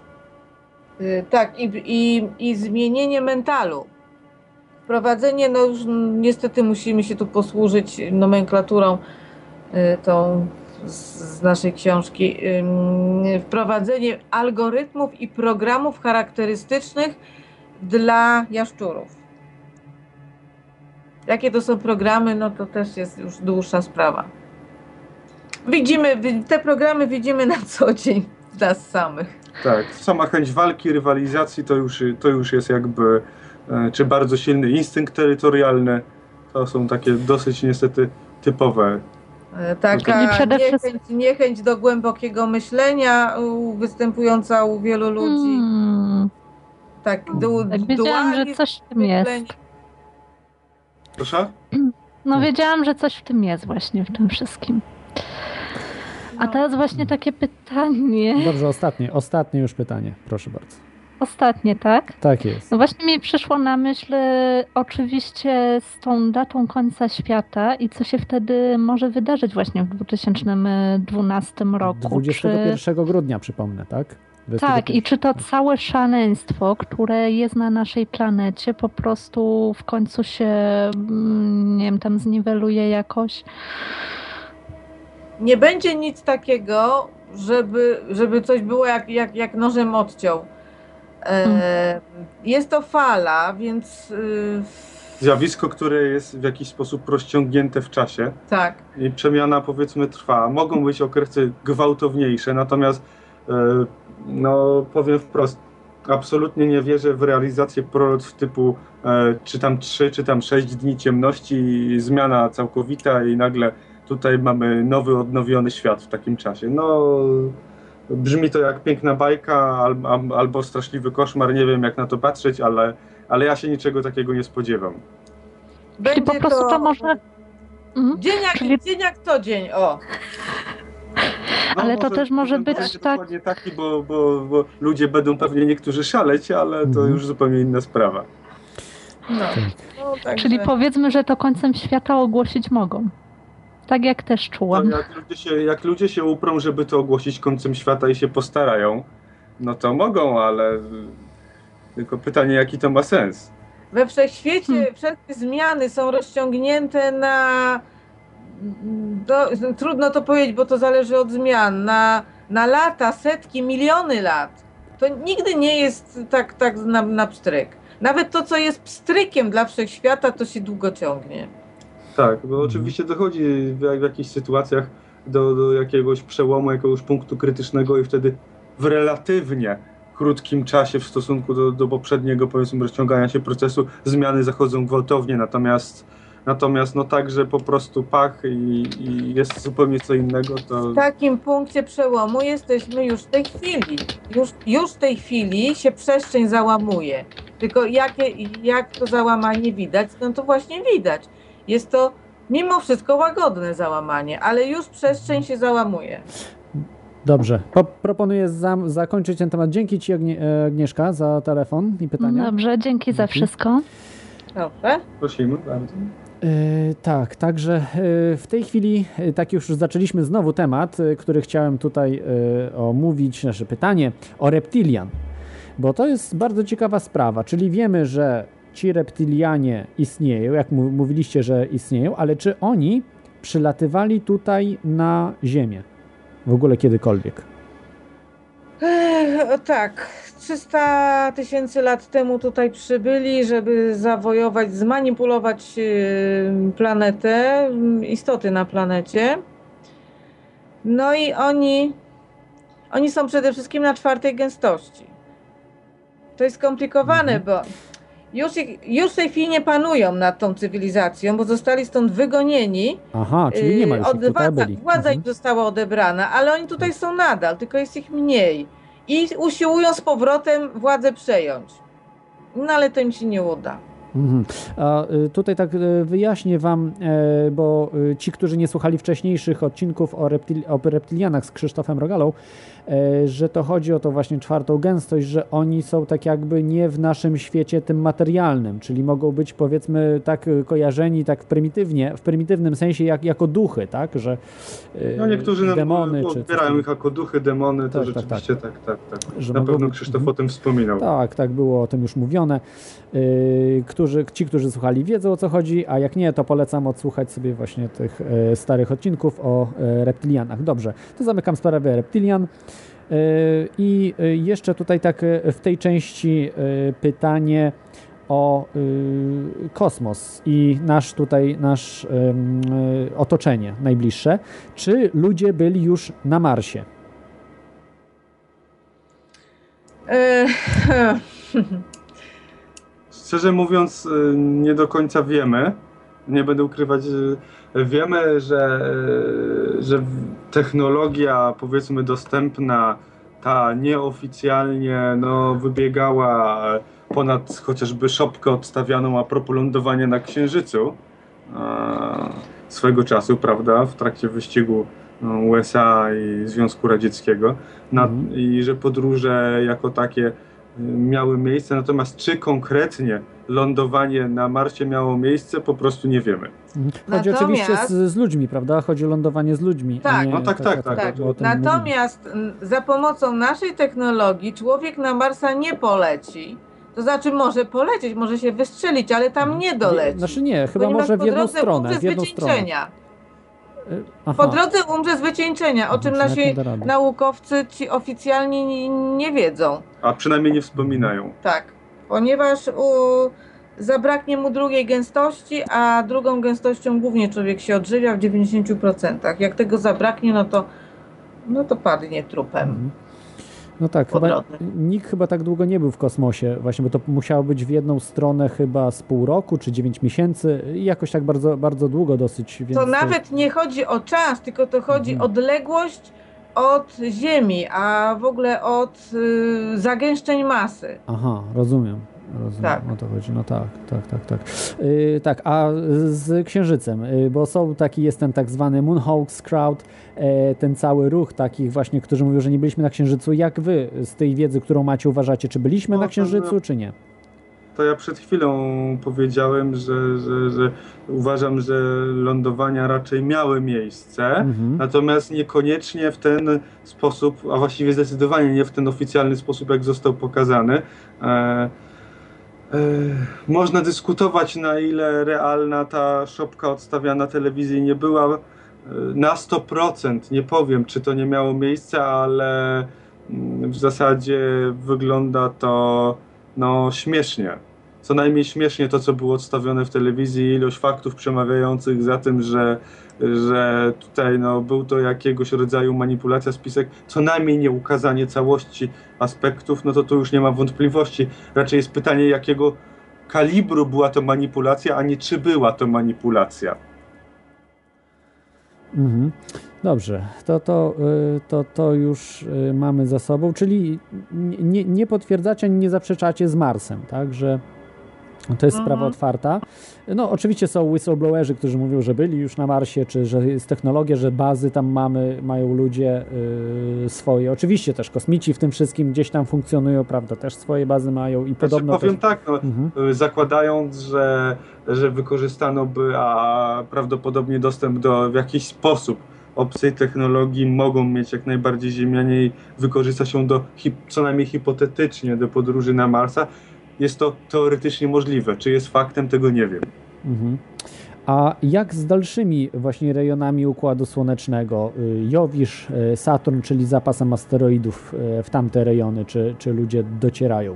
Y, Tak, i, i, i zmienienie mentalu. Wprowadzenie, no już niestety musimy się tu posłużyć nomenklaturą y, tą z, naszej książki. Wprowadzenie algorytmów i programów charakterystycznych dla jaszczurów. Jakie to są programy, no to też jest już dłuższa sprawa. Widzimy, wi- te programy widzimy na co dzień nas samych. Tak, sama chęć walki, rywalizacji to już, to już jest jakby, czy bardzo silny instynkt terytorialny. To są takie dosyć niestety typowe. E, Taka niechęć, niechęć do głębokiego myślenia występująca u wielu ludzi. Hmm, Tak, du, tak wiedziałam, że coś w tym jest. Proszę? No wiedziałam, że coś w tym jest właśnie w tym wszystkim. A teraz właśnie takie pytanie. Dobrze, ostatnie, ostatnie już pytanie, proszę bardzo. Ostatnie, tak? Tak jest. No właśnie mi przyszło na myśl e, oczywiście z tą datą końca świata i co się wtedy może wydarzyć właśnie w 2012 roku. Czy... 21 grudnia przypomnę, tak? Tak, 21. i czy to całe szaleństwo, które jest na naszej planecie, po prostu w końcu się, mm, nie wiem, tam zniweluje jakoś? Nie będzie nic takiego, żeby, żeby coś było jak, jak, jak nożem odciął. E, Jest to fala, więc y, Zjawisko, które jest w jakiś sposób rozciągnięte w czasie tak. i przemiana powiedzmy trwa. Mogą być okresy gwałtowniejsze, natomiast e, no powiem wprost, absolutnie nie wierzę w realizację proroctw typu e, czy tam 3, czy tam 6 dni ciemności i zmiana całkowita i nagle tutaj mamy nowy, odnowiony świat w takim czasie. No brzmi to jak piękna bajka al, al, albo straszliwy koszmar, nie wiem jak na to patrzeć, ale, ale ja się niczego takiego nie spodziewam. Będzie po prostu to może- Mhm. Dzień jak, Czyli- dzień jak co dzień, o. Ale to też może być tak- dokładnie taki, bo, bo, bo ludzie będą pewnie niektórzy szaleć, ale to Mhm. już zupełnie inna sprawa. No. No, także- Czyli powiedzmy, że to końcem świata ogłosić mogą. Tak jak też No, czułam. jak, ludzie się, jak ludzie się uprą, żeby to ogłosić końcem świata i się postarają, no to mogą, ale tylko pytanie, jaki to ma sens. We wszechświecie Hmm. wszelkie zmiany są rozciągnięte na. Do, trudno to powiedzieć, bo to zależy od zmian. Na, na lata, setki, miliony lat. To nigdy nie jest tak, tak na, na pstryk. Nawet to, co jest pstrykiem dla wszechświata, to się długo ciągnie. Tak, bo oczywiście dochodzi w, w jakichś sytuacjach do, do jakiegoś przełomu, jakiegoś punktu krytycznego i wtedy w relatywnie krótkim czasie w stosunku do, do poprzedniego, powiedzmy, rozciągania się procesu, zmiany zachodzą gwałtownie, natomiast natomiast no tak, że po prostu pach i, i jest zupełnie co innego, to W takim punkcie przełomu jesteśmy już w tej chwili. Już, już w tej chwili się przestrzeń załamuje. Tylko jakie, jak to załamanie widać, no to właśnie widać. Jest to mimo wszystko łagodne załamanie, ale już przestrzeń się załamuje. Dobrze, po, proponuję zam, zakończyć ten temat. Dzięki Ci Agnie, e, Agnieszka za telefon i pytania. Dobrze, dzięki za Dzięki. wszystko. Dobrze? prosimy bardzo. E, tak, także e, w tej chwili, tak już zaczęliśmy znowu temat, który chciałem tutaj omówić, nasze pytanie o reptilian. Bo to jest bardzo ciekawa sprawa, czyli wiemy, że ci reptilianie istnieją, jak mówiliście, że istnieją, ale czy oni przylatywali tutaj na Ziemię? W ogóle kiedykolwiek? Ech, tak, 300 tysięcy lat temu tutaj przybyli, żeby zawojować, zmanipulować yy, planetę, yy, istoty na planecie. No i oni, oni są przede wszystkim na czwartej gęstości. To jest skomplikowane, bo już, już w tej chwili nie panują nad tą cywilizacją, bo zostali stąd wygonieni. Aha, czyli nie ma już ich tutaj, władza, byli. władza Mhm. im została odebrana, ale oni tutaj są nadal, tylko jest ich mniej. I usiłują z powrotem władzę przejąć. No ale to im się nie uda. Mhm. A y, tutaj tak y, wyjaśnię wam, e, bo y, ci, którzy nie słuchali wcześniejszych odcinków o, reptil, o reptilianach z Krzysztofem Rogalą, że to chodzi o to właśnie czwartą gęstość, że oni są tak jakby nie w naszym świecie tym materialnym, czyli mogą być powiedzmy tak kojarzeni tak prymitywnie, w prymitywnym sensie jak, jako duchy, tak, że y, No niektórzy demony czy odbierają ich jako duchy, demony, to Tak, tak, rzeczywiście tak, tak, tak. Że Na pewno Krzysztof mhm. o tym wspominał. Tak, tak, było o tym już mówione. Yy, którzy, ci, którzy słuchali, wiedzą o co chodzi, a jak nie, to polecam odsłuchać sobie właśnie tych e, starych odcinków o e, reptilianach. Dobrze, to zamykam sprawę reptilian. Yy, I e, jeszcze tutaj tak e, w tej części e, pytanie o kosmos i nasz tutaj, nasz otoczenie najbliższe. Czy ludzie byli już na Marsie? E, Szczerze mówiąc, nie do końca wiemy. Nie będę ukrywać, że wiemy, że, y, że technologia, powiedzmy, dostępna, ta nieoficjalnie no, wybiegała ponad chociażby szopkę odstawianą a propos lądowania na Księżycu a, swego czasu, prawda, w trakcie wyścigu no, USA i Związku Radzieckiego. Na, I że podróże jako takie miały miejsce, natomiast czy konkretnie lądowanie na Marsie miało miejsce, po prostu nie wiemy. Chodzi Natomiast- oczywiście z, z ludźmi, prawda? Chodzi o lądowanie z ludźmi. a Tak. nie, No tak, tak, tak. Tak. mówimy. Natomiast m, za pomocą naszej technologii człowiek na Marsa nie poleci. To znaczy może polecieć, może się wystrzelić, ale tam nie doleci. Znaczy nie, chyba ponieważ może w jedną stronę. W jedną stronę. Y, Aha. Po drodze umrze z wycieńczenia, o czym nasi naukowcy ci oficjalnie nie, nie wiedzą. A przynajmniej nie wspominają. Tak, ponieważ u, zabraknie mu drugiej gęstości, a drugą gęstością głównie człowiek się odżywia w 90%. Jak tego zabraknie, no to, no to padnie trupem. No tak, chyba, nikt chyba tak długo nie był w kosmosie, właśnie, bo to musiało być w jedną stronę chyba z pół roku czy 9 miesięcy, i jakoś tak bardzo, bardzo długo dosyć. Więc To nawet nie chodzi o czas, tylko to chodzi Mhm. odległość od Ziemi, a w ogóle od y, zagęszczeń masy. Aha, rozumiem. Rozumiem, Tak. o to chodzi. No tak, tak, tak, tak. Yy, tak, a z Księżycem, yy, bo są taki, jest ten tak zwany Moonhawks Crowd, e, ten cały ruch takich właśnie, którzy mówią, że nie byliśmy na Księżycu. Jak wy z tej wiedzy, którą macie, uważacie, czy byliśmy No, na Księżycu, ja- czy nie? To ja przed chwilą powiedziałem, że, że, że uważam, że lądowania raczej miały miejsce, Mhm. natomiast niekoniecznie w ten sposób, a właściwie zdecydowanie nie w ten oficjalny sposób, jak został pokazany. E, można dyskutować, na ile realna ta szopka odstawiana telewizyjnie była. E, Na 100% nie powiem, czy to nie miało miejsca, ale mm, w zasadzie wygląda to no, śmiesznie. Co najmniej śmiesznie to, co było odstawione w telewizji, ilość faktów przemawiających za tym, że, że tutaj no, był to jakiegoś rodzaju manipulacja spisek, co najmniej nie ukazanie całości aspektów, no to tu już nie ma wątpliwości. Raczej jest pytanie, jakiego kalibru była to manipulacja, a nie czy była to manipulacja. Mhm. Dobrze, to, to, y, to, to już y, mamy za sobą, czyli nie, nie potwierdzacie ani nie zaprzeczacie z Marsem, tak, że to jest sprawa Mhm. otwarta. No oczywiście są whistleblowerzy, którzy mówią, że byli już na Marsie, czy że jest technologia, że bazy tam mamy, mają ludzie y, swoje. Oczywiście też kosmici w tym wszystkim gdzieś tam funkcjonują, prawda, też swoje bazy mają i podobno Znaczy, powiem też... tak, no, Mhm. y, zakładając, że, że wykorzystano by, a prawdopodobnie dostęp do w jakiś sposób obcej technologii mogą mieć jak najbardziej Ziemianie i wykorzysta się do, co najmniej hipotetycznie, do podróży na Marsa, jest to teoretycznie możliwe. Czy jest faktem, tego nie wiem. Mhm. A jak z dalszymi właśnie rejonami Układu Słonecznego? Y, Jowisz, y, Saturn, czyli zapasem asteroidów y, w tamte rejony, czy, czy ludzie docierają?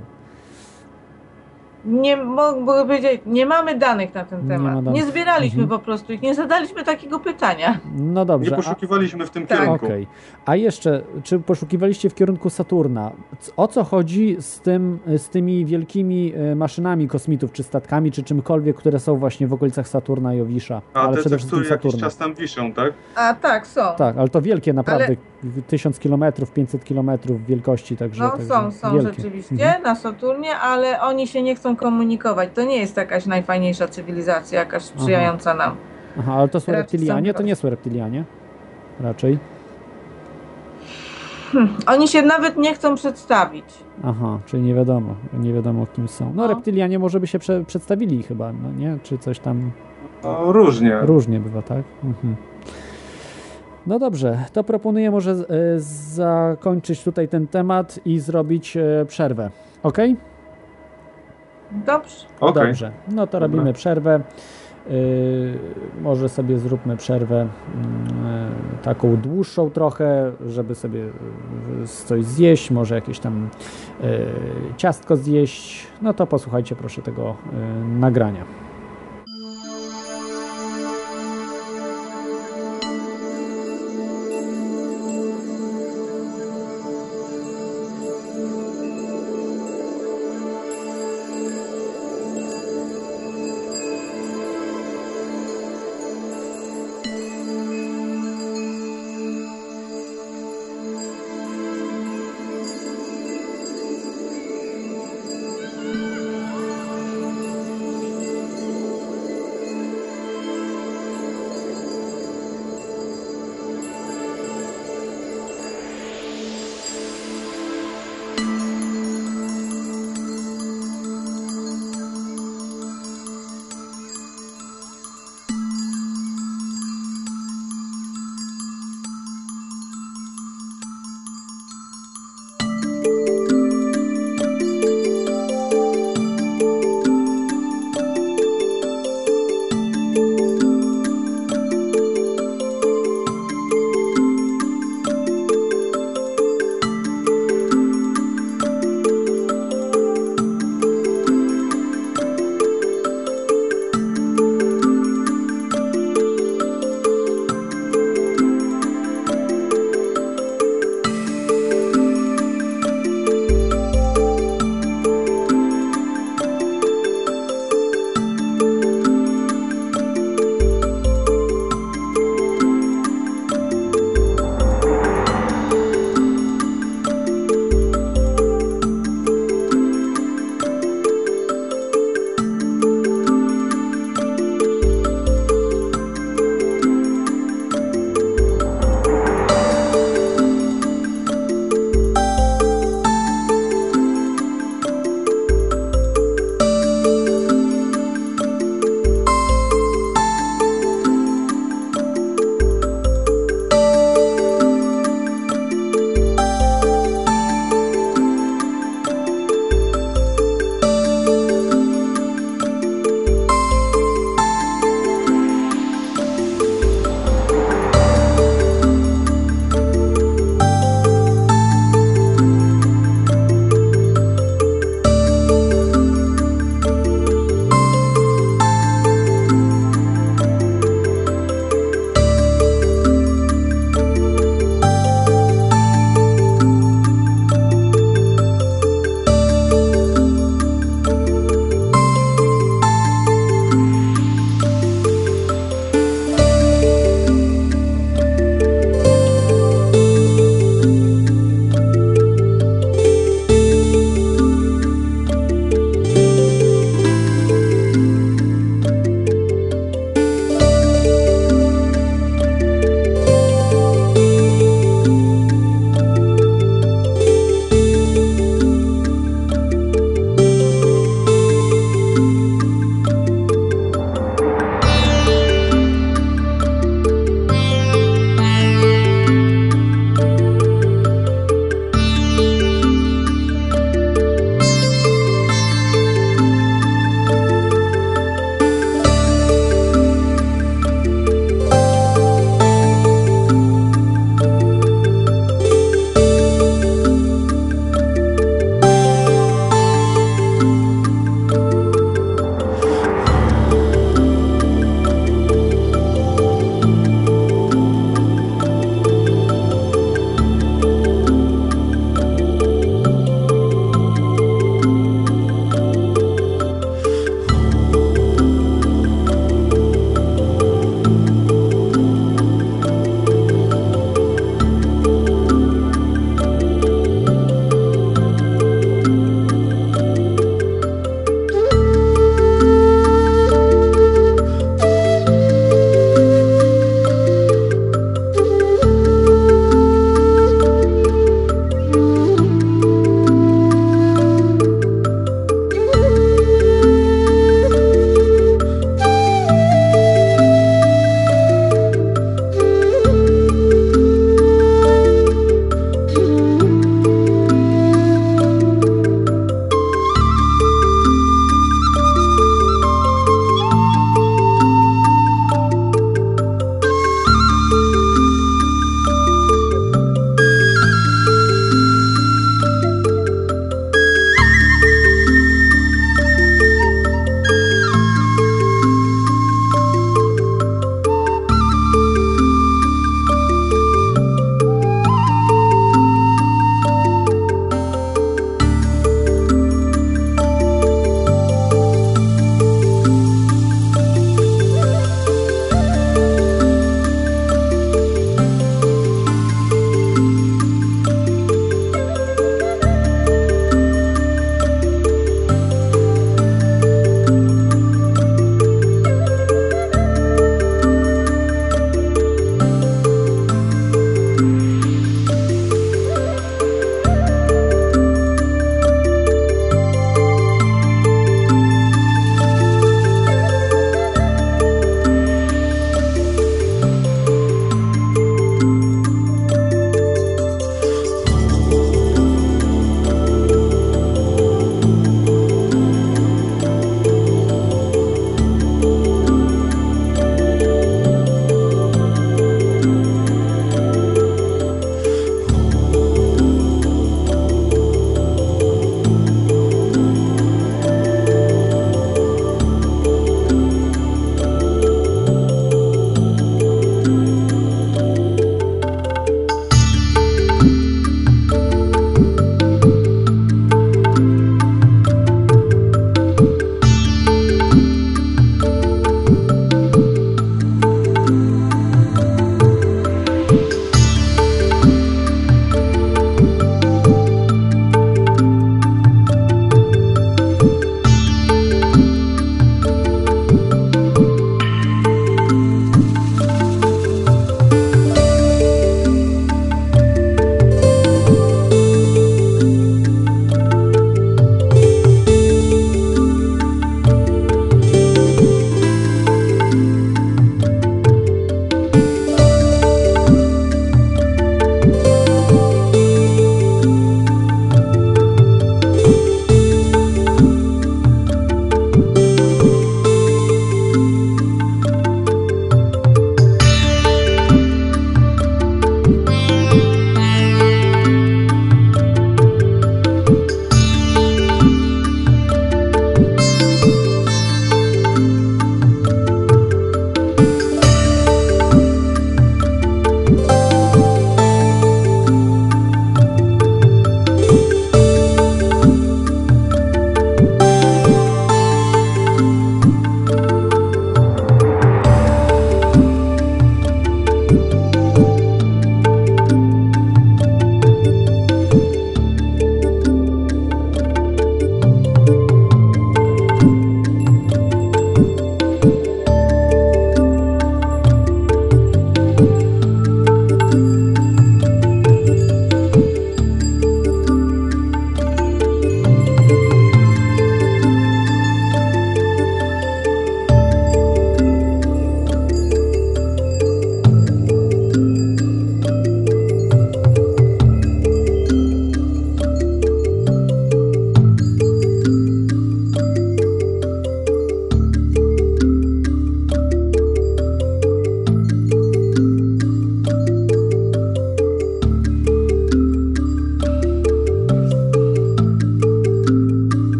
Nie mogę powiedzieć, nie mamy danych na ten Nie temat. ma Nie, danych. zbieraliśmy Mhm. po prostu ich, nie zadaliśmy takiego pytania. No dobrze. Nie a- poszukiwaliśmy w tym Tak. kierunku. Okej. A jeszcze, czy poszukiwaliście w kierunku Saturna? O co chodzi z, tym, z tymi wielkimi e, maszynami kosmitów, czy statkami, czy czymkolwiek, które są właśnie w okolicach Saturna i Jowisza? A ale te, przede wszystkim które jakiś Saturna. czas tam wiszą, tak? A tak, są. Tak, ale to wielkie naprawdę, Ale- 1000 km, 500 km wielkości, także No także są, są wielkie. rzeczywiście Mhm. na Saturnie, ale oni się nie chcą komunikować. To nie jest jakaś najfajniejsza cywilizacja, jakaś sprzyjająca nam. Aha, ale to są Raczej reptilianie? są To nie są reptilianie? Raczej. Hm, Oni się nawet nie chcą przedstawić. Aha, czyli nie wiadomo, nie wiadomo kim są. No, reptilianie może by się prze, przedstawili chyba, no nie? Czy coś tam... No, różnie. Różnie bywa, tak? Mhm. No dobrze, to proponuję może e, zakończyć tutaj ten temat i zrobić e, przerwę. Ok? Dobrze. Okej. Dobrze, no to Dobra. robimy przerwę. Yy, może sobie zróbmy przerwę e, taką dłuższą trochę, żeby sobie e, coś zjeść, może jakieś tam e, ciastko zjeść. No to posłuchajcie proszę tego e, nagrania.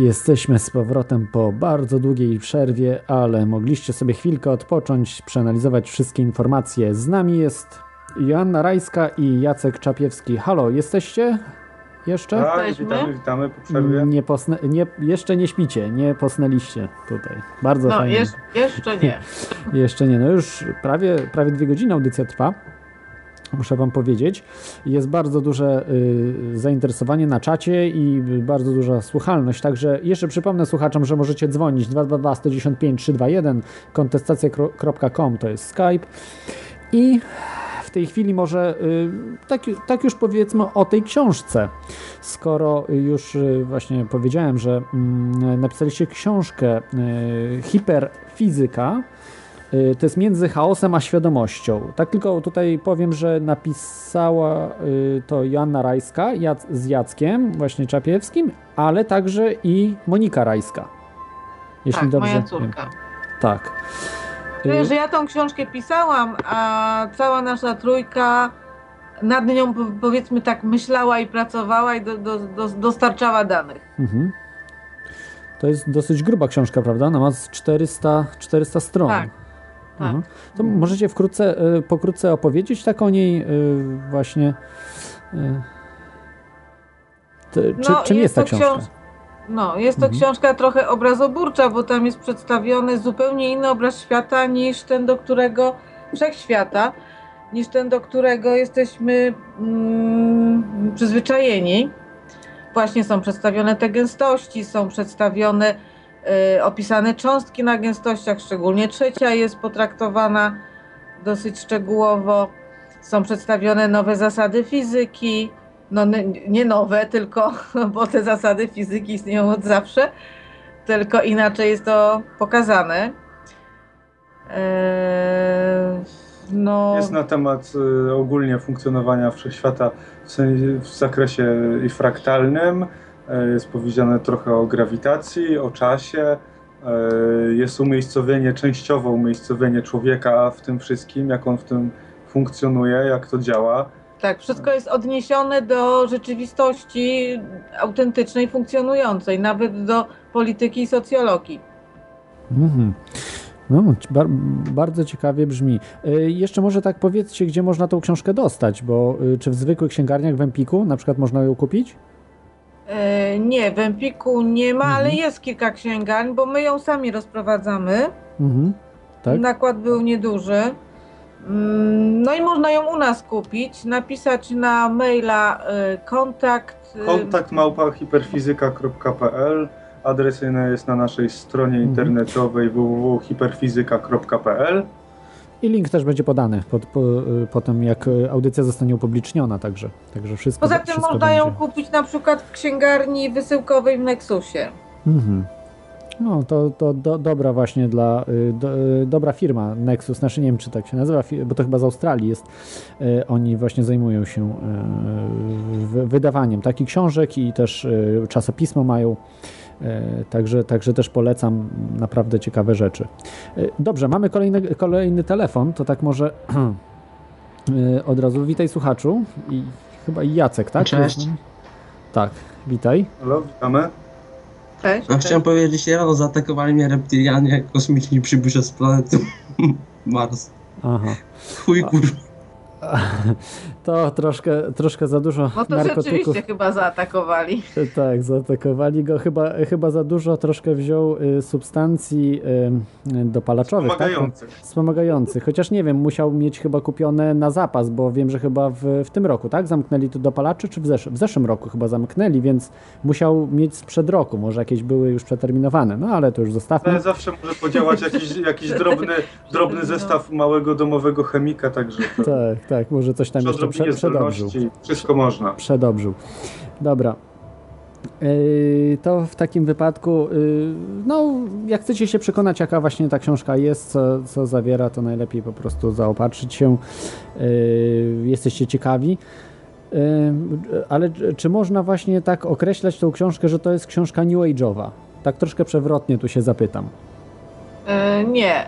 Jesteśmy z powrotem po bardzo długiej przerwie, ale mogliście sobie chwilkę odpocząć, przeanalizować wszystkie informacje. Z nami jest Joanna Rajska i Jacek Czapiewski. Halo, jesteście? Jeszcze? Tak, witamy, witamy po przerwie. Nie posnę, nie, jeszcze nie śpicie, nie posnęliście tutaj. Bardzo No, fajnie. jeszcze, jeszcze nie. Jeszcze nie, no już prawie, prawie dwie godziny audycja trwa. Muszę Wam powiedzieć. Jest bardzo duże y, zainteresowanie na czacie i bardzo duża słuchalność. Także jeszcze przypomnę słuchaczom, że możecie dzwonić 222 195 321 kontestacja.com to jest Skype. I w tej chwili może y, tak, tak już powiedzmy o tej książce. Skoro już y, właśnie powiedziałem, że mm, napisaliście książkę Hiperfizyka, To jest między chaosem a świadomością. Tak tylko tutaj powiem, że napisała y, to Joanna Rajska z Jackiem, właśnie Czapiewskim, ale także i Monika Rajska. Jeśli tak, dobrze moja wiem. córka. Tak. Tyle, Y, że ja tą książkę pisałam, a cała nasza trójka nad nią po- powiedzmy tak myślała i pracowała i do, do, do, dostarczała danych. Mhm. To jest dosyć gruba książka, prawda? Ona ma z 400, 400 stron. Tak. Mhm. To możecie wkrótce, y, pokrótce opowiedzieć tak o niej y, właśnie. Ty, czy, No, czym jest, ta to książka? książ- No, jest to Mhm. książka trochę obrazoburcza, bo tam jest przedstawiony zupełnie inny obraz świata niż ten, do którego wszechświata, niż ten, do którego jesteśmy mm, przyzwyczajeni. Właśnie są przedstawione te gęstości, są przedstawione, opisane cząstki na gęstościach, szczególnie trzecia jest potraktowana dosyć szczegółowo. Są przedstawione nowe zasady fizyki, no nie nowe, tylko, bo te zasady fizyki istnieją od zawsze, tylko inaczej jest to pokazane. Eee, no, Jest na temat y, ogólnie funkcjonowania wszechświata w, w zakresie i fraktalnym. E, Jest powiedziane trochę o grawitacji, o czasie. E, Jest umiejscowienie, częściowe umiejscowienie człowieka w tym wszystkim, jak on w tym funkcjonuje, jak to działa. tak, wszystko jest odniesione do rzeczywistości autentycznej, funkcjonującej, nawet do polityki i socjologii. Mhm. No, bar bardzo ciekawie brzmi. Y, jeszcze może tak powiedzcie, gdzie można tą książkę dostać, bo y, czy w zwykłych księgarniach w Empiku na przykład można ją kupić? E, nie, w Empiku nie ma, ale jest kilka księgarni, bo my ją sami rozprowadzamy. Mhm. Tak? Nakład był nieduży. Mm, No i można ją u nas kupić, napisać na maila y, kontakt. y, Kontakt małpa hiperfizyka.pl Adres jest na naszej stronie internetowej www.hiperfizyka.pl I link też będzie podany pod, po, y, potem, jak y, audycja zostanie upubliczniona, także, także wszystko Poza tym wszystko można będzie. ją kupić na przykład w księgarni wysyłkowej w Nexusie. Mhm. No, to, to do, dobra właśnie dla, y, do, dobra firma Nexus, znaczy nie wiem czy tak się nazywa, bo to chyba z Australii jest, oni właśnie zajmują się wy- wydawaniem takich książek i też czasopismo mają, także, także też polecam naprawdę ciekawe rzeczy. Y, Dobrze, mamy kolejny, kolejny telefon, to tak może y, od razu witaj słuchaczu i chyba i Jacek, tak? Cześć. Tak, witaj. Halo, witamy. Cześć. No, chciałem powiedzieć, rano zaatakowali mnie reptilianie kosmiczni przybysze z planety Mars. Aha. Chuj kurwa. To troszkę, troszkę za dużo No to narkotyków. rzeczywiście chyba zaatakowali. Tak, zaatakowali go. Chyba, chyba za dużo troszkę wziął y, substancji y, dopalaczowych. Wspomagających. Tak? Wspomagających. Chociaż nie wiem, musiał mieć chyba kupione na zapas, bo wiem, że chyba w, w tym roku, tak? Zamknęli tu dopalacze, czy w, zesz w zeszłym roku chyba zamknęli, więc musiał mieć sprzed roku. Może jakieś były już przeterminowane. No ale to już zostawmy. Ale zawsze może podziałać jakiś, jakiś drobny, drobny zestaw małego domowego chemika, także Tak, tak, może coś tam jeszcze prze, przedobrzył. wszystko można. Przedobrzył. Dobra. Yy, To w takim wypadku, yy, no, jak chcecie się przekonać, jaka właśnie ta książka jest, co, co zawiera, to najlepiej po prostu zaopatrzyć się. Yy, Jesteście ciekawi. Ale czy można właśnie tak określać tą książkę, że to jest książka New Age'owa? Tak troszkę przewrotnie tu się zapytam. Nie,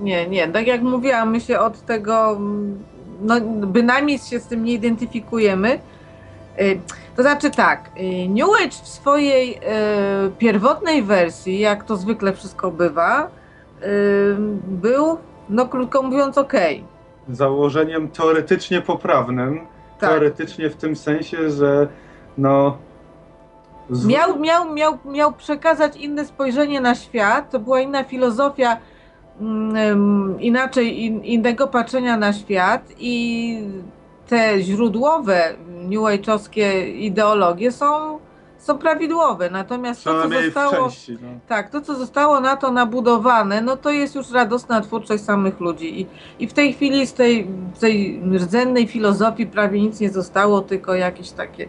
nie, nie. Tak jak mówiłam, my się od tego, mm, no bynajmniej się z tym nie identyfikujemy. E, To znaczy tak, y, New Age w swojej y, pierwotnej wersji, jak to zwykle wszystko bywa, był, no krótko mówiąc, okej. Założeniem teoretycznie poprawnym. Tak. Teoretycznie w tym sensie, że no. z- Miał, miał, miał, miał przekazać inne spojrzenie na świat, to była inna filozofia, inaczej, in, innego patrzenia na świat i te źródłowe New Age'owskie ideologie są, są prawidłowe, natomiast to, co zostało... części. No. Tak, to co zostało na to nabudowane, no to jest już radosna twórczość samych ludzi. I, i w tej chwili z tej, tej rdzennej filozofii prawie nic nie zostało, tylko jakieś takie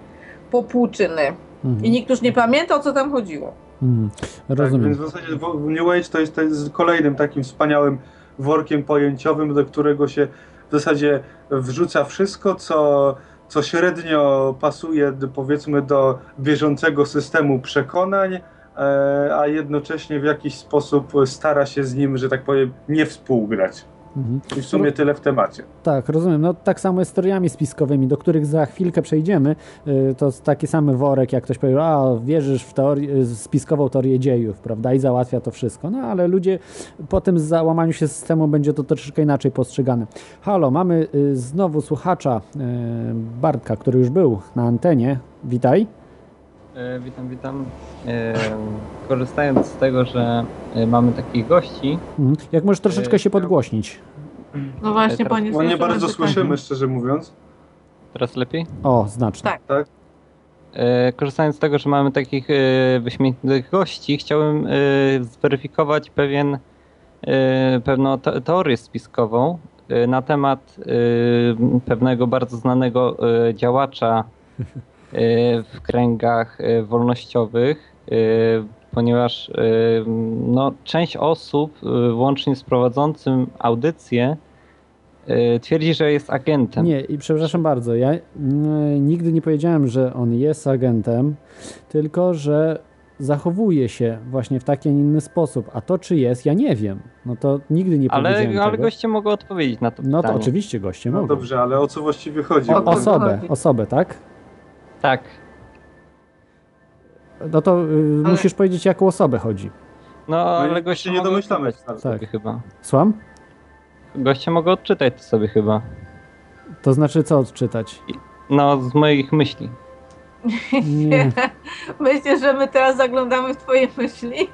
popłuczyny. Mhm. I nikt już nie pamięta, o co tam chodziło. Mhm. Tak, Rozumiem. więc w zasadzie New Age to jest, to jest kolejnym takim wspaniałym workiem pojęciowym, do którego się w zasadzie wrzuca wszystko, co, co średnio pasuje powiedzmy do bieżącego systemu przekonań, e, a jednocześnie w jakiś sposób stara się z nim, że tak powiem, nie współgrać. Mhm. I w sumie tyle w temacie. Tak, rozumiem. No tak samo jest z teoriami spiskowymi, do których za chwilkę przejdziemy. Y, To taki sam worek, jak ktoś powie, a wierzysz w teorię, y, spiskową teorię dziejów, prawda, i załatwia to wszystko. No ale ludzie po tym załamaniu się systemu będzie to troszeczkę inaczej postrzegane. Halo, mamy y, znowu słuchacza Bartka, który już był na antenie. Witaj. E, witam, witam. E, korzystając z tego, że e, mamy takich gości, Mhm. Jak możesz troszeczkę się podgłośnić? No właśnie, teraz- panie Bo nie Słyszymy bardzo pytanie. słyszymy, szczerze mówiąc. teraz lepiej? O, znacznie. Tak. Tak? Korzystając z tego, że mamy takich wyśmienitych gości, chciałem e, zweryfikować pewien, pewną te, teorię spiskową na temat pewnego bardzo znanego działacza w kręgach e, wolnościowych, e, ponieważ no, część osób, łącznie z prowadzącym audycję, twierdzi, że jest agentem. Nie, i przepraszam bardzo, ja nigdy nie powiedziałem, że on jest agentem, tylko że zachowuje się właśnie w taki, a nie inny sposób. A to czy jest, ja nie wiem. No to nigdy nie Ale, powiedziałem ale tego. goście mogą odpowiedzieć na to No to oczywiście goście No mogą. dobrze, ale o co właściwie chodzi? O, osobę, osobę, tak? Tak. No to y, musisz powiedzieć, jaką osobę chodzi. No, No ale goście się nie mogą domyślamy odczytać wcale. sobie Tak. chyba. Słucham? Goście mogą odczytać to sobie chyba. To znaczy co odczytać? No, z moich myśli. Nie. Myślę, że my teraz zaglądamy w twoje myśli.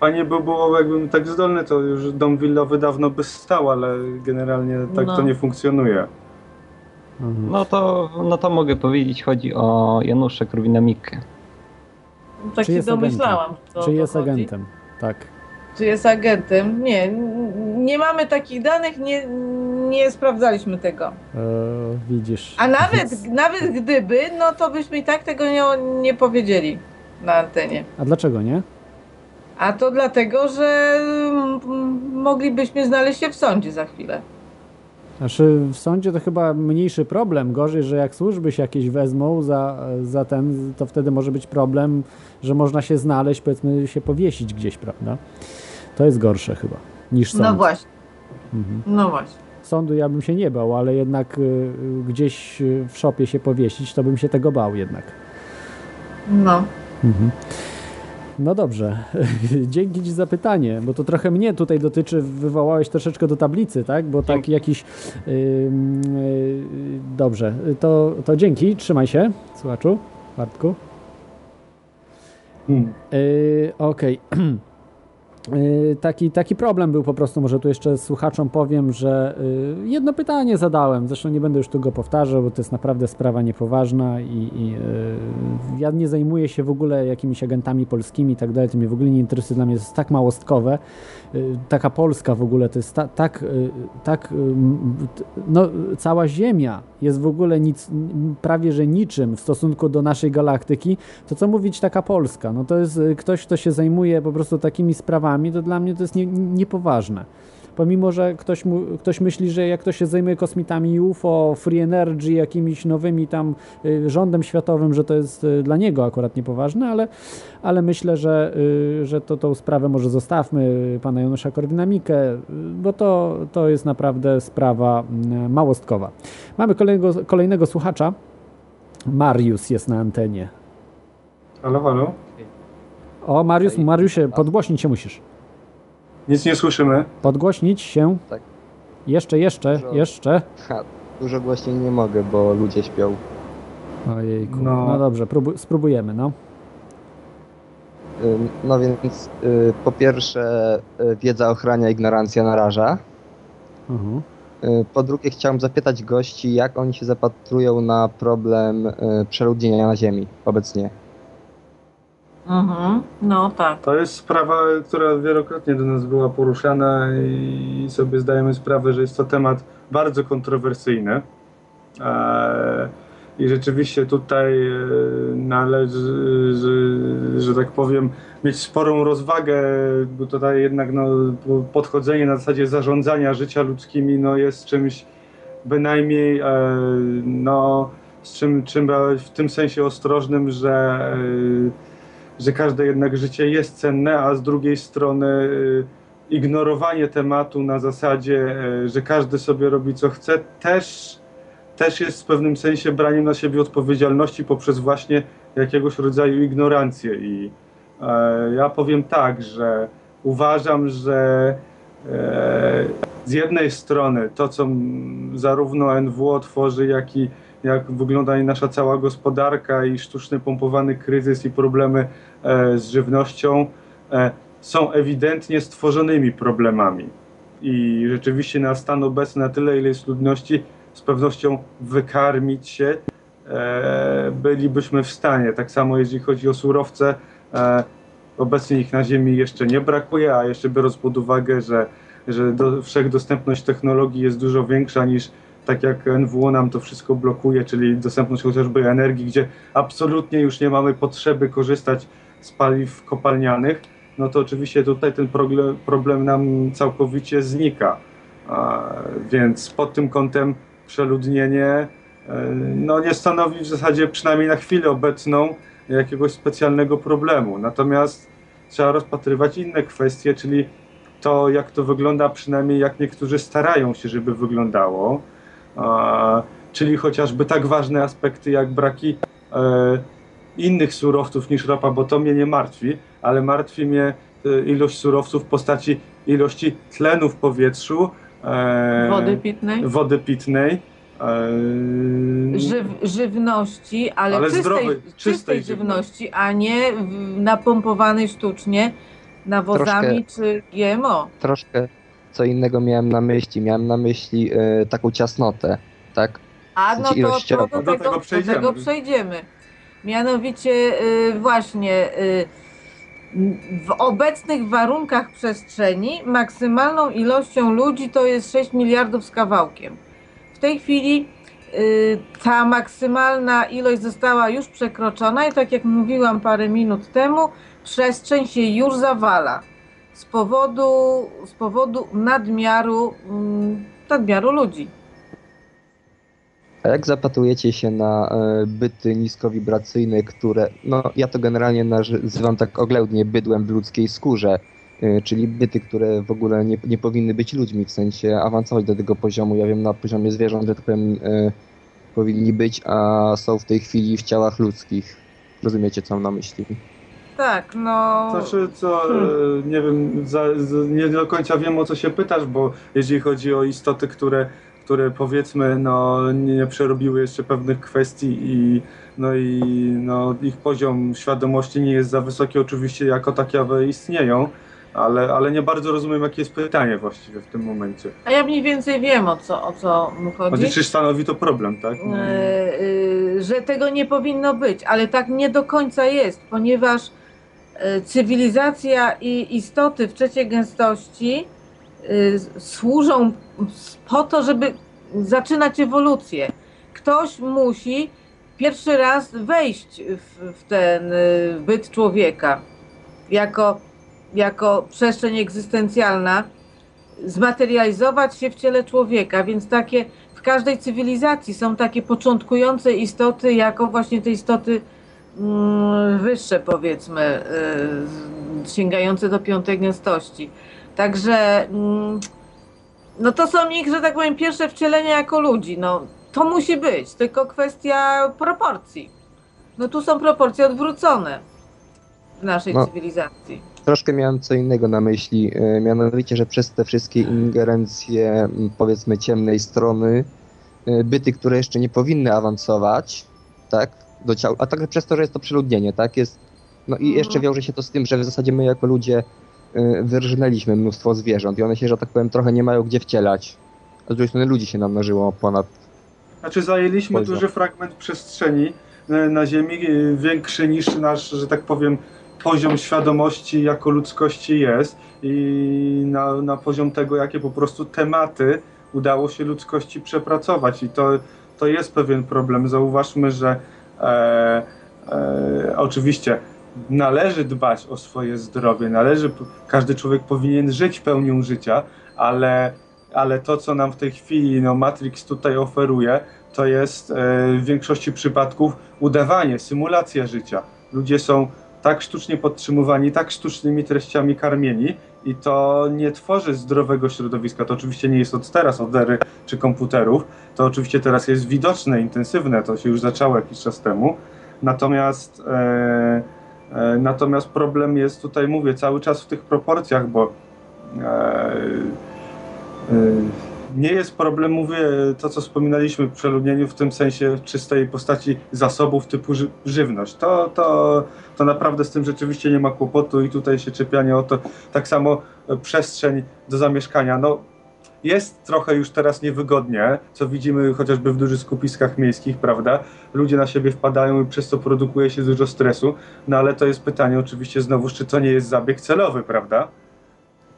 Fajnie by było, jakbym tak zdolny, to już dom willowy dawno by stał, ale generalnie tak No. to nie funkcjonuje. Mhm. No to, no to mogę powiedzieć, chodzi o Janusza Korwina-Mikke. Tak Czy się domyślałam. co o Czy jest chodzi. agentem? Tak. Czy jest agentem? Nie, nie mamy takich danych, nie, nie sprawdzaliśmy tego. E, widzisz. A nawet, nawet gdyby, no to byśmy i tak tego nie, nie powiedzieli na antenie. A dlaczego nie? A to dlatego, że mm, moglibyśmy znaleźć się w sądzie za chwilę. Znaczy w sądzie to chyba mniejszy problem. Gorzej, że jak służby się jakieś wezmą za, za ten, to wtedy może być problem, że można się znaleźć, powiedzmy się powiesić gdzieś, prawda? To jest gorsze chyba niż sąd. No właśnie, Mhm. no właśnie. Sądu ja bym się nie bał, ale jednak y, y, gdzieś y, w szopie się powiesić, to bym się tego bał jednak. No. Mhm. No dobrze, dzięki Ci za pytanie, bo to trochę mnie tutaj dotyczy, wywołałeś troszeczkę do tablicy, tak? Bo tak jakiś... Yy, yy, dobrze, to, to dzięki, trzymaj się, słuchaczu, Bartku. Hmm. Yy, Okej. Yy, Taki, taki problem był po prostu, może tu jeszcze słuchaczom powiem, że yy, jedno pytanie zadałem, zresztą nie będę już tu go powtarzał, bo to jest naprawdę sprawa niepoważna i, i yy, ja nie zajmuję się w ogóle jakimiś agentami polskimi i tak dalej, to mnie w ogóle nie interesuje, dla mnie jest tak małostkowe. Yy, Taka Polska w ogóle to jest ta, tak, yy, tak t- no cała Ziemia jest w ogóle nic, prawie że niczym w stosunku do naszej galaktyki, to co mówić taka Polska? No to jest y, ktoś, kto się zajmuje po prostu takimi sprawami, to dla mnie to jest nie, niepoważne. Pomimo, że ktoś, mu, ktoś myśli, że jak ktoś się zajmuje kosmitami UFO, free energy, jakimiś nowymi tam y, rządem światowym, że to jest y, dla niego akurat niepoważne, ale, ale myślę, że, y, że to tą sprawę może zostawmy pana Janusza Korwina-Mikke, y, bo to, to jest naprawdę sprawa małostkowa. Mamy kolejnego, kolejnego słuchacza. Mariusz jest na antenie. Halo, halo? O, Mariusz, Mariusie, podgłośnić się musisz. Nic nie słyszymy. Podgłośnić się. Tak. Jeszcze, jeszcze, Dużo. jeszcze. Ha, dużo głośniej nie mogę, bo ludzie śpią. Ojejku. No. No, dobrze, próbu- spróbujemy, no. Ym, No więc y, po pierwsze y, wiedza ochrania, ignorancja naraża. Mhm. Y, Po drugie chciałem zapytać gości, jak oni się zapatrują na problem y, przeludnienia na Ziemi obecnie. Mhm. No tak. To jest sprawa, która wielokrotnie do nas była poruszana i sobie zdajemy sprawę, że jest to temat bardzo kontrowersyjny. Eee, I rzeczywiście tutaj e, należy, że, że tak powiem, mieć sporą rozwagę, bo tutaj jednak no, podchodzenie na zasadzie zarządzania życia ludzkimi no, jest czymś bynajmniej e, no, z czym trzeba w tym sensie ostrożnym, że e, że każde jednak życie jest cenne, a z drugiej strony y, ignorowanie tematu na zasadzie, y, że każdy sobie robi co chce, też, też jest w pewnym sensie braniem na siebie odpowiedzialności poprzez właśnie jakiegoś rodzaju ignorancję. I e, ja powiem tak, że uważam, że e, z jednej strony to, co zarówno NWO tworzy, jak i jak wygląda nasza cała gospodarka i sztuczny pompowany kryzys i problemy e, z żywnością e, są ewidentnie stworzonymi problemami. I rzeczywiście na stan obecny, na tyle ile jest ludności, z pewnością wykarmić się e, bylibyśmy w stanie. Tak samo jeżeli chodzi o surowce, e, obecnie ich na Ziemi jeszcze nie brakuje, a jeszcze biorąc pod uwagę, że, że do, wszechdostępność technologii jest dużo większa niż tak jak NWO nam to wszystko blokuje, czyli dostępność chociażby energii, gdzie absolutnie już nie mamy potrzeby korzystać z paliw kopalnianych, no to oczywiście tutaj ten problem, nam całkowicie znika. Więc pod tym kątem przeludnienie e, no, nie stanowi w zasadzie przynajmniej na chwilę obecną jakiegoś specjalnego problemu. Natomiast trzeba rozpatrywać inne kwestie, czyli to, jak to wygląda, przynajmniej jak niektórzy starają się, żeby wyglądało. Czyli chociażby tak ważne aspekty jak braki e, innych surowców niż ropa, bo to mnie nie martwi, ale martwi mnie e, ilość surowców w postaci ilości tlenu w powietrzu, e, Wody pitnej. wody pitnej. Żyw, żywności, ale, Ale czystej, zdrowej, czystej, czystej żywności, a nie w- napompowanej sztucznie nawozami czy GMO. Troszkę co innego miałem na myśli. Miałem na myśli y, taką ciasnotę, tak? A W no to, to do, Do tego, tego do przejdziemy. tego przejdziemy. Mianowicie y, właśnie y, w obecnych warunkach przestrzeni maksymalną ilością ludzi to jest 6 miliardów z kawałkiem. W tej chwili ta maksymalna ilość została już przekroczona i tak jak mówiłam parę minut temu, przestrzeń się już zawala z powodu, z powodu nadmiaru, mm, nadmiaru ludzi. A jak zapatrujecie się na e, byty niskowibracyjne, które, no ja to generalnie nazywam tak oględnie bydłem w ludzkiej skórze, e, czyli byty, które w ogóle nie, nie powinny być ludźmi, w sensie awansować do tego poziomu. Ja wiem, na poziomie zwierząt, że tak powiem, e, powinni być, a są w tej chwili w ciałach ludzkich. Rozumiecie, co mam na myśli? Tak, no. Znaczy, co, e, nie wiem, za, nie do końca wiem o co się pytasz, bo jeżeli chodzi o istoty, które, które powiedzmy, no, nie przerobiły jeszcze pewnych kwestii i, no, i no, ich poziom świadomości nie jest za wysoki, oczywiście jako takie awe istnieją, ale, ale nie bardzo rozumiem, jakie jest pytanie właściwie w tym momencie. A ja mniej więcej wiem o co, o co mu chodzi. Chodzi, czy stanowi to problem, tak? E, e, że tego nie powinno być, ale tak nie do końca jest, ponieważ cywilizacja i istoty w trzeciej gęstości e, służą po to, żeby zaczynać ewolucję. Ktoś musi pierwszy raz wejść w, w ten e, byt człowieka jako, jako przestrzeń egzystencjalna, zmaterializować się w ciele człowieka, więc takie w każdej cywilizacji są takie początkujące istoty, jako właśnie te istoty wyższe, powiedzmy, y, sięgające do piątej gęstości. Także mm, no to są ich, że tak powiem, pierwsze wcielenia jako ludzi. No, to musi być, tylko kwestia proporcji. No tu są proporcje odwrócone w naszej No. cywilizacji. Troszkę miałem co innego na myśli, e, mianowicie, że przez te wszystkie ingerencje, powiedzmy, ciemnej strony, e, byty, które jeszcze nie powinny awansować, tak, do ciał, a także przez to, że jest to przeludnienie, tak, jest, no i jeszcze wiąże się to z tym, że w zasadzie my jako ludzie e, wyrżnęliśmy mnóstwo zwierząt i one się, że tak powiem, trochę nie mają gdzie wcielać, a z drugiej strony ludzi się namnożyło ponad Znaczy zajęliśmy Poziom. duży fragment przestrzeni e, na Ziemi, e, większy niż nasz, że tak powiem, poziom świadomości jako ludzkości jest. I na, na poziom tego, jakie po prostu tematy udało się ludzkości przepracować. I to, to jest pewien problem. Zauważmy, że e, e, oczywiście należy dbać o swoje zdrowie, należy, każdy człowiek powinien żyć pełnią życia, ale, ale to, co nam w tej chwili no, Matrix tutaj oferuje, to jest e, w większości przypadków udawanie, symulacja życia. Ludzie są tak sztucznie podtrzymywani, tak sztucznymi treściami karmieni i to nie tworzy zdrowego środowiska. To oczywiście nie jest od teraz, od ery czy komputerów. To oczywiście teraz jest widoczne, intensywne, to się już zaczęło jakiś czas temu. Natomiast, e, e, natomiast problem jest tutaj, mówię, cały czas w tych proporcjach, bo e, e, nie jest problem, mówię, to co wspominaliśmy w przeludnieniu w tym sensie czystej postaci zasobów typu ży żywność. To, to, to naprawdę z tym rzeczywiście nie ma kłopotu i tutaj się czepianie o to. Tak samo e, przestrzeń do zamieszkania. No, jest trochę już teraz niewygodnie, co widzimy chociażby w dużych skupiskach miejskich, prawda? Ludzie na siebie wpadają i przez to produkuje się dużo stresu, no ale to jest pytanie oczywiście znowu, czy to nie jest zabieg celowy, prawda?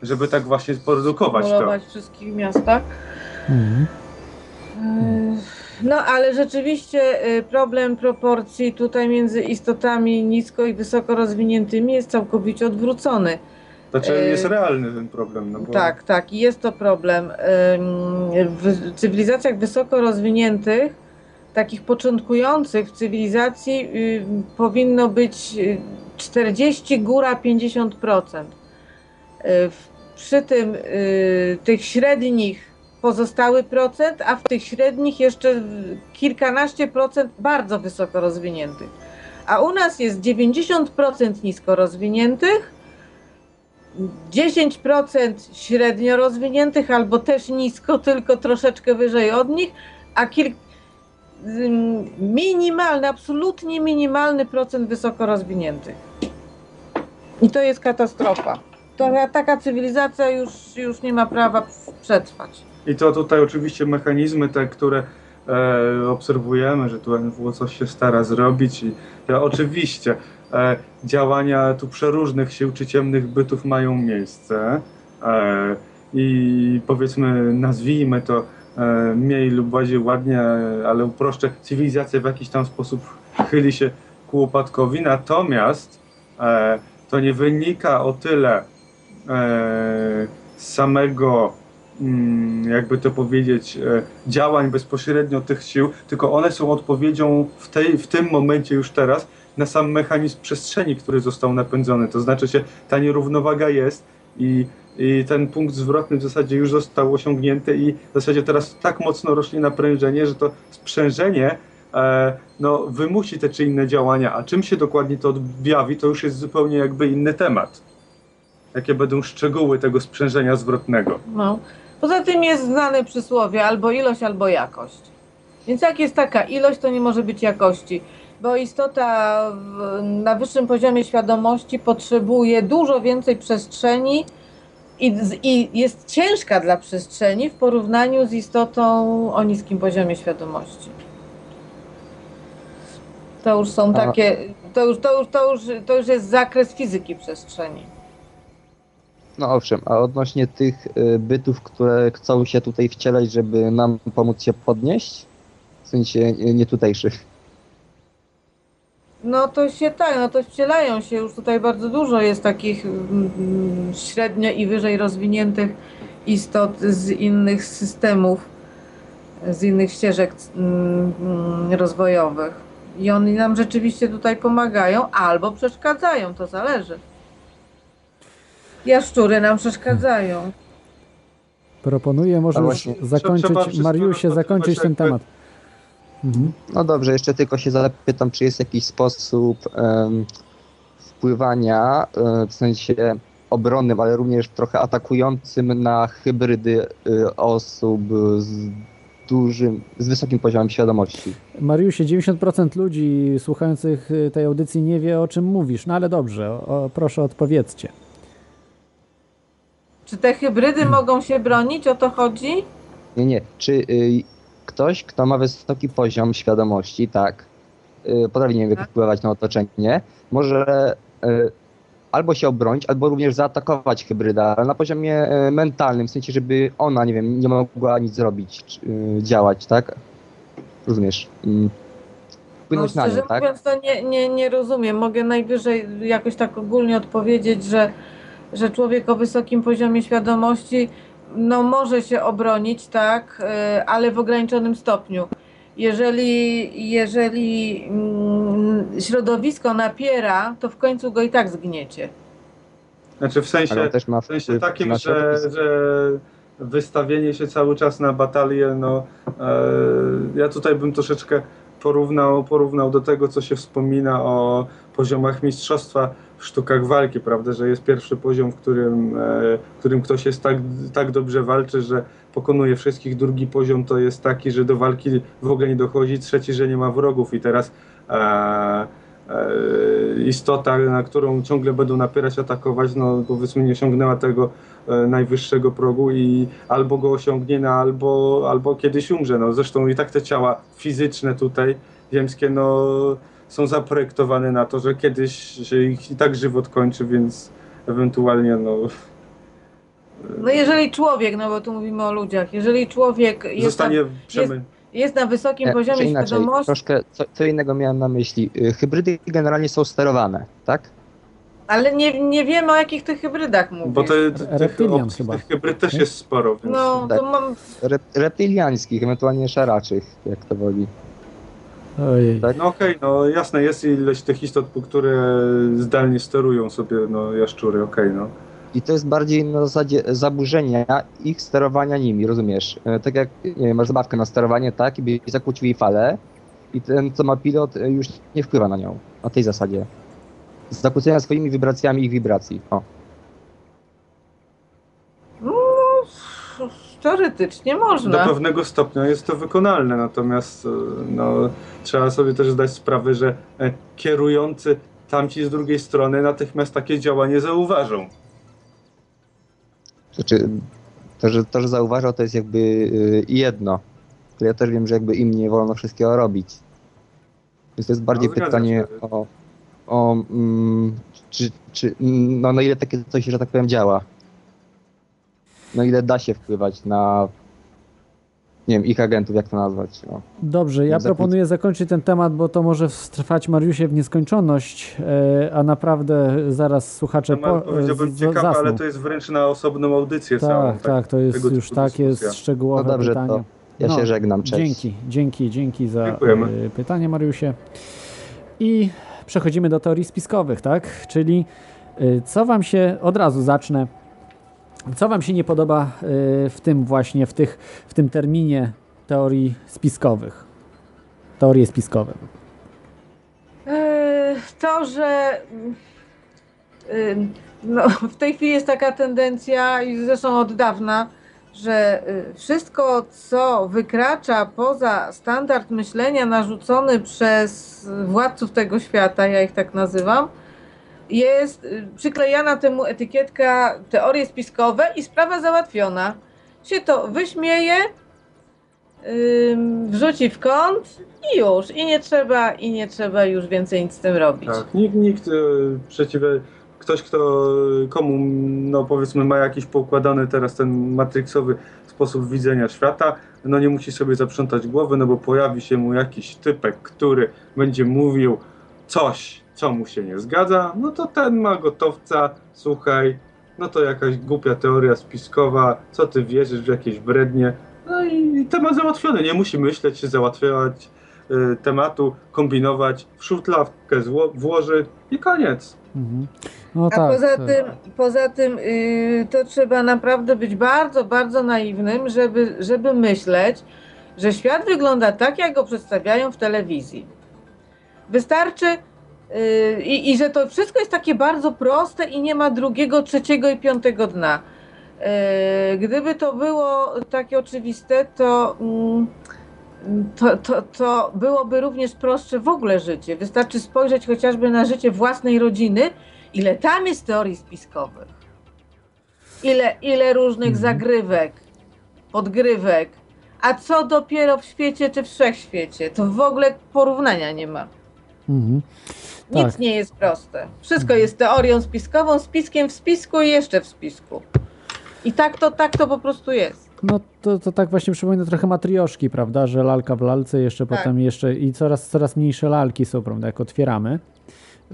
Żeby tak właśnie produkować to. W wszystkich miastach. No, ale rzeczywiście y, problem proporcji tutaj między istotami nisko i wysoko rozwiniętymi jest całkowicie odwrócony. Znaczy jest realny ten problem. No bo... Tak, tak, i jest to problem. W cywilizacjach wysoko rozwiniętych, takich początkujących w cywilizacji, y, powinno być y, 40, góra 50%. Y, w- Przy tym y, tych średnich pozostały procent, a w tych średnich jeszcze kilkanaście procent bardzo wysoko rozwiniętych. A u nas jest 90% nisko rozwiniętych, 10% średnio rozwiniętych albo też nisko, tylko troszeczkę wyżej od nich, a minimalny, absolutnie minimalny procent wysoko rozwiniętych. I to jest katastrofa. To, taka cywilizacja już, już nie ma prawa przetrwać. I to tutaj oczywiście mechanizmy te, które e, obserwujemy, że tu NWO coś się stara zrobić i to oczywiście e, działania tu przeróżnych sił czy ciemnych bytów mają miejsce e, i powiedzmy nazwijmy to e, mniej lub bardziej ładnie, ale uproszczę, cywilizacja w jakiś tam sposób chyli się ku upadkowi, natomiast e, to nie wynika o tyle samego mm, jakby to powiedzieć, e, działań bezpośrednio tych sił, tylko one są odpowiedzią w, tej, w tym momencie już teraz na sam mechanizm przestrzeni, który został napędzony. To znaczy się, ta nierównowaga jest i, i ten punkt zwrotny w zasadzie już został osiągnięty i w zasadzie teraz tak mocno rośnie naprężenie, że to sprzężenie e, no, wymusi te czy inne działania, a czym się dokładnie to objawi, to już jest zupełnie jakby inny temat. Jakie będą szczegóły tego sprzężenia zwrotnego? No. Poza tym jest znane przysłowie albo ilość, albo jakość. Więc jak jest taka ilość, to nie może być jakości, bo istota w, na wyższym poziomie świadomości potrzebuje dużo więcej przestrzeni i, i jest ciężka dla przestrzeni w porównaniu z istotą o niskim poziomie świadomości. To już są takie, to już, to, już, to, już, to już jest zakres fizyki przestrzeni. No owszem, a odnośnie tych y, bytów, które chcą się tutaj wcielać, żeby nam pomóc się podnieść? W sensie y, nie tutejszych. No to się tak, no to wcielają się już tutaj bardzo dużo jest takich mm, mm, średnio i wyżej rozwiniętych istot z innych systemów, z innych ścieżek mm, rozwojowych. I oni nam rzeczywiście tutaj pomagają albo przeszkadzają, to zależy. Jaszczury nam przeszkadzają. Proponuję może A już właśnie. zakończyć, Trzeba wszystko Mariusie, rozpatrywać zakończyć ten jakby- temat. Mhm. No dobrze, jeszcze tylko się zapytam, czy jest jakiś sposób em, wpływania, e, w sensie obronnym, ale również trochę atakującym na hybrydy e, osób z dużym, z wysokim poziomem świadomości. Mariusie, 90% ludzi słuchających y, tej audycji nie wie o czym mówisz, no ale dobrze, o, proszę odpowiedzcie. Czy te hybrydy mogą się bronić? O to chodzi? Nie, nie. Czy y, ktoś, kto ma wysoki poziom świadomości, tak, y, potrafi, nie wiem, wpływać na otoczenie, może y, albo się obronić, albo również zaatakować hybryda, ale na poziomie y, mentalnym, w sensie, żeby ona, nie wiem, nie mogła nic zrobić, czy, y, działać, tak? Rozumiesz? Mm. No, Wpłynąć na szczerze nią, tak? mówiąc, to nie, nie, nie rozumiem. Mogę najwyżej jakoś tak ogólnie odpowiedzieć, że, że człowiek o wysokim poziomie świadomości no, może się obronić, tak, y, ale w ograniczonym stopniu. Jeżeli, jeżeli mm, środowisko napiera, to w końcu go i tak zgniecie. Znaczy w sensie, w sensie takim, że, że wystawienie się cały czas na batalię, no e, ja tutaj bym troszeczkę porównał, porównał do tego, co się wspomina o poziomach mistrzostwa sztukach walki, prawda, że jest pierwszy poziom, w którym, e, w którym ktoś jest tak, tak dobrze walczy, że pokonuje wszystkich, drugi poziom to jest taki, że do walki w ogóle nie dochodzi, trzeci, że nie ma wrogów. I teraz e, e, istota, na którą ciągle będą napierać, atakować, no powiedzmy nie osiągnęła tego e, najwyższego progu i albo go osiągnie, no, albo, albo kiedyś umrze. No, zresztą i tak te ciała fizyczne tutaj, ziemskie, no są zaprojektowane na to, że kiedyś się ich i tak żywot kończy, więc ewentualnie no, No jeżeli człowiek, no bo tu mówimy o ludziach, jeżeli człowiek jest, zostanie na, przemy... jest, jest na wysokim E, poziomie inaczej, świadomości, troszkę co, co innego miałem na myśli. Y, Hybrydy generalnie są sterowane, tak? ale nie, nie wiemy o jakich tych hybrydach mówisz. Bo te, te, tych, Reptilian opcji, chyba. tych hybryd też jest sporo, więc No, Tak. to mam, Rep, reptyliańskich, ewentualnie szaraczych, jak to woli. Ojej. Tak? No okej, no jasne, jest ileś tych istot, które zdalnie sterują sobie no, jaszczury, okej, no. I to jest bardziej na zasadzie zaburzenia ich sterowania nimi, rozumiesz? E, Tak jak nie wiem, masz zabawkę na sterowanie, tak, i by zakłócił jej falę i ten, co ma pilot, e, już nie wpływa na nią. Na tej zasadzie. Zakłócenia swoimi wibracjami ich wibracji. O. no, teoretycznie Do można. pewnego stopnia jest to wykonalne, natomiast e, no, trzeba sobie też zdać sprawę, że e, kierujący tamci z drugiej strony natychmiast takie działanie zauważą. Znaczy, to, że, to, że zauważał, to jest jakby y, jedno. Ale ja też wiem, że jakby im nie wolno wszystkiego robić. Więc to jest bardziej No, pytanie się. o, o mm, czy, czy, no, na ile takie coś, że tak powiem, działa. Na ile da się wpływać na nie wiem, ich agentów, jak to nazwać. No. Dobrze, ja proponuję zakończyć ten temat, bo to może trwać Mariusie w nieskończoność, e, a naprawdę zaraz słuchacze Temat po, powiedziałbym z- ciekawy, ale to jest wręcz na osobną audycję całą. Tak, tak, to jest już takie dyskusja. szczegółowe No dobrze, pytanie. to ja się żegnam, cześć. Dzięki, dzięki, dzięki za Dziękujemy. e, pytanie Mariusie. I przechodzimy do teorii spiskowych, tak? Czyli e, co wam się, od razu zacznę, co wam się nie podoba e, w tym właśnie, w, tych, w tym terminie teorii spiskowych? Teorie spiskowe. E, To, że y, no, w tej chwili jest taka tendencja, i zresztą od dawna, że y, wszystko, co wykracza poza standard myślenia narzucony przez władców tego świata, ja ich tak nazywam, jest y, przyklejana temu etykietka teorie spiskowe i sprawa załatwiona. Się to wyśmieje, ym, wrzuci w kąt i już. I nie trzeba, i nie trzeba już więcej nic z tym robić. Tak, nikt, nikt przeciwnie, ktoś, kto komu, no powiedzmy, ma jakiś poukładany teraz ten matrixowy sposób widzenia świata, no nie musi sobie zaprzątać głowy, no bo pojawi się mu jakiś typek, który będzie mówił coś, co mu się nie zgadza, no to ten ma gotowca, słuchaj, no to jakaś głupia teoria spiskowa, co ty wierzysz w jakieś brednie, no i temat załatwiony, nie musi myśleć, załatwiać y, tematu, kombinować, w szufladkę zło- włoży i koniec. Mhm. No A tak, poza tak. tym, poza tym yy, to trzeba naprawdę być bardzo, bardzo naiwnym, żeby, żeby myśleć, że świat wygląda tak, jak go przedstawiają w telewizji. Wystarczy i, i że to wszystko jest takie bardzo proste i nie ma drugiego, trzeciego i piątego dna. Yy, gdyby to było takie oczywiste, to, mm, to, to, to byłoby również prostsze w ogóle życie. Wystarczy spojrzeć chociażby na życie własnej rodziny, ile tam jest teorii spiskowych, ile, ile różnych zagrywek, podgrywek, a co dopiero w świecie czy wszechświecie, to w ogóle porównania nie ma. Mhm. Nic Tak. nie jest proste. Wszystko jest teorią spiskową, spiskiem w spisku i jeszcze w spisku. I tak to, tak to po prostu jest. No to, to tak właśnie przypomina trochę matrioszki, prawda, że lalka w lalce, jeszcze Tak. potem jeszcze i coraz, coraz mniejsze lalki są, prawda, jak otwieramy.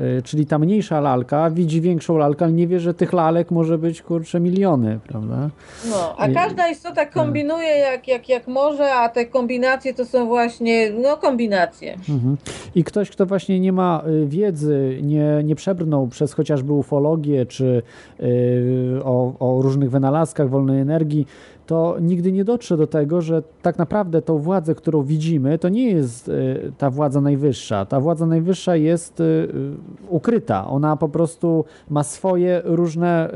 Y, Czyli ta mniejsza lalka widzi większą lalkę, ale nie wie, że tych lalek może być, kurczę, miliony, prawda? No, a każda istota kombinuje jak, jak, jak może, a te kombinacje to są właśnie, no kombinacje. Mhm. I ktoś, kto właśnie nie ma y, wiedzy, nie, nie przebrnął przez chociażby ufologię czy y, o, o różnych wynalazkach wolnej energii, to nigdy nie dotrze do tego, że tak naprawdę tą władzę, którą widzimy, to nie jest y, ta władza najwyższa. Ta władza najwyższa jest y, y, ukryta. Ona po prostu ma swoje różne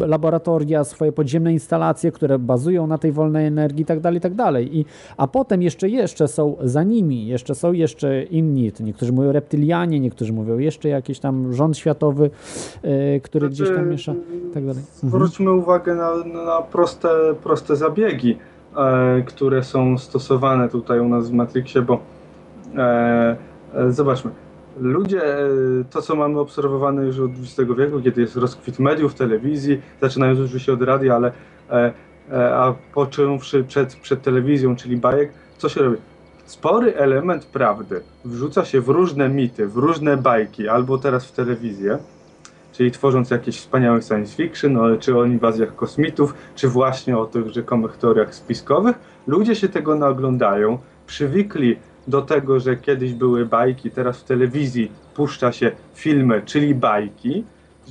laboratoria, swoje podziemne instalacje, które bazują na tej wolnej energii i tak dalej, i tak dalej. I, a potem jeszcze, jeszcze są za nimi, jeszcze są jeszcze inni. Niektórzy mówią reptylianie, niektórzy mówią jeszcze jakiś tam rząd światowy, który gdzieś tam miesza i tak dalej. Mhm. Zwróćmy uwagę na, na proste, proste zabiegi, e, które są stosowane tutaj u nas w Matrixie, bo e, e, zobaczmy, ludzie, to co mamy obserwowane już od XX wieku, kiedy jest rozkwit mediów, telewizji, zaczynając oczywiście od radia, ale a począwszy przed, przed telewizją, czyli bajek, co się robi? Spory element prawdy wrzuca się w różne mity, w różne bajki, albo teraz w telewizję, czyli tworząc jakieś wspaniałe science fiction, czy o inwazjach kosmitów, czy właśnie o tych rzekomych teoriach spiskowych. Ludzie się tego naoglądają, przywykli do tego, że kiedyś były bajki, teraz w telewizji puszcza się filmy, czyli bajki,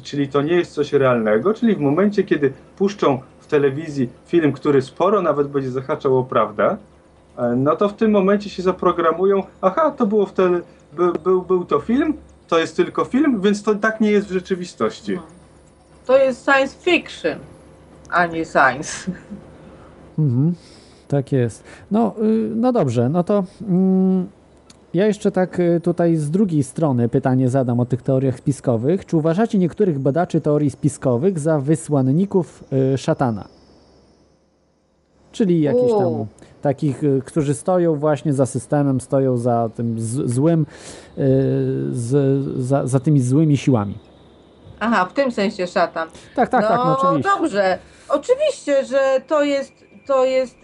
czyli to nie jest coś realnego, czyli w momencie, kiedy puszczą w telewizji film, który sporo nawet będzie zahaczał o prawdę, e, no to w tym momencie się zaprogramują, aha, to było wtedy, był, był, był to film, to jest tylko film, więc to tak nie jest w rzeczywistości. To jest science fiction, a nie science. Mhm, tak jest. No, y, no dobrze, no to mm, ja jeszcze tak y, tutaj z drugiej strony pytanie zadam o tych teoriach spiskowych. Czy uważacie niektórych badaczy teorii spiskowych za wysłanników y, szatana? Czyli jakichś tam U. takich, y, którzy stoją właśnie za systemem, stoją za tym z, złym, y, z, za, za tymi złymi siłami. Aha, w tym sensie szatan. Tak, tak, tak, no oczywiście. dobrze. Oczywiście, że to jest, to jest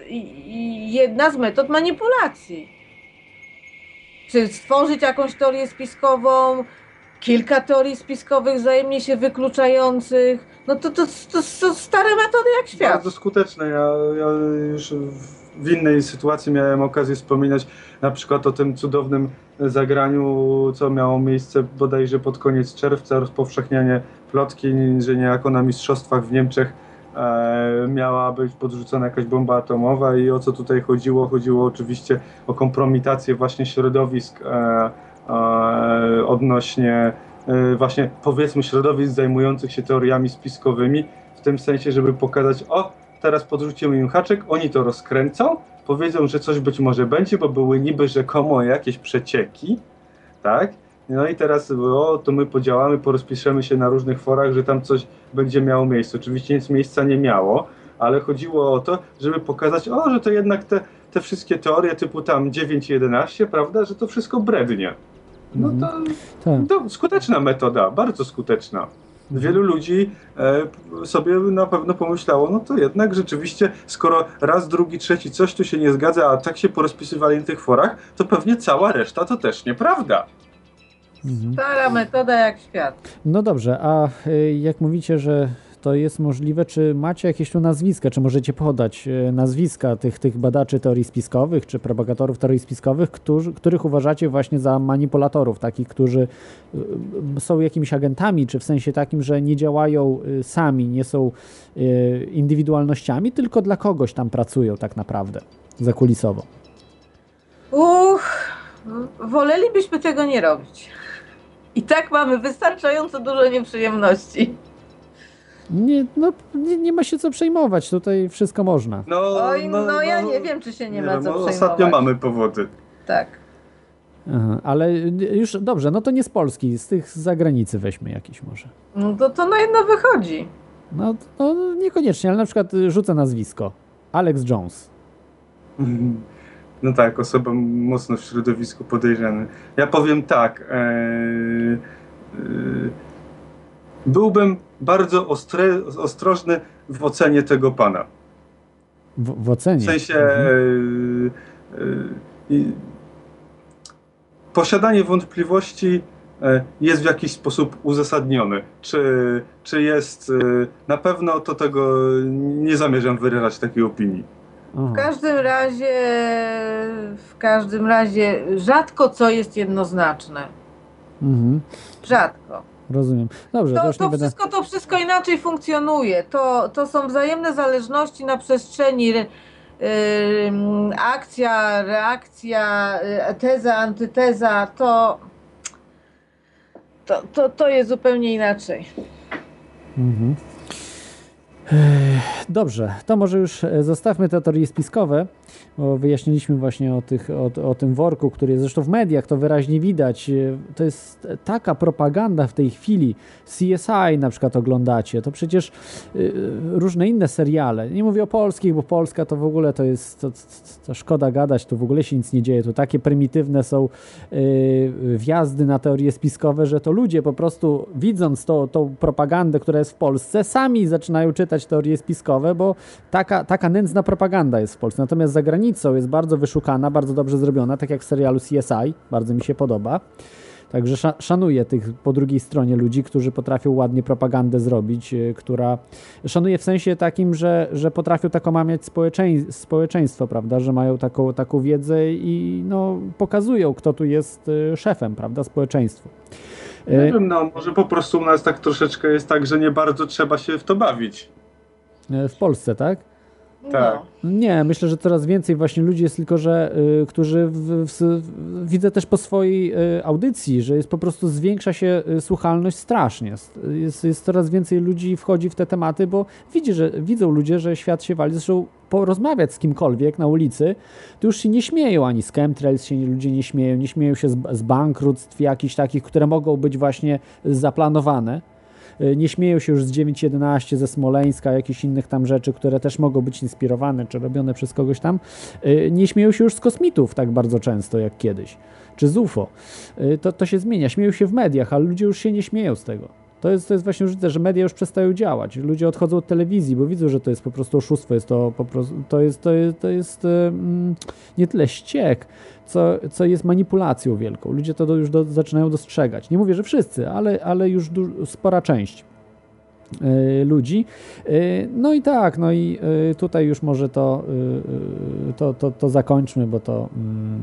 jedna z metod manipulacji. Czy stworzyć jakąś teorię spiskową, kilka teorii spiskowych wzajemnie się wykluczających. No to, to, to, to stare metody jak świat. Bardzo skuteczne. Ja, ja już w- w innej sytuacji miałem okazję wspominać na przykład o tym cudownym zagraniu, co miało miejsce bodajże pod koniec czerwca, rozpowszechnianie plotki, że niejako na mistrzostwach w Niemczech e, miała być podrzucona jakaś bomba atomowa i o co tutaj chodziło? Chodziło oczywiście o kompromitację właśnie środowisk e, e, odnośnie e, właśnie powiedzmy środowisk zajmujących się teoriami spiskowymi, w tym sensie, żeby pokazać, o teraz podrzucimy im haczyk, oni to rozkręcą, powiedzą, że coś być może będzie, bo były niby rzekomo jakieś przecieki, tak? No i teraz, o, to my podziałamy, porozpiszemy się na różnych forach, że tam coś będzie miało miejsce. Oczywiście nic miejsca nie miało, ale chodziło o to, żeby pokazać, o, że to jednak te, te wszystkie teorie typu tam 9 i 11, prawda, że to wszystko brednie. No to, Tak. to skuteczna metoda, bardzo skuteczna. Wielu ludzi e, sobie na pewno pomyślało, no to jednak rzeczywiście, skoro raz, drugi, trzeci coś tu się nie zgadza, a tak się porozpisywali na tych forach, to pewnie cała reszta to też nieprawda. Mhm. Stara metoda jak świat. No dobrze, a y, jak mówicie, że to jest możliwe, czy macie jakieś tu nazwiska, czy możecie podać y, nazwiska tych, tych badaczy teorii spiskowych, czy propagatorów teorii spiskowych, którzy, których uważacie właśnie za manipulatorów, takich, którzy y, są jakimiś agentami, czy w sensie takim, że nie działają y, sami, nie są indywidualnościami, tylko dla kogoś tam pracują tak naprawdę. zakulisowo. Uch, wolelibyśmy tego nie robić. I tak mamy wystarczająco dużo nieprzyjemności. Nie, no, nie, nie ma się co przejmować, tutaj wszystko można. No, Oj, no, ja nie wiem, czy się nie, ma wiem, co no, przejmować. Ostatnio mamy powody. Tak. Aha, ale już dobrze, no to nie z Polski, z tych z zagranicy weźmy jakieś może. No to, to na jedno wychodzi. No, no niekoniecznie, ale na przykład y, rzucę nazwisko. Alex Jones. No tak, osoba mocno w środowisku podejrzany. Ja powiem tak. E, e, byłbym bardzo ostre, ostrożny w ocenie tego pana. W, w ocenie. W sensie e, e, i posiadanie wątpliwości e, jest w jakiś sposób uzasadnione. Czy, czy jest. Na pewno to tego nie zamierzam wyrażać takiej opinii. W każdym razie, w każdym razie rzadko co jest jednoznaczne. Mhm, Rzadko. Rozumiem. Dobrze, to, To, już nie to, będę... wszystko, to wszystko inaczej funkcjonuje. To, to są wzajemne zależności na przestrzeni re, ym, akcja, reakcja, y, teza, antyteza. To, to, to, to jest zupełnie inaczej. Mhm. Dobrze, to może już e, zostawmy te teorie spiskowe, bo wyjaśniliśmy właśnie o, tych, o, o tym worku, który jest zresztą w mediach, to wyraźnie widać. E, To jest taka propaganda w tej chwili. CSI na przykład oglądacie, to przecież y, różne inne seriale. Nie mówię o polskich, bo Polska to w ogóle to jest, to, to, szkoda gadać, tu w ogóle się nic nie dzieje. Tu takie prymitywne są y, wjazdy na teorie spiskowe, że to ludzie po prostu widząc to, tą propagandę, która jest w Polsce, sami zaczynają czytać teorie spiskowe, bo taka, taka nędzna propaganda jest w Polsce. Natomiast za granicą jest bardzo wyszukana, bardzo dobrze zrobiona, tak jak w serialu CSI, bardzo mi się podoba. Także sza- szanuję tych po drugiej stronie ludzi, którzy potrafią ładnie propagandę zrobić, y, która szanuję w sensie takim, że, że potrafią tak omamiać społeczeństwo, społeczeństwo, prawda, że mają taką, taką wiedzę i no, pokazują, kto tu jest y, szefem, prawda, społeczeństwu. Nie Y, wiem, no może po prostu u nas tak troszeczkę jest tak, że nie bardzo trzeba się w to bawić. W Polsce, tak? Tak. Nie, myślę, że coraz więcej właśnie ludzi jest tylko, że y, którzy w, w, w, widzę też po swojej y, audycji, że jest po prostu zwiększa się y, słuchalność strasznie. Jest, jest coraz więcej ludzi wchodzi w te tematy, bo widzi, że, widzą ludzie, że świat się wali. Zresztą porozmawiać z kimkolwiek na ulicy, to już się nie śmieją ani z chemtrails się ludzie nie śmieją, nie śmieją się z, z bankructw jakichś takich, które mogą być właśnie zaplanowane. Y, Nie śmieją się już z 9.11, ze Smoleńska, jakichś innych tam rzeczy, które też mogą być inspirowane czy robione przez kogoś tam. Y, Nie śmieją się już z kosmitów tak bardzo często jak kiedyś, czy z UFO. Y, To, to się zmienia. Śmieją się w mediach, ale ludzie już się nie śmieją z tego. To jest, to jest właśnie różnica, że media już przestają działać. Ludzie odchodzą od telewizji, bo widzą, że to jest po prostu oszustwo, jest to po prostu, to jest, to jest, to jest nie tyle ściek, co, co jest manipulacją wielką. Ludzie to do, już do, zaczynają dostrzegać. Nie mówię, że wszyscy, ale, ale już du, spora część ludzi. Y, No i tak, no i y, tutaj już może to, y, y, to, to, to zakończmy, bo to mm,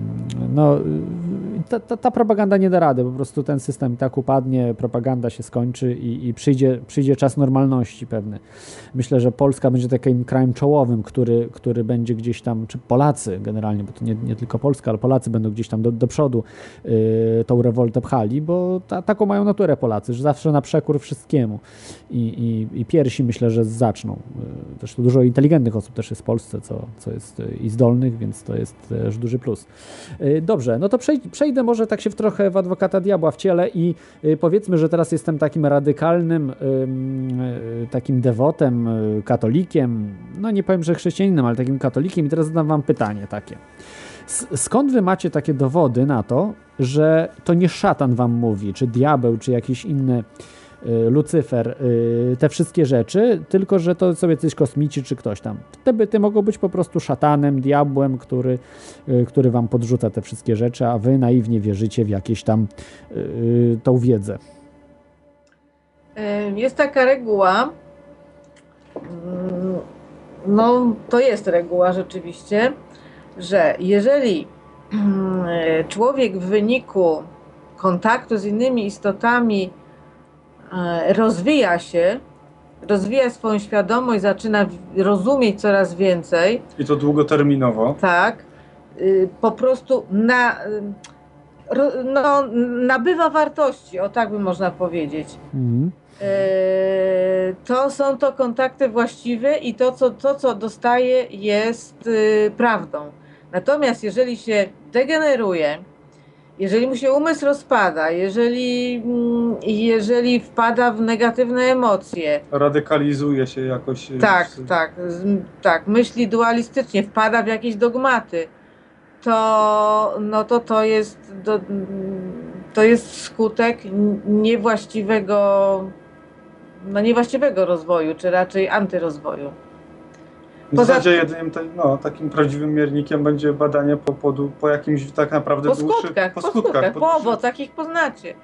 no, y, ta, ta, ta propaganda nie da rady, po prostu ten system i tak upadnie, propaganda się skończy i, i przyjdzie, przyjdzie czas normalności pewny. Myślę, że Polska będzie takim krajem czołowym, który, który będzie gdzieś tam, czy Polacy generalnie, bo to nie, nie tylko Polska, ale Polacy będą gdzieś tam do, do przodu y, tą rewoltę pchali, bo ta, taką mają naturę Polacy, że zawsze na przekór wszystkiemu i, i, i piersi myślę, że zaczną. Y, Zresztą dużo inteligentnych osób też jest w Polsce, co, co jest y, i zdolnych, więc to jest też duży plus. Y, Dobrze, no to przej- przejdę może tak się w trochę w adwokata diabła w ciele i powiedzmy, że teraz jestem takim radykalnym ym, takim dewotem, katolikiem, no nie powiem, że chrześcijaninem, ale takim katolikiem i teraz zadam wam pytanie takie. Skąd wy macie takie dowody na to, że to nie szatan wam mówi, czy diabeł, czy jakiś inny Lucyfer, y, te wszystkie rzeczy, tylko że to sobie coś kosmici czy ktoś tam. Te byty mogą być po prostu szatanem, diabłem, który, y, który wam podrzuca te wszystkie rzeczy, a wy naiwnie wierzycie w jakieś tam y, tą wiedzę. Y, Jest taka reguła, mm, no to jest reguła rzeczywiście, że jeżeli y, człowiek w wyniku kontaktu z innymi istotami y, rozwija się, rozwija swoją świadomość, zaczyna rozumieć coraz więcej, I to długoterminowo. tak, y, po prostu na, y, no, nabywa wartości, o tak by można powiedzieć. Mhm. E, to są to kontakty właściwe i to, co, to, co dostaje, jest y, prawdą. Natomiast jeżeli się degeneruje, jeżeli mu się umysł rozpada, jeżeli, mm, jeżeli wpada w negatywne emocje, Radykalizuje się jakoś. e, tak, tak, tak, myśli dualistycznie, wpada w jakieś dogmaty, to, no to, to, jest, do, to jest skutek niewłaściwego, no niewłaściwego rozwoju, czy raczej antyrozwoju. W Poza- zasadzie jedynym te, no, takim prawdziwym miernikiem będzie badanie po, po, po jakimś tak naprawdę Po dłuższym... skutkach, po skutkach, po po dłuższym- owocach ich poznacie.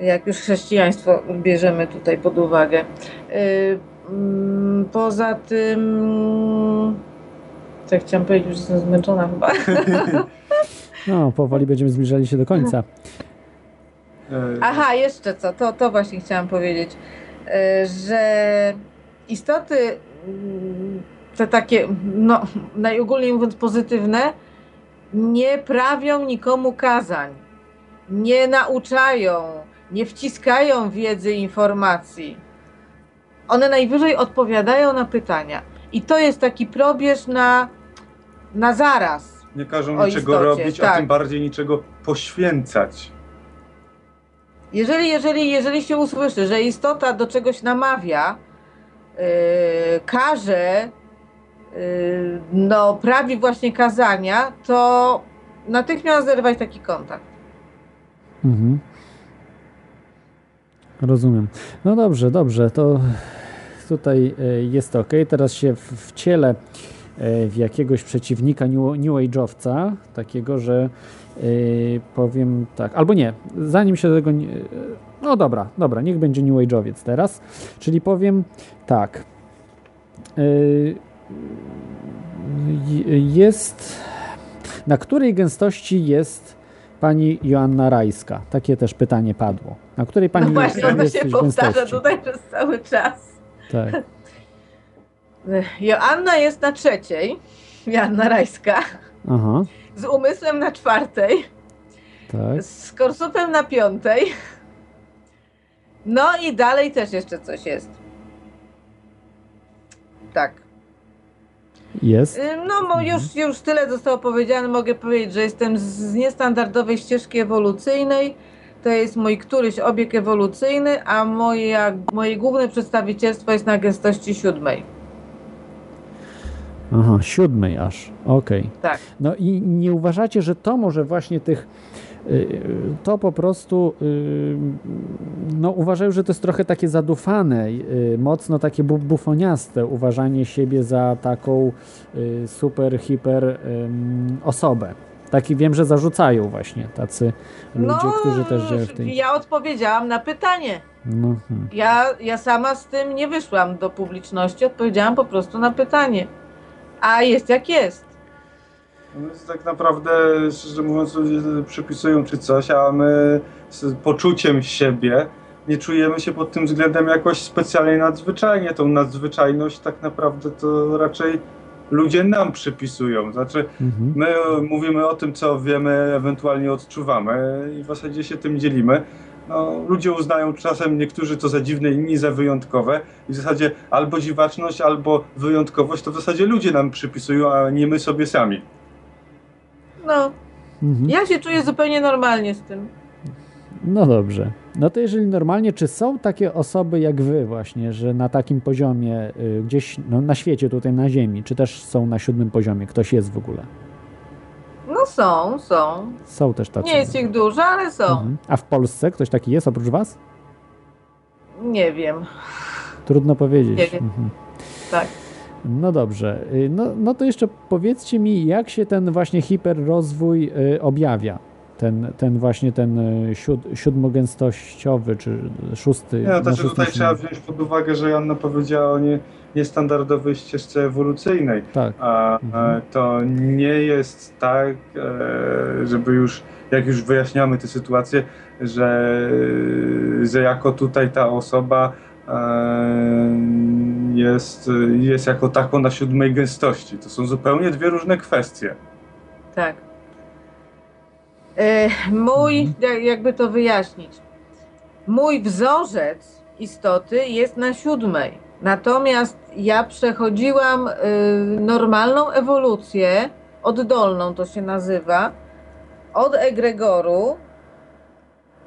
Jak już chrześcijaństwo bierzemy tutaj pod uwagę. Yy, mm, Poza tym. Co chciałam powiedzieć, że jestem zmęczona chyba. No, powoli będziemy zbliżali się do końca. E, Aha, jeszcze co, to, to właśnie chciałam powiedzieć, e, że istoty te takie, no najogólniej mówiąc pozytywne, nie prawią nikomu kazań, nie nauczają, nie wciskają wiedzy informacji. One najwyżej odpowiadają na pytania. I to jest taki probierz na, na zaraz. Nie każą niczego istocie, robić, a tak. tym bardziej niczego poświęcać. Jeżeli, jeżeli, jeżeli się usłyszy, że istota do czegoś namawia, yy, każe, yy, no, prawi właśnie kazania, to natychmiast zerwać taki kontakt. Mhm. Rozumiem. No dobrze, dobrze, to tutaj e, jest ok. Teraz się wcielę e, w jakiegoś przeciwnika New, new Age'owca, takiego, że e, powiem tak, albo nie, zanim się do tego nie, no dobra, dobra, niech będzie New Age'owiec teraz, czyli powiem tak, j- jest, na której gęstości jest pani Joanna Rajska? Takie też pytanie padło. Na której pani no właśnie, ona jest się powtarza gęstości? tutaj przez cały czas. Tak. Joanna jest na trzeciej, Joanna Rajska, Aha, z umysłem na czwartej, tak. z korsupem na piątej. No i dalej też jeszcze coś jest. Tak. Jest. Y, No, mo- już, już tyle zostało powiedziane. Mogę powiedzieć, że jestem z- niestandardowej ścieżki ewolucyjnej. To jest mój któryś obieg ewolucyjny, a moja, moje główne przedstawicielstwo jest na gęstości siódmej. Aha, siódmej aż. Okej. Tak. No i nie uważacie, że to może właśnie tych. Y, To po prostu y, no uważają, że to jest trochę takie zadufane, y, mocno takie bu- bufoniaste uważanie siebie za taką y, super, hiper osobę. Taki wiem, że zarzucają właśnie tacy ludzie, no, którzy też działają w tej. Ja odpowiedziałam na pytanie. No, hmm. Ja, ja sama z tym nie wyszłam do publiczności, odpowiedziałam po prostu na pytanie. A jest jak jest. No więc tak naprawdę, szczerze mówiąc, ludzie przypisują czy coś, a my z poczuciem siebie nie czujemy się pod tym względem jakoś specjalnie nadzwyczajnie. Tą nadzwyczajność tak naprawdę to raczej ludzie nam przypisują. Znaczy, Mhm. my mówimy o tym, co wiemy, ewentualnie odczuwamy i w zasadzie się tym dzielimy. No, ludzie uznają czasem niektórzy to za dziwne, inni za wyjątkowe. I w zasadzie albo dziwaczność, albo wyjątkowość to w zasadzie ludzie nam przypisują, a nie my sobie sami. No, Mhm. ja się czuję zupełnie normalnie z tym. No dobrze. No to jeżeli normalnie, czy są takie osoby jak wy właśnie, że na takim poziomie y, gdzieś no, na świecie, tutaj na Ziemi, czy też są na siódmym poziomie, ktoś jest w ogóle? No są, są. Są też tacy. Nie jest ich dużo, ale są. Mhm. A w Polsce ktoś taki jest oprócz was? Nie wiem. Trudno powiedzieć. Nie wiem. Mhm. Tak. No dobrze. Y, No, no to jeszcze powiedzcie mi, jak się ten właśnie hiperrozwój y, objawia? Ten, ten właśnie ten y, siód, siódmogęstościowy, czy szósty. No szóstym tutaj trzeba wziąć pod uwagę, że Janna powiedziała o nie, niestandardowej ścieżce ewolucyjnej. Tak. A, a to nie jest tak, e, żeby już, jak już wyjaśniamy tę sytuację, że, że jako tutaj ta osoba e, e, jest, jest jako taką na siódmej gęstości. To są zupełnie dwie różne kwestie. Tak. E, mój, jak- jakby to wyjaśnić, mój wzorzec istoty jest na siódmej. Natomiast ja przechodziłam y, normalną ewolucję, oddolną to się nazywa, od egregoru,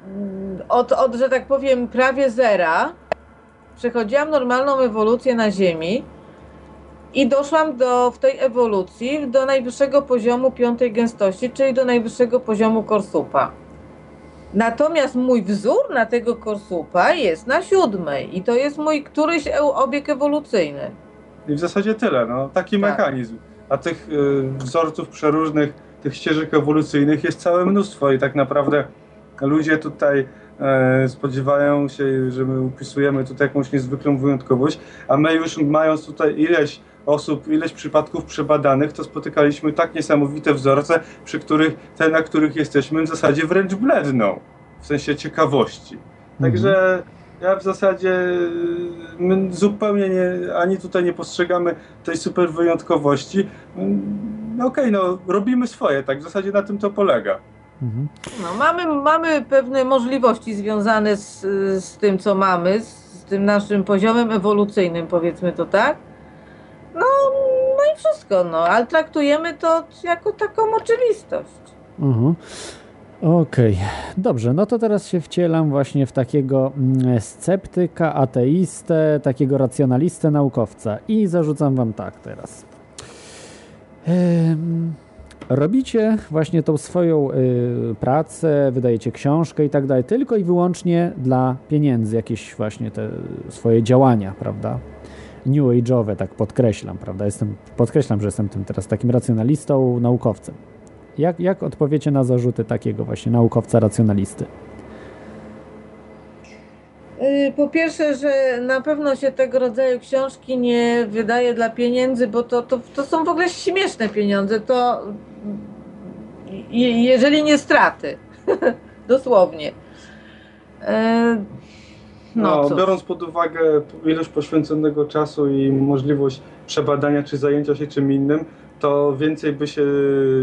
mm, od, od, że tak powiem, prawie zera. Przechodziłam normalną ewolucję na Ziemi i doszłam do, w tej ewolucji do najwyższego poziomu piątej gęstości, czyli do najwyższego poziomu korsupa. Natomiast mój wzór na tego korsupa jest na siódmej i to jest mój któryś e- obieg ewolucyjny. I w zasadzie tyle, no, taki mechanizm. A tych y, wzorców przeróżnych, tych ścieżek ewolucyjnych jest całe mnóstwo i tak naprawdę ludzie tutaj spodziewają się, że my upisujemy tutaj jakąś niezwykłą wyjątkowość, a my już mając tutaj ileś osób, ileś przypadków przebadanych, to spotykaliśmy tak niesamowite wzorce, przy których te, na których jesteśmy, w zasadzie wręcz bledną, w sensie ciekawości. Także ja w zasadzie my zupełnie nie, ani tutaj nie postrzegamy tej super wyjątkowości. Mm, Okej, no robimy swoje, tak w zasadzie na tym to polega. No, mamy, mamy pewne możliwości związane z, z tym, co mamy, z tym naszym poziomem ewolucyjnym, powiedzmy to tak. No, no i wszystko, no, ale traktujemy to jako taką oczywistość. Mhm. Okej, dobrze, no to teraz się wcielam właśnie w takiego mm, sceptyka, ateistę, takiego racjonalistę, naukowca i zarzucam wam tak teraz. Em, Robicie właśnie tą swoją y, pracę, wydajecie książkę i tak dalej, tylko i wyłącznie dla pieniędzy, jakieś właśnie te swoje działania, prawda? New Age'owe, tak podkreślam, prawda? Jestem, podkreślam, że jestem tym teraz takim racjonalistą, naukowcem. Jak, jak odpowiecie na zarzuty takiego właśnie naukowca racjonalisty? Y, Po pierwsze, że na pewno się tego rodzaju książki nie wydaje dla pieniędzy, bo to, to, to są w ogóle śmieszne pieniądze. To je- jeżeli nie straty, dosłownie. E, No, No, biorąc pod uwagę ilość poświęconego czasu i możliwość przebadania czy zajęcia się czym innym, to więcej by się,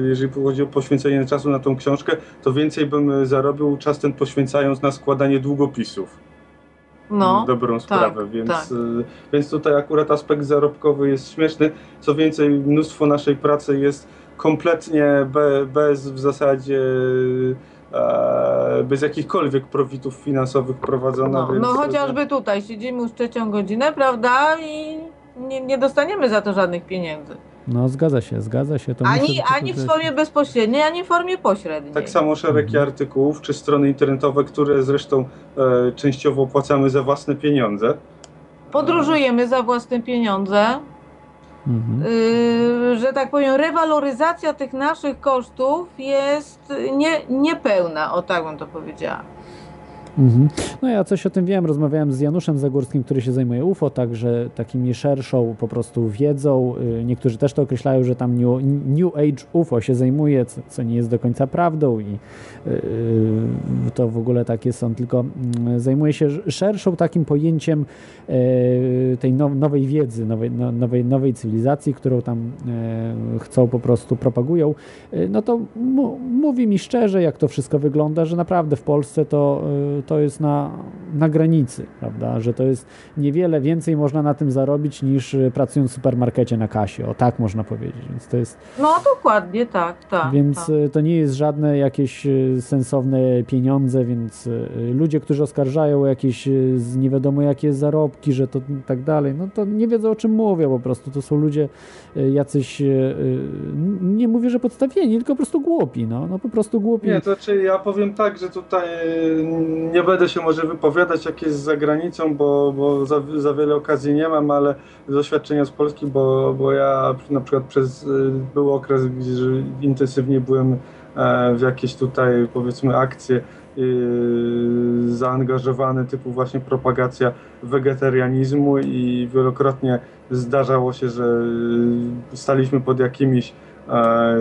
jeżeli chodzi o poświęcenie czasu na tą książkę, to więcej bym zarobił czas ten poświęcając na składanie długopisów. No, dobrą tak, sprawę, więc, tak. y, więc tutaj akurat aspekt zarobkowy jest śmieszny. Co więcej, mnóstwo naszej pracy jest kompletnie be, bez w zasadzie e, bez jakichkolwiek profitów finansowych prowadzona. No, więc, no chociażby tutaj siedzimy już trzecią godzinę, prawda? I nie, nie dostaniemy za to żadnych pieniędzy. No zgadza się, zgadza się. To Ani, ani w formie bezpośredniej, ani w formie pośredniej. Tak samo szereg artykułów czy strony internetowe, które zresztą e, częściowo opłacamy za własne pieniądze. Podróżujemy za własne pieniądze. Mhm. Yy, że tak powiem, rewaloryzacja tych naszych kosztów jest nie, niepełna, o tak bym to powiedziała. Mhm. No ja coś o tym wiem, rozmawiałem z Januszem Zagórskim, który się zajmuje UFO, także takimi szerszą po prostu wiedzą. Y, Niektórzy też to określają, że tam New, new Age UFO się zajmuje, co, co nie jest do końca prawdą i y, to w ogóle takie są, tylko mm, zajmuje się szerszą takim pojęciem e, tej now, nowej wiedzy, nowej, no, nowej, nowej cywilizacji, którą tam e, chcą po prostu propagują. E, No to mówi mi szczerze, jak to wszystko wygląda, że naprawdę w Polsce to, to jest na, na granicy, prawda? Że to jest niewiele więcej można na tym zarobić niż e, pracując w supermarkecie na kasie. O tak można powiedzieć. Więc to jest No dokładnie, tak, tak. więc tak. e, to nie jest żadne jakieś e, sensowne pieniądze, więc ludzie, którzy oskarżają o jakieś nie wiadomo jakie zarobki, że to tak dalej, no to nie wiedzą o czym mówią po prostu. To są ludzie jacyś, nie mówię, że podstawieni, tylko po prostu głupi, no, no po prostu głupi. Nie, to znaczy ja powiem tak, że tutaj nie będę się może wypowiadać jak jest za granicą, bo, bo za, za wiele okazji nie mam, ale doświadczenia z Polski, bo, bo ja na przykład przez e, był okres, gdzie intensywnie byłem e, w jakieś tutaj powiedzmy akcje e, zaangażowany typu właśnie propagacja wegetarianizmu i wielokrotnie zdarzało się, że e, staliśmy pod jakimiś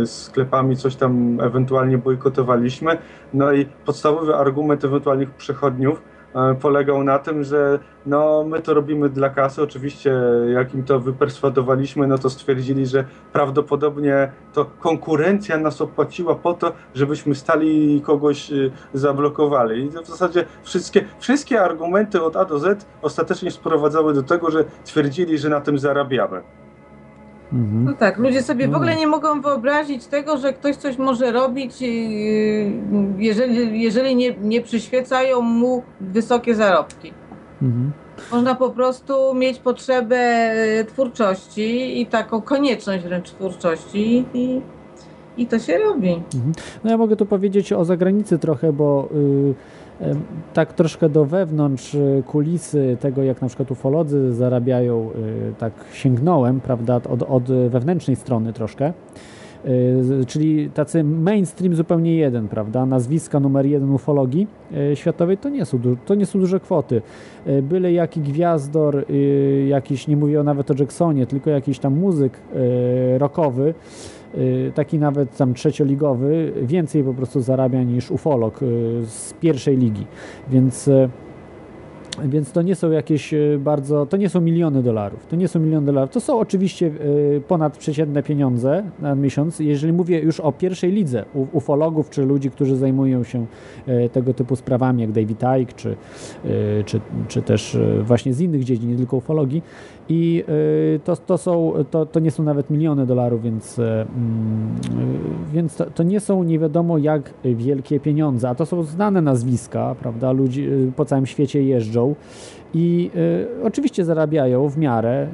sklepami, coś tam ewentualnie bojkotowaliśmy. No i podstawowy argument ewentualnych przechodniów e, polegał na tym, że no my to robimy dla kasy, oczywiście jak im to wyperswadowaliśmy, no to stwierdzili, że prawdopodobnie to konkurencja nas opłaciła po to, żebyśmy stali i kogoś y, zablokowali. I w zasadzie wszystkie, wszystkie argumenty od A do Z ostatecznie sprowadzały do tego, że twierdzili, że na tym zarabiamy. Mhm. No tak, ludzie sobie w No. ogóle nie mogą wyobrazić tego, że ktoś coś może robić, yy, jeżeli, jeżeli nie, nie przyświecają mu wysokie zarobki. Mhm. Można po prostu mieć potrzebę e, twórczości i taką konieczność wręcz twórczości i, i to się robi. Mhm. No ja mogę tu powiedzieć o zagranicy trochę, bo y, em, tak troszkę do wewnątrz y, kulisy tego, jak na przykład ufolodzy zarabiają, y, tak sięgnąłem, prawda, od, od wewnętrznej strony troszkę. Y, Czyli tacy mainstream zupełnie jeden, prawda? Nazwiska numer jeden ufologii światowej to nie są, to nie są duże kwoty. Byle jaki gwiazdor, jakiś, nie mówię nawet o Jacksonie, tylko jakiś tam muzyk rockowy, taki nawet tam trzecioligowy, więcej po prostu zarabia niż ufolog y, z pierwszej ligi. Więc y, więc to nie są jakieś y, bardzo, to nie są miliony dolarów. To nie są miliony dolarów. To są oczywiście y, ponadprzeciętne pieniądze na miesiąc. Jeżeli mówię już o pierwszej lidze ufologów, czy ludzi, którzy zajmują się y, tego typu sprawami, jak David Icke, czy, y, czy, czy też y, właśnie z innych dziedzin, nie tylko ufologii. I y, to, to, są, to, to nie są nawet miliony dolarów, więc, y, mm, y, więc to, to nie są nie wiadomo jak wielkie pieniądze, a to są znane nazwiska, prawda? Ludzi po całym świecie jeżdżą i y, oczywiście zarabiają w miarę,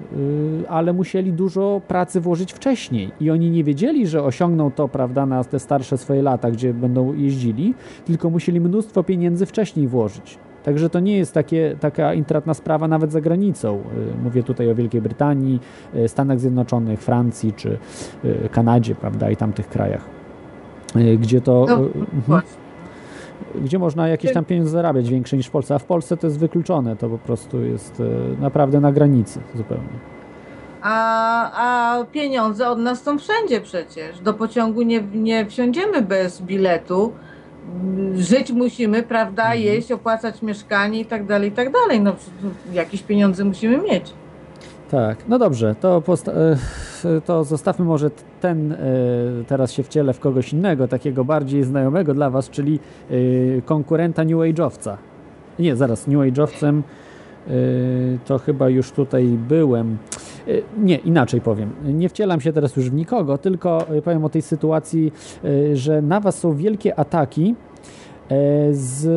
y, ale musieli dużo pracy włożyć wcześniej i oni nie wiedzieli, że osiągną to, prawda, na te starsze swoje lata, gdzie będą jeździli, tylko musieli mnóstwo pieniędzy wcześniej włożyć. Także to nie jest takie, taka intratna sprawa nawet za granicą. Y, Mówię tutaj o Wielkiej Brytanii, y, Stanach Zjednoczonych, Francji czy y, Kanadzie, prawda, i tamtych krajach, gdzie to. No, y, mhm gdzie można jakieś tam pieniądze zarabiać większe niż w Polsce, a w Polsce to jest wykluczone, to po prostu jest naprawdę na granicy zupełnie. A, a pieniądze od nas są wszędzie przecież. Do pociągu nie, nie wsiądziemy bez biletu. Żyć musimy, prawda, Mhm. jeść, opłacać mieszkanie i tak dalej, i tak dalej. No, jakieś pieniądze musimy mieć. Tak, no dobrze, to, e, to zostawmy może ten, e, teraz się wcielę w kogoś innego, takiego bardziej znajomego dla Was, czyli e, konkurenta New Age'owca. Nie, zaraz, New Age'owcem to chyba już tutaj byłem. E, Nie, inaczej powiem. Nie wcielam się teraz już w nikogo, tylko e, powiem o tej sytuacji, e, że na Was są wielkie ataki z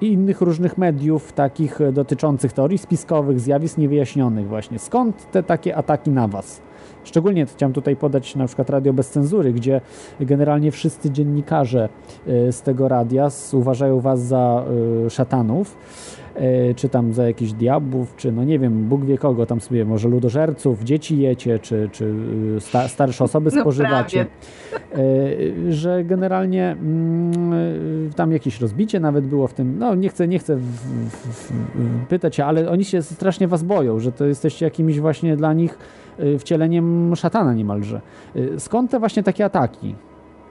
innych różnych mediów, takich dotyczących teorii spiskowych, zjawisk niewyjaśnionych właśnie. Skąd te takie ataki na Was? Szczególnie chciałem tutaj podać na przykład Radio Bez Cenzury, gdzie generalnie wszyscy dziennikarze e, z tego radia uważają Was za e, szatanów, e, czy tam za jakichś diabłów, czy no nie wiem, Bóg wie kogo tam sobie, może ludożerców, dzieci jecie, czy, czy sta, starsze osoby No spożywacie. E, że generalnie mm, tam jakieś rozbicie nawet było w tym, no nie chcę, nie chcę w, w, w, pytać ale oni się strasznie was boją, że to jesteście jakimś właśnie dla nich wcieleniem szatana niemalże. E, Skąd te właśnie takie ataki?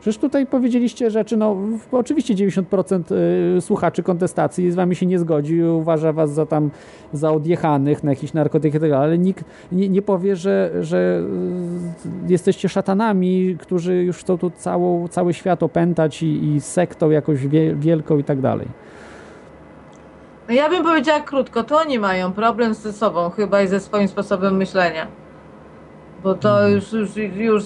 Przecież tutaj powiedzieliście rzeczy, no oczywiście 90% y, słuchaczy kontestacji z wami się nie zgodzi, uważa was za tam za odjechanych na jakichś narkotykach, i tak ale nikt nie, nie powie, że, że y, jesteście szatanami, którzy już chcą tu całą, cały świat opętać i, i sektą jakąś wie, wielką i tak dalej. No ja bym powiedziała krótko, to oni mają problem ze sobą chyba i ze swoim sposobem myślenia. Bo to już, już, już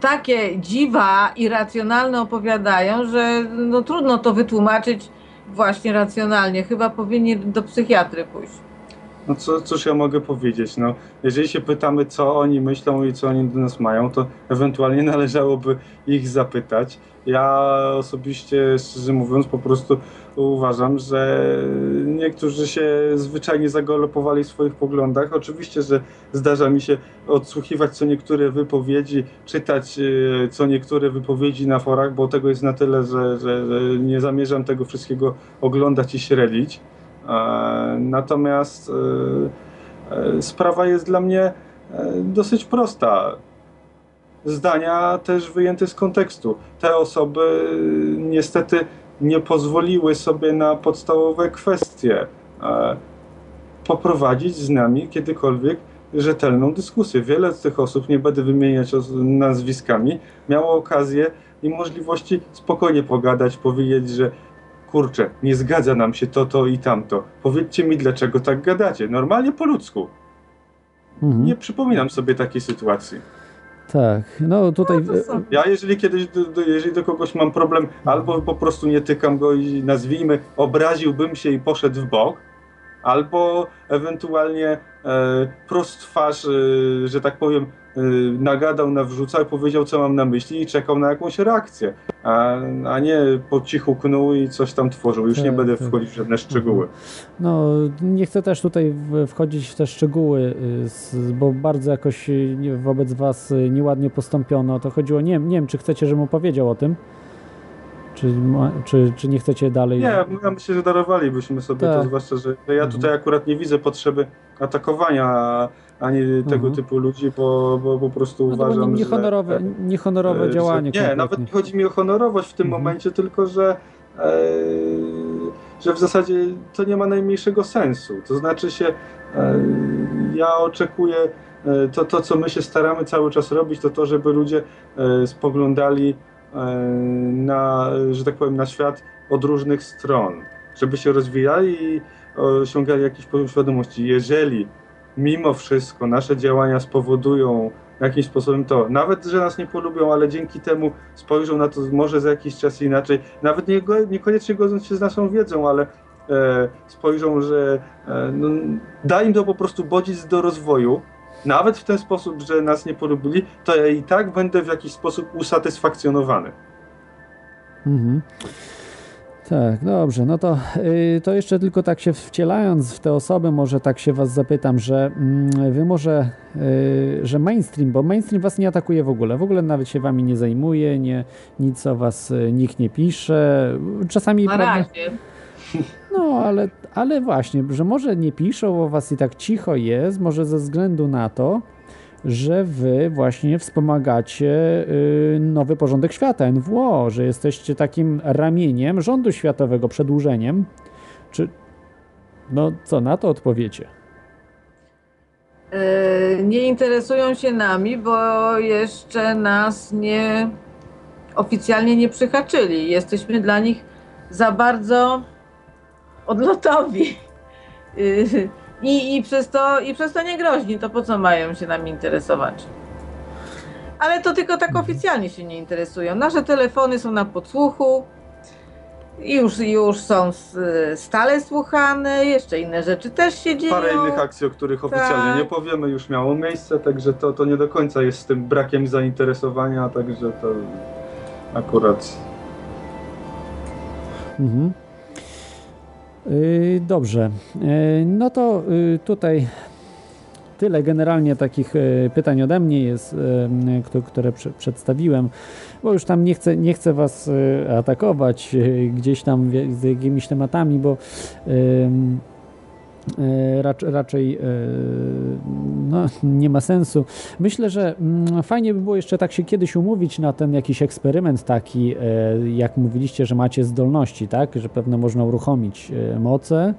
takie dziwa irracjonalne opowiadają, że no trudno to wytłumaczyć właśnie racjonalnie. Chyba powinni do psychiatry pójść. No co, cóż ja mogę powiedzieć? No, jeżeli się pytamy, co oni myślą i co oni do nas mają, to ewentualnie należałoby ich zapytać. Ja osobiście, szczerze mówiąc, po prostu uważam, że niektórzy się zwyczajnie zagalopowali w swoich poglądach. Oczywiście, że zdarza mi się odsłuchiwać co niektóre wypowiedzi, czytać e, co niektóre wypowiedzi na forach, bo tego jest na tyle, że, że, nie zamierzam tego wszystkiego oglądać i śledzić. E, Natomiast e, e, sprawa jest dla mnie e, dosyć prosta. Zdania też wyjęte z kontekstu. Te osoby niestety nie pozwoliły sobie na podstawowe kwestie e, poprowadzić z nami kiedykolwiek rzetelną dyskusję. Wiele z tych osób, nie będę wymieniać nazwiskami, miało okazję i możliwości spokojnie pogadać, powiedzieć, że kurczę, nie zgadza nam się to, to i tamto. Powiedzcie mi, dlaczego tak gadacie. Normalnie po ludzku. Mhm. Nie przypominam sobie takiej sytuacji. Tak, no tutaj... Ja jeżeli kiedyś, do, do, jeżeli do kogoś mam problem, albo po prostu nie tykam go i nazwijmy, obraziłbym się i poszedł w bok, albo ewentualnie e, prost twarz, e, że tak powiem, nagadał, nawrzucał, powiedział co mam na myśli i czekał na jakąś reakcję, a, a nie po cichu knuł i coś tam tworzył. Już nie Tak, będę tak. wchodzić w żadne szczegóły. No, nie chcę też tutaj wchodzić w te szczegóły, y, bo bardzo jakoś y, wobec Was y, nieładnie postąpiono. To chodziło, nie, nie wiem, czy chcecie, żebym opowiedział o tym, czy, czy, czy nie chcecie dalej. Nie, ja myślę, że darowalibyśmy sobie Tak. to, zwłaszcza, że ja tutaj akurat nie widzę potrzeby atakowania ani tego Mhm. typu ludzi, bo, bo po prostu No uważam, nie- niehonorowe, że... niehonorowe e, działanie. Że, nie, nawet kompletnie. nie chodzi mi o honorowość w tym momencie, tylko że, e, że w zasadzie to nie ma najmniejszego sensu. To znaczy się, e, ja oczekuję, e, to, to co my się staramy cały czas robić, to to, żeby ludzie e, spoglądali e, na, że tak powiem, na świat od różnych stron, żeby się rozwijali i osiągali jakiś poziom świadomości. Jeżeli mimo wszystko nasze działania spowodują jakimś sposobem to, nawet że nas nie polubią, ale dzięki temu spojrzą na to może za jakiś czas inaczej, nawet nie, niekoniecznie godząc się z naszą wiedzą, ale e, spojrzą, że e, no, da im to po prostu bodziec do rozwoju, nawet w ten sposób, że nas nie polubili, to ja i tak będę w jakiś sposób usatysfakcjonowany. Mhm. Tak, dobrze, no to, y, to jeszcze tylko tak się wcielając w te osoby, może tak się was zapytam, że mm, wy może, y, że mainstream, bo mainstream was nie atakuje w ogóle, w ogóle nawet się wami nie zajmuje, nie, nic o was y, nikt nie pisze, czasami... Na prawda- razie. No, ale, ale właśnie, że może nie piszą o was i tak cicho jest, może ze względu na to, że wy właśnie wspomagacie y, nowy porządek świata, NWO, że jesteście takim ramieniem rządu światowego, przedłużeniem. Czy, no co na to odpowiecie? E, nie interesują się nami, bo jeszcze nas nie oficjalnie nie przyhaczyli. Jesteśmy dla nich za bardzo odlotowi. I, i, przez to, I przez to nie groźni, to po co mają się nami interesować? Ale to tylko tak oficjalnie się nie interesują. Nasze telefony są na podsłuchu. i Już, już są stale słuchane, jeszcze inne rzeczy też się dzieją. Parę innych akcji, o których oficjalnie Tak. nie powiemy, już miało miejsce, także to, to nie do końca jest z tym brakiem zainteresowania, także to akurat Mhm. Y, Dobrze. Y, No to y, tutaj tyle generalnie takich pytań ode mnie jest, które prze- przedstawiłem, bo już tam nie chcę, nie chcę was atakować gdzieś tam z jakimiś tematami, bo rac- raczej y, no, nie ma sensu. Myślę, że mm, fajnie by było jeszcze tak się kiedyś umówić na ten jakiś eksperyment taki, e, jak mówiliście, że macie zdolności, tak? Że pewno można uruchomić e, moce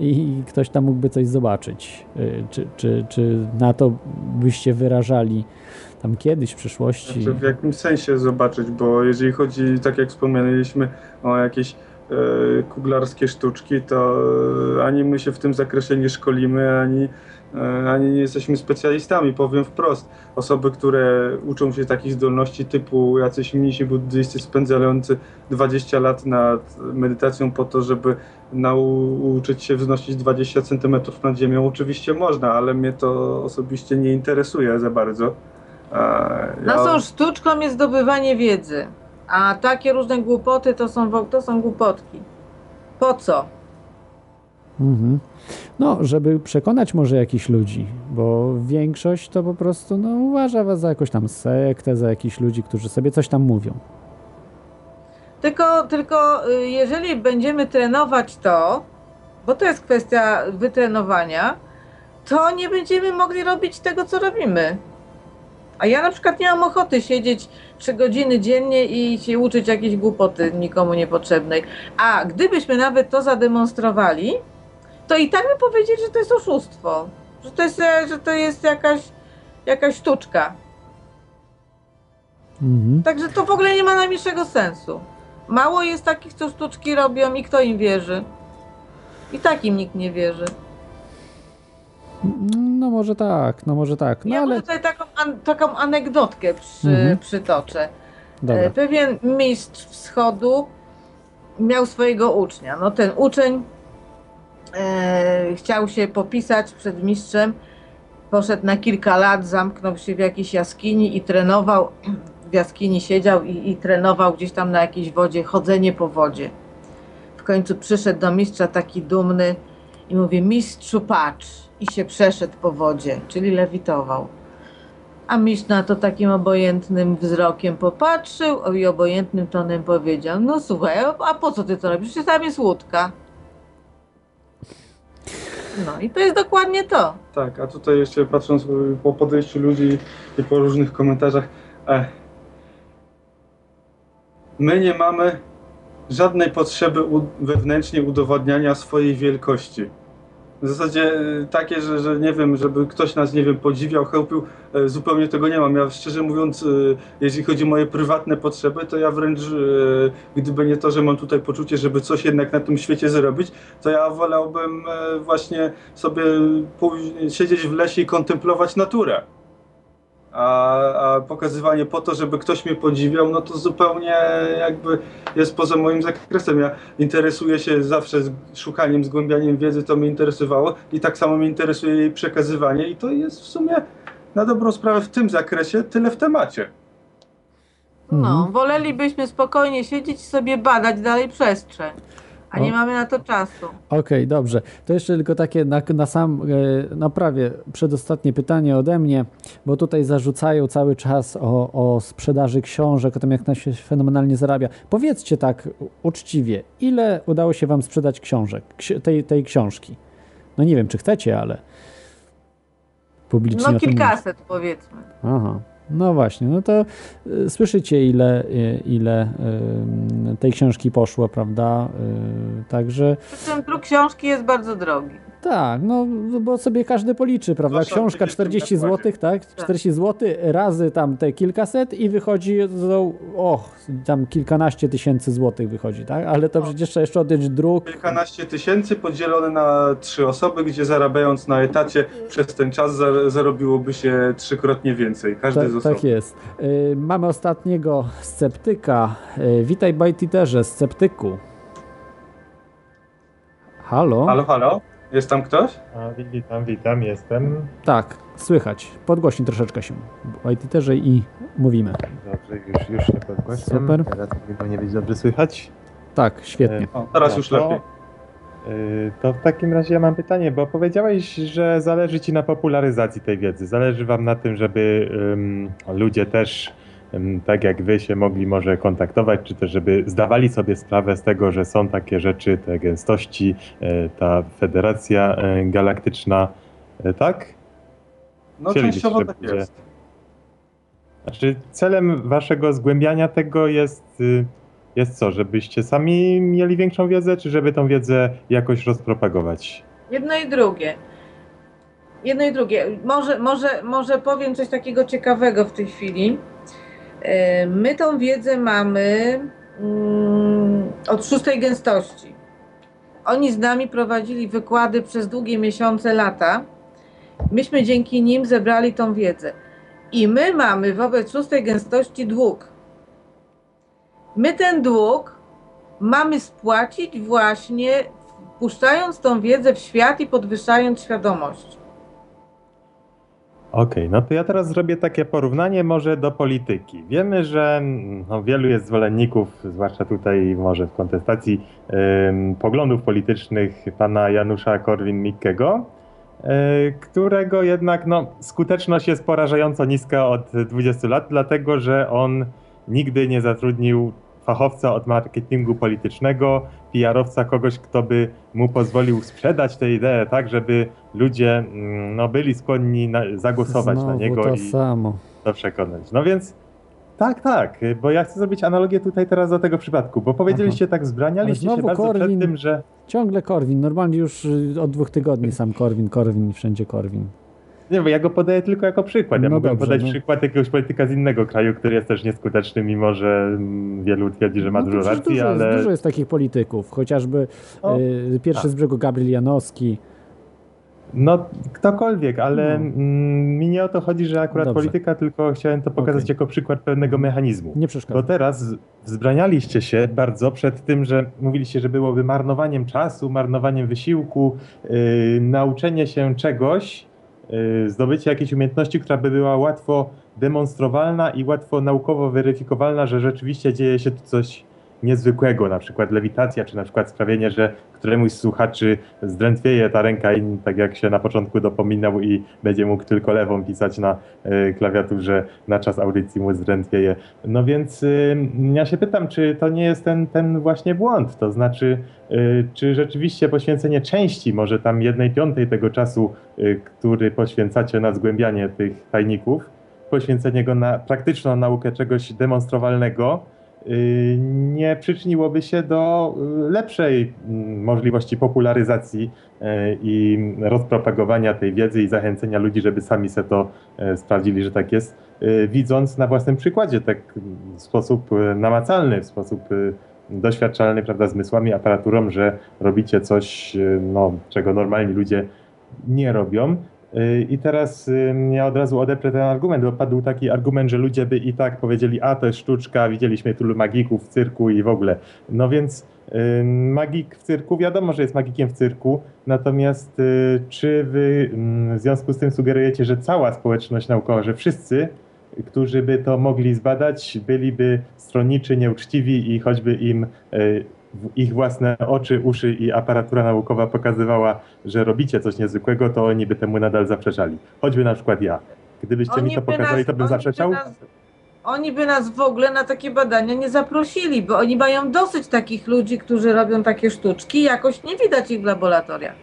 i ktoś tam mógłby coś zobaczyć. E, Czy, czy, czy na to byście wyrażali tam kiedyś w przyszłości? Znaczy w jakimś sensie zobaczyć, bo jeżeli chodzi, tak jak wspomnieliśmy, o jakieś e, kuglarskie sztuczki, to e, ani my się w tym zakresie nie szkolimy, ani, e, ani nie jesteśmy specjalistami, powiem wprost. Osoby, które uczą się takich zdolności typu jacyś mnisi buddyjscy spędzający 20 lat nad medytacją po to, żeby nauczyć się wznosić 20 cm nad ziemią, oczywiście można, ale mnie to osobiście nie interesuje za bardzo. E, Naszą sztuczką jest zdobywanie wiedzy, a takie różne głupoty to są, to są głupotki. Po co? Mhm. No, żeby przekonać może jakichś ludzi, bo większość to po prostu no, uważa was za jakąś tam sektę, za jakichś ludzi, którzy sobie coś tam mówią. Tylko, tylko y, jeżeli będziemy trenować to, bo to jest kwestia wytrenowania, to nie będziemy mogli robić tego, co robimy. A ja na przykład nie mam ochoty siedzieć 3 godziny dziennie i się uczyć jakiejś głupoty nikomu niepotrzebnej. A gdybyśmy nawet to zademonstrowali, to i tak by powiedzieli, że to jest oszustwo. Że to jest, że to jest jakaś, jakaś sztuczka. Mhm. Także to w ogóle nie ma najmniejszego sensu. Mało jest takich, co sztuczki robią i kto im wierzy. I tak im nikt nie wierzy. No może tak, no może tak. No ja ale tutaj taką, an, taką anegdotkę przy, Mhm. przytoczę. Dobra. E, Pewien mistrz wschodu miał swojego ucznia. No ten uczeń e, chciał się popisać przed mistrzem, poszedł na kilka lat, zamknął się w jakiejś jaskini i trenował, w jaskini siedział i, i trenował gdzieś tam na jakiejś wodzie, chodzenie po wodzie. W końcu przyszedł do mistrza taki dumny i mówi, mistrzu patrz i się przeszedł po wodzie, czyli lewitował. A mistrz na to takim obojętnym wzrokiem popatrzył i obojętnym tonem powiedział: No słuchaj, a- po co ty to robisz? Przecież tam jest łódka. No i to jest dokładnie to. Tak, a tutaj jeszcze patrząc po podejściu ludzi i po różnych komentarzach, e, my nie mamy żadnej potrzeby u, wewnętrznie udowadniania swojej wielkości. W zasadzie e, takie, że, że nie wiem, żeby ktoś nas, nie wiem, podziwiał, chełpił, e, zupełnie tego nie mam. Ja szczerze mówiąc, e, jeśli chodzi o moje prywatne potrzeby, to ja wręcz, gdyby nie to, że mam tutaj poczucie, żeby coś jednak na tym świecie zrobić, to ja wolałbym właśnie sobie siedzieć w lesie i kontemplować naturę. A, a pokazywanie po to, żeby ktoś mnie podziwiał, no to zupełnie jakby jest poza moim zakresem. Ja interesuję się zawsze szukaniem, zgłębianiem wiedzy, to mnie interesowało i tak samo mnie interesuje jej przekazywanie i to jest w sumie na dobrą sprawę w tym zakresie tyle w temacie. No, wolelibyśmy spokojnie siedzieć i sobie badać dalej przestrzeń. A nie O. mamy na to czasu. Okej, dobrze. To jeszcze tylko takie na, na sam, e, na prawie przedostatnie pytanie ode mnie, bo tutaj zarzucają cały czas o, o sprzedaży książek, o tym jak na się fenomenalnie zarabia. Powiedzcie tak uczciwie, ile udało się wam sprzedać książek, ksi- tej, tej książki? No nie wiem, czy chcecie, ale publicznie No o tym kilkaset powiedzmy. Aha. No właśnie, no to y, słyszycie ile, y, ile y, tej książki poszło, prawda? Y, także Przy druk książki jest bardzo drogi. Tak, no bo sobie każdy policzy, prawda? Książka w tym 40 nakładzie. zł, tak? 40 zł razy tam te kilkaset i wychodzi, no, och, tam kilkanaście tysięcy złotych wychodzi, tak? Ale to przecież trzeba jeszcze odjąć druk. Kilkanaście tysięcy podzielone na trzy osoby, gdzie zarabiając na etacie przez ten czas za- zarobiłoby się trzykrotnie więcej. Każdy Tak, z osobna. tak jest. Y, mamy ostatniego sceptyka. Y, witaj Bajtiterze, sceptyku. Halo? Halo, halo? Jest tam ktoś? A, witam, witam, jestem. Tak, słychać. Podgłośnij troszeczkę się Bajtiterze i mówimy. Dobrze, już, już się podgłaśniam. Super. Teraz powinno być dobrze słychać. Tak, świetnie. E, O, teraz no już to- lepiej. e, To w takim razie ja mam pytanie, bo powiedziałeś, że zależy ci na popularyzacji tej wiedzy. Zależy wam na tym, żeby ym, ludzie też tak jak wy się mogli może kontaktować, czy też żeby zdawali sobie sprawę z tego, że są takie rzeczy, te gęstości, e, ta federacja e, galaktyczna, e, tak? No Chcielibyście, częściowo tak jest. Znaczy, celem waszego zgłębiania tego jest, y, jest co? Żebyście sami mieli większą wiedzę, czy żeby tą wiedzę jakoś rozpropagować? Jedno i drugie. Jedno i drugie. Może, może, może powiem coś takiego ciekawego w tej chwili. E, My tą wiedzę mamy mm, od szóstej gęstości. Oni z nami prowadzili wykłady przez długie miesiące, lata. Myśmy dzięki nim zebrali tą wiedzę. I my mamy wobec szóstej gęstości dług. My ten dług mamy spłacić właśnie puszczając tą wiedzę w świat i podwyższając świadomość. Okej, no to ja teraz zrobię takie porównanie może do polityki. Wiemy, że mm, no, wielu jest zwolenników, zwłaszcza tutaj może w kontestacji ym, poglądów politycznych pana Janusza Korwin-Mikkego, y, którego jednak no, skuteczność jest porażająco niska od 20 lat, dlatego że on nigdy nie zatrudnił fachowca od marketingu politycznego, PR-owca, kogoś, kto by mu pozwolił sprzedać tę ideę tak, żeby ludzie mm, no, byli skłonni na, zagłosować na Znowu niego to i, samo. to przekonać. No więc tak, tak, bo ja chcę zrobić analogię tutaj teraz do tego przypadku, bo powiedzieliście tak, Ale zbranialiście się bardzo Korwin, przed tym, że ciągle Korwin, normalnie już y, od dwóch tygodni sam Korwin, Korwin, wszędzie Korwin. Nie, bo ja go podaję tylko jako przykład. Ja No mogłem dobrze, podać no. przykład jakiegoś polityka z innego kraju, który jest też nieskuteczny, mimo że mm, wielu twierdzi, że ma No dużo racji, dużo, ale... jest, dużo jest takich polityków, chociażby O, y, pierwszy tak. z brzegu Gabriel Janowski. No, ktokolwiek, ale No. mm, mi nie o to chodzi, że akurat Dobrze. polityka, tylko chciałem to pokazać Okej. jako przykład pewnego mechanizmu. Nie przeszkadza. Bo teraz wzbranialiście się bardzo przed tym, że mówiliście, że byłoby marnowaniem czasu, marnowaniem wysiłku, yy, nauczenie się czegoś, zdobycie jakiejś umiejętności, która by była łatwo demonstrowalna i łatwo naukowo weryfikowalna, że rzeczywiście dzieje się tu coś niezwykłego, na przykład lewitacja, czy na przykład sprawienie, że któremuś z słuchaczy zdrętwieje ta ręka i tak jak się na początku dopominał i będzie mógł tylko lewą pisać na y, klawiaturze na czas audycji mu zdrętwieje. No więc y, ja się pytam, czy to nie jest ten, ten właśnie błąd, to znaczy y, czy rzeczywiście poświęcenie części, może tam jednej piątej tego czasu, y, który poświęcacie na zgłębianie tych tajników, poświęcenie go na praktyczną naukę czegoś demonstrowalnego, nie przyczyniłoby się do y, lepszej mm, możliwości popularyzacji y, i rozpropagowania tej wiedzy i zachęcenia ludzi, żeby sami se to y, sprawdzili, że tak jest, y, widząc na własnym przykładzie, tak w sposób y, namacalny, w sposób y, doświadczalny, prawda, zmysłami, aparaturą, że robicie coś, y, no, czego normalni ludzie nie robią. Y, I teraz y, ja od razu odeprę ten argument, bo padł taki argument, że ludzie by i tak powiedzieli, a to jest sztuczka, widzieliśmy tylu magików w cyrku i w ogóle. No więc y, magik w cyrku, wiadomo, że jest magikiem w cyrku, natomiast czy wy mm, w związku z tym sugerujecie, że cała społeczność naukowa, że wszyscy, którzy by to mogli zbadać, byliby stronniczy, nieuczciwi i choćby im ich własne oczy, uszy i aparatura naukowa pokazywała, że robicie coś niezwykłego, to oni by temu nadal zaprzeczali. Choćby na przykład ja. Gdybyście mi to pokazali, nas- to bym oni by zaprzeczał? nas- Oni by nas w ogóle na takie badania nie zaprosili, bo oni mają dosyć takich ludzi, którzy robią takie sztuczki jakoś nie widać ich w laboratoriach.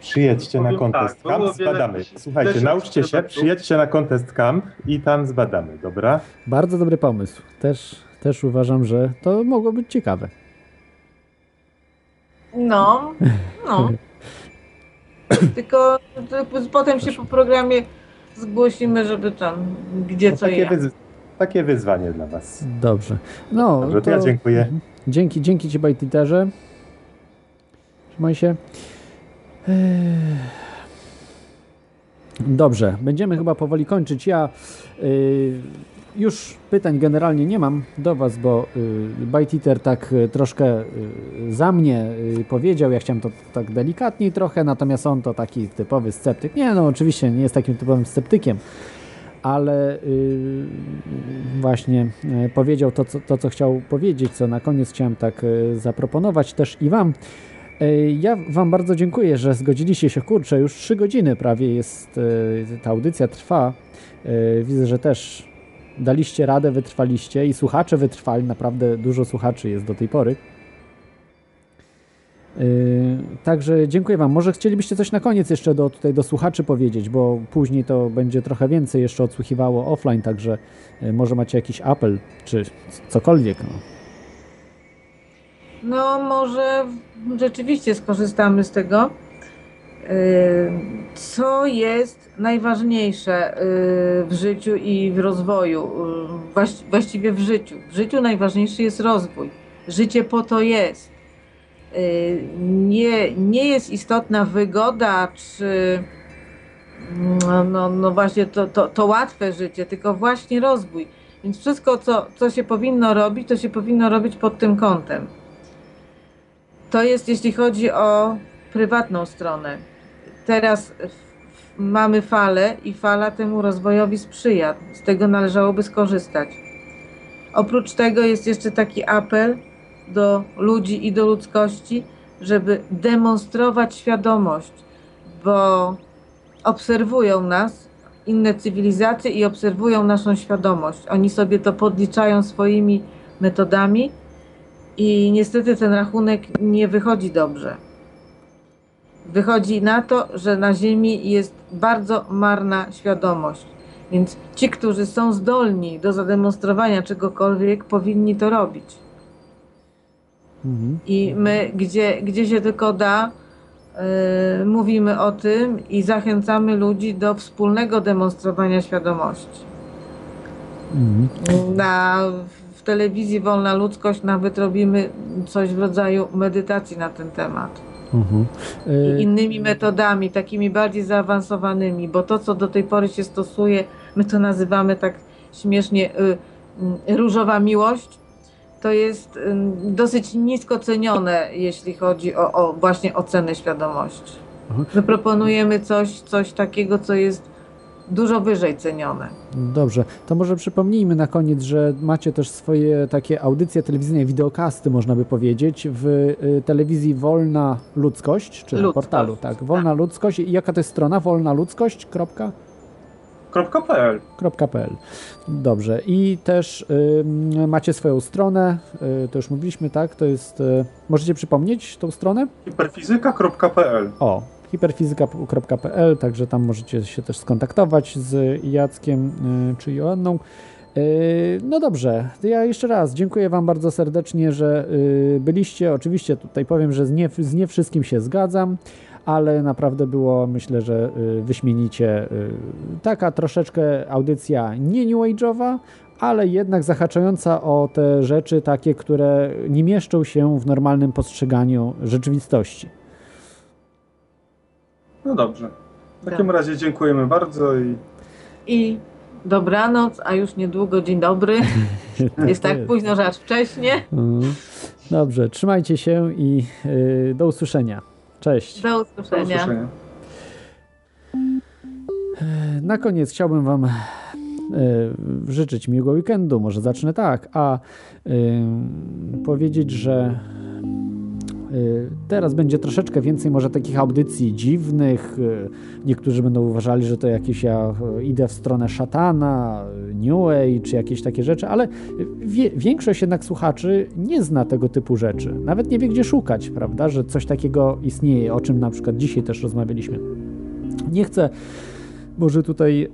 Przyjedźcie na Powiem Contest tak, Camp, zbadamy. Słuchajcie, nauczcie się, przyjedźcie na Contest Camp i tam zbadamy, dobra? Bardzo dobry pomysł. Też, też uważam, że to mogło być ciekawe. No, no. Tylko to potem się po programie zgłosimy, żeby tam gdzie No, co takie, takie wyzwanie dla was. Dobrze. No, Dobrze, to ja dziękuję. Dzięki, dzięki Ci, Bajtiterze. Trzymaj się. Eee. Dobrze, będziemy chyba powoli kończyć. Ja y, już pytań generalnie nie mam do Was, bo y, tak y, troszkę y, za mnie y, powiedział. Ja chciałem to tak delikatniej trochę, natomiast on to taki typowy sceptyk. Nie, no oczywiście nie jest takim typowym sceptykiem ale y, właśnie y, powiedział to co, to, co chciał powiedzieć, co na koniec chciałem tak y, zaproponować też i Wam. Ja Wam bardzo dziękuję, że zgodziliście się. Kurczę, już trzy godziny prawie jest, ta audycja trwa. Widzę, że też daliście radę, wytrwaliście i słuchacze wytrwali. Naprawdę dużo słuchaczy jest do tej pory. Yy, Także dziękuję Wam. Może chcielibyście coś na koniec jeszcze do, tutaj do słuchaczy powiedzieć, bo później to będzie trochę więcej jeszcze odsłuchiwało offline, także yy, może macie jakiś apel, czy cokolwiek. No. No może rzeczywiście skorzystamy z tego. Yy, Co jest najważniejsze yy, w życiu i w rozwoju? Właś- Właściwie w życiu. W życiu najważniejszy jest rozwój. Życie po to jest. Nie, nie jest istotna wygoda, czy no, no, no właśnie to, to, to łatwe życie, tylko właśnie rozwój. Więc wszystko, co, co się powinno robić, to się powinno robić pod tym kątem. To jest jeśli chodzi o prywatną stronę. Teraz mamy falę i fala temu rozwojowi sprzyja. Z tego należałoby skorzystać. Oprócz tego jest jeszcze taki apel do ludzi i do ludzkości, żeby demonstrować świadomość, bo obserwują nas inne cywilizacje i obserwują naszą świadomość. Oni sobie to podliczają swoimi metodami i niestety ten rachunek nie wychodzi dobrze. Wychodzi na to, że na Ziemi jest bardzo marna świadomość. Więc ci, którzy są zdolni do zademonstrowania czegokolwiek, powinni to robić. Mhm. I my, gdzie, gdzie się tylko da, yy, mówimy o tym i zachęcamy ludzi do wspólnego demonstrowania świadomości. Mhm. Na, w telewizji Wolna Ludzkość nawet robimy coś w rodzaju medytacji na ten temat. Mhm. I innymi metodami, takimi bardziej zaawansowanymi, bo to, co do tej pory się stosuje, my to nazywamy tak śmiesznie y, y, różowa miłość, to jest y, dosyć nisko cenione, jeśli chodzi o, o właśnie ocenę świadomości. Aha. My proponujemy coś, coś takiego, co jest dużo wyżej cenione. Dobrze, to może przypomnijmy na koniec, że macie też swoje takie audycje telewizyjne, wideokasty, można by powiedzieć, w y, telewizji Wolna Ludzkość, czy Ludzkość, portalu, tak, Wolna Ludzkość. I jaka to jest strona? .pl. .pl. Dobrze. I też y, macie swoją stronę, y, to już mówiliśmy, tak? To jest. Y, możecie przypomnieć tą stronę? Hiperfizyka.pl. O, hiperfizyka.pl, także tam możecie się też skontaktować z Jackiem y, czy Joanną. Y, No dobrze, ja jeszcze raz dziękuję Wam bardzo serdecznie, że y, byliście. Oczywiście tutaj powiem, że z nie, z nie wszystkim się zgadzam, ale naprawdę było myślę, że wyśmienicie. Taka troszeczkę audycja nie new age'owa, ale jednak zahaczająca o te rzeczy takie, które nie mieszczą się w normalnym postrzeganiu rzeczywistości. No dobrze. W takim razie dziękujemy bardzo i I dobranoc, a już niedługo dzień dobry. Jest tak późno, że aż wcześnie. Mhm. Dobrze, trzymajcie się i y, do usłyszenia. Cześć. Do usłyszenia. Na koniec chciałbym Wam y, życzyć miłego weekendu. Może zacznę tak, a y, powiedzieć, że y, teraz będzie troszeczkę więcej może takich audycji dziwnych. Y, Niektórzy będą uważali, że to jakieś ja y, idę w stronę szatana, y, New Age, czy jakieś takie rzeczy, ale wie, większość jednak słuchaczy nie zna tego typu rzeczy. Nawet nie wie, gdzie szukać, prawda, że coś takiego istnieje, o czym na przykład dzisiaj też rozmawialiśmy. Nie chcę może tutaj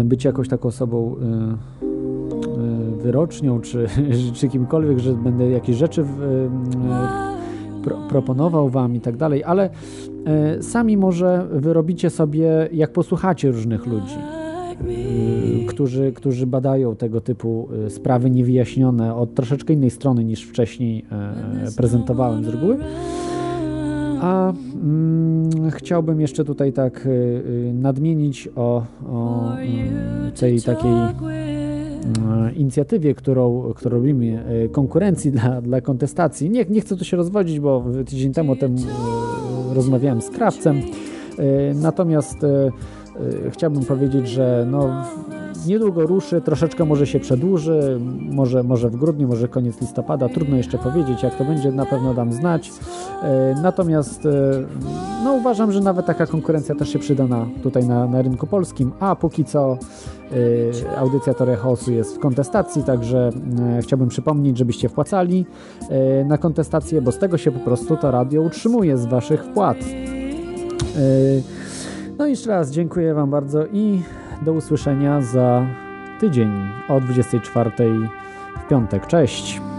y, być jakąś taką osobą y, y, wyrocznią, czy, czy kimkolwiek, że będę jakieś rzeczy w, pro, proponował wam i tak dalej, ale y, sami może wyrobicie sobie, jak posłuchacie różnych ludzi, y, którzy, którzy badają tego typu y, sprawy niewyjaśnione od troszeczkę innej strony niż wcześniej prezentowałem z reguły. A mm, chciałbym jeszcze tutaj tak nadmienić o, o tej takiej inicjatywie, którą, którą robimy, y, konkurencji dla, dla kontestacji. Nie, nie chcę tu się rozwodzić, bo tydzień temu o tym y, rozmawiałem z krawcem. Natomiast chciałbym powiedzieć, że no, niedługo ruszy, troszeczkę może się przedłuży, może, może w grudniu, może koniec listopada, trudno jeszcze powiedzieć, jak to będzie, na pewno dam znać. E, Natomiast e, no, uważam, że nawet taka konkurencja też się przyda na, tutaj na, na rynku polskim, a póki co e, audycja Teoria jest w kontestacji, także chciałbym przypomnieć, żebyście wpłacali na kontestację, bo z tego się po prostu to radio utrzymuje, z waszych wpłat. No i jeszcze raz dziękuję wam bardzo i do usłyszenia za tydzień o 24 w piątek. Cześć!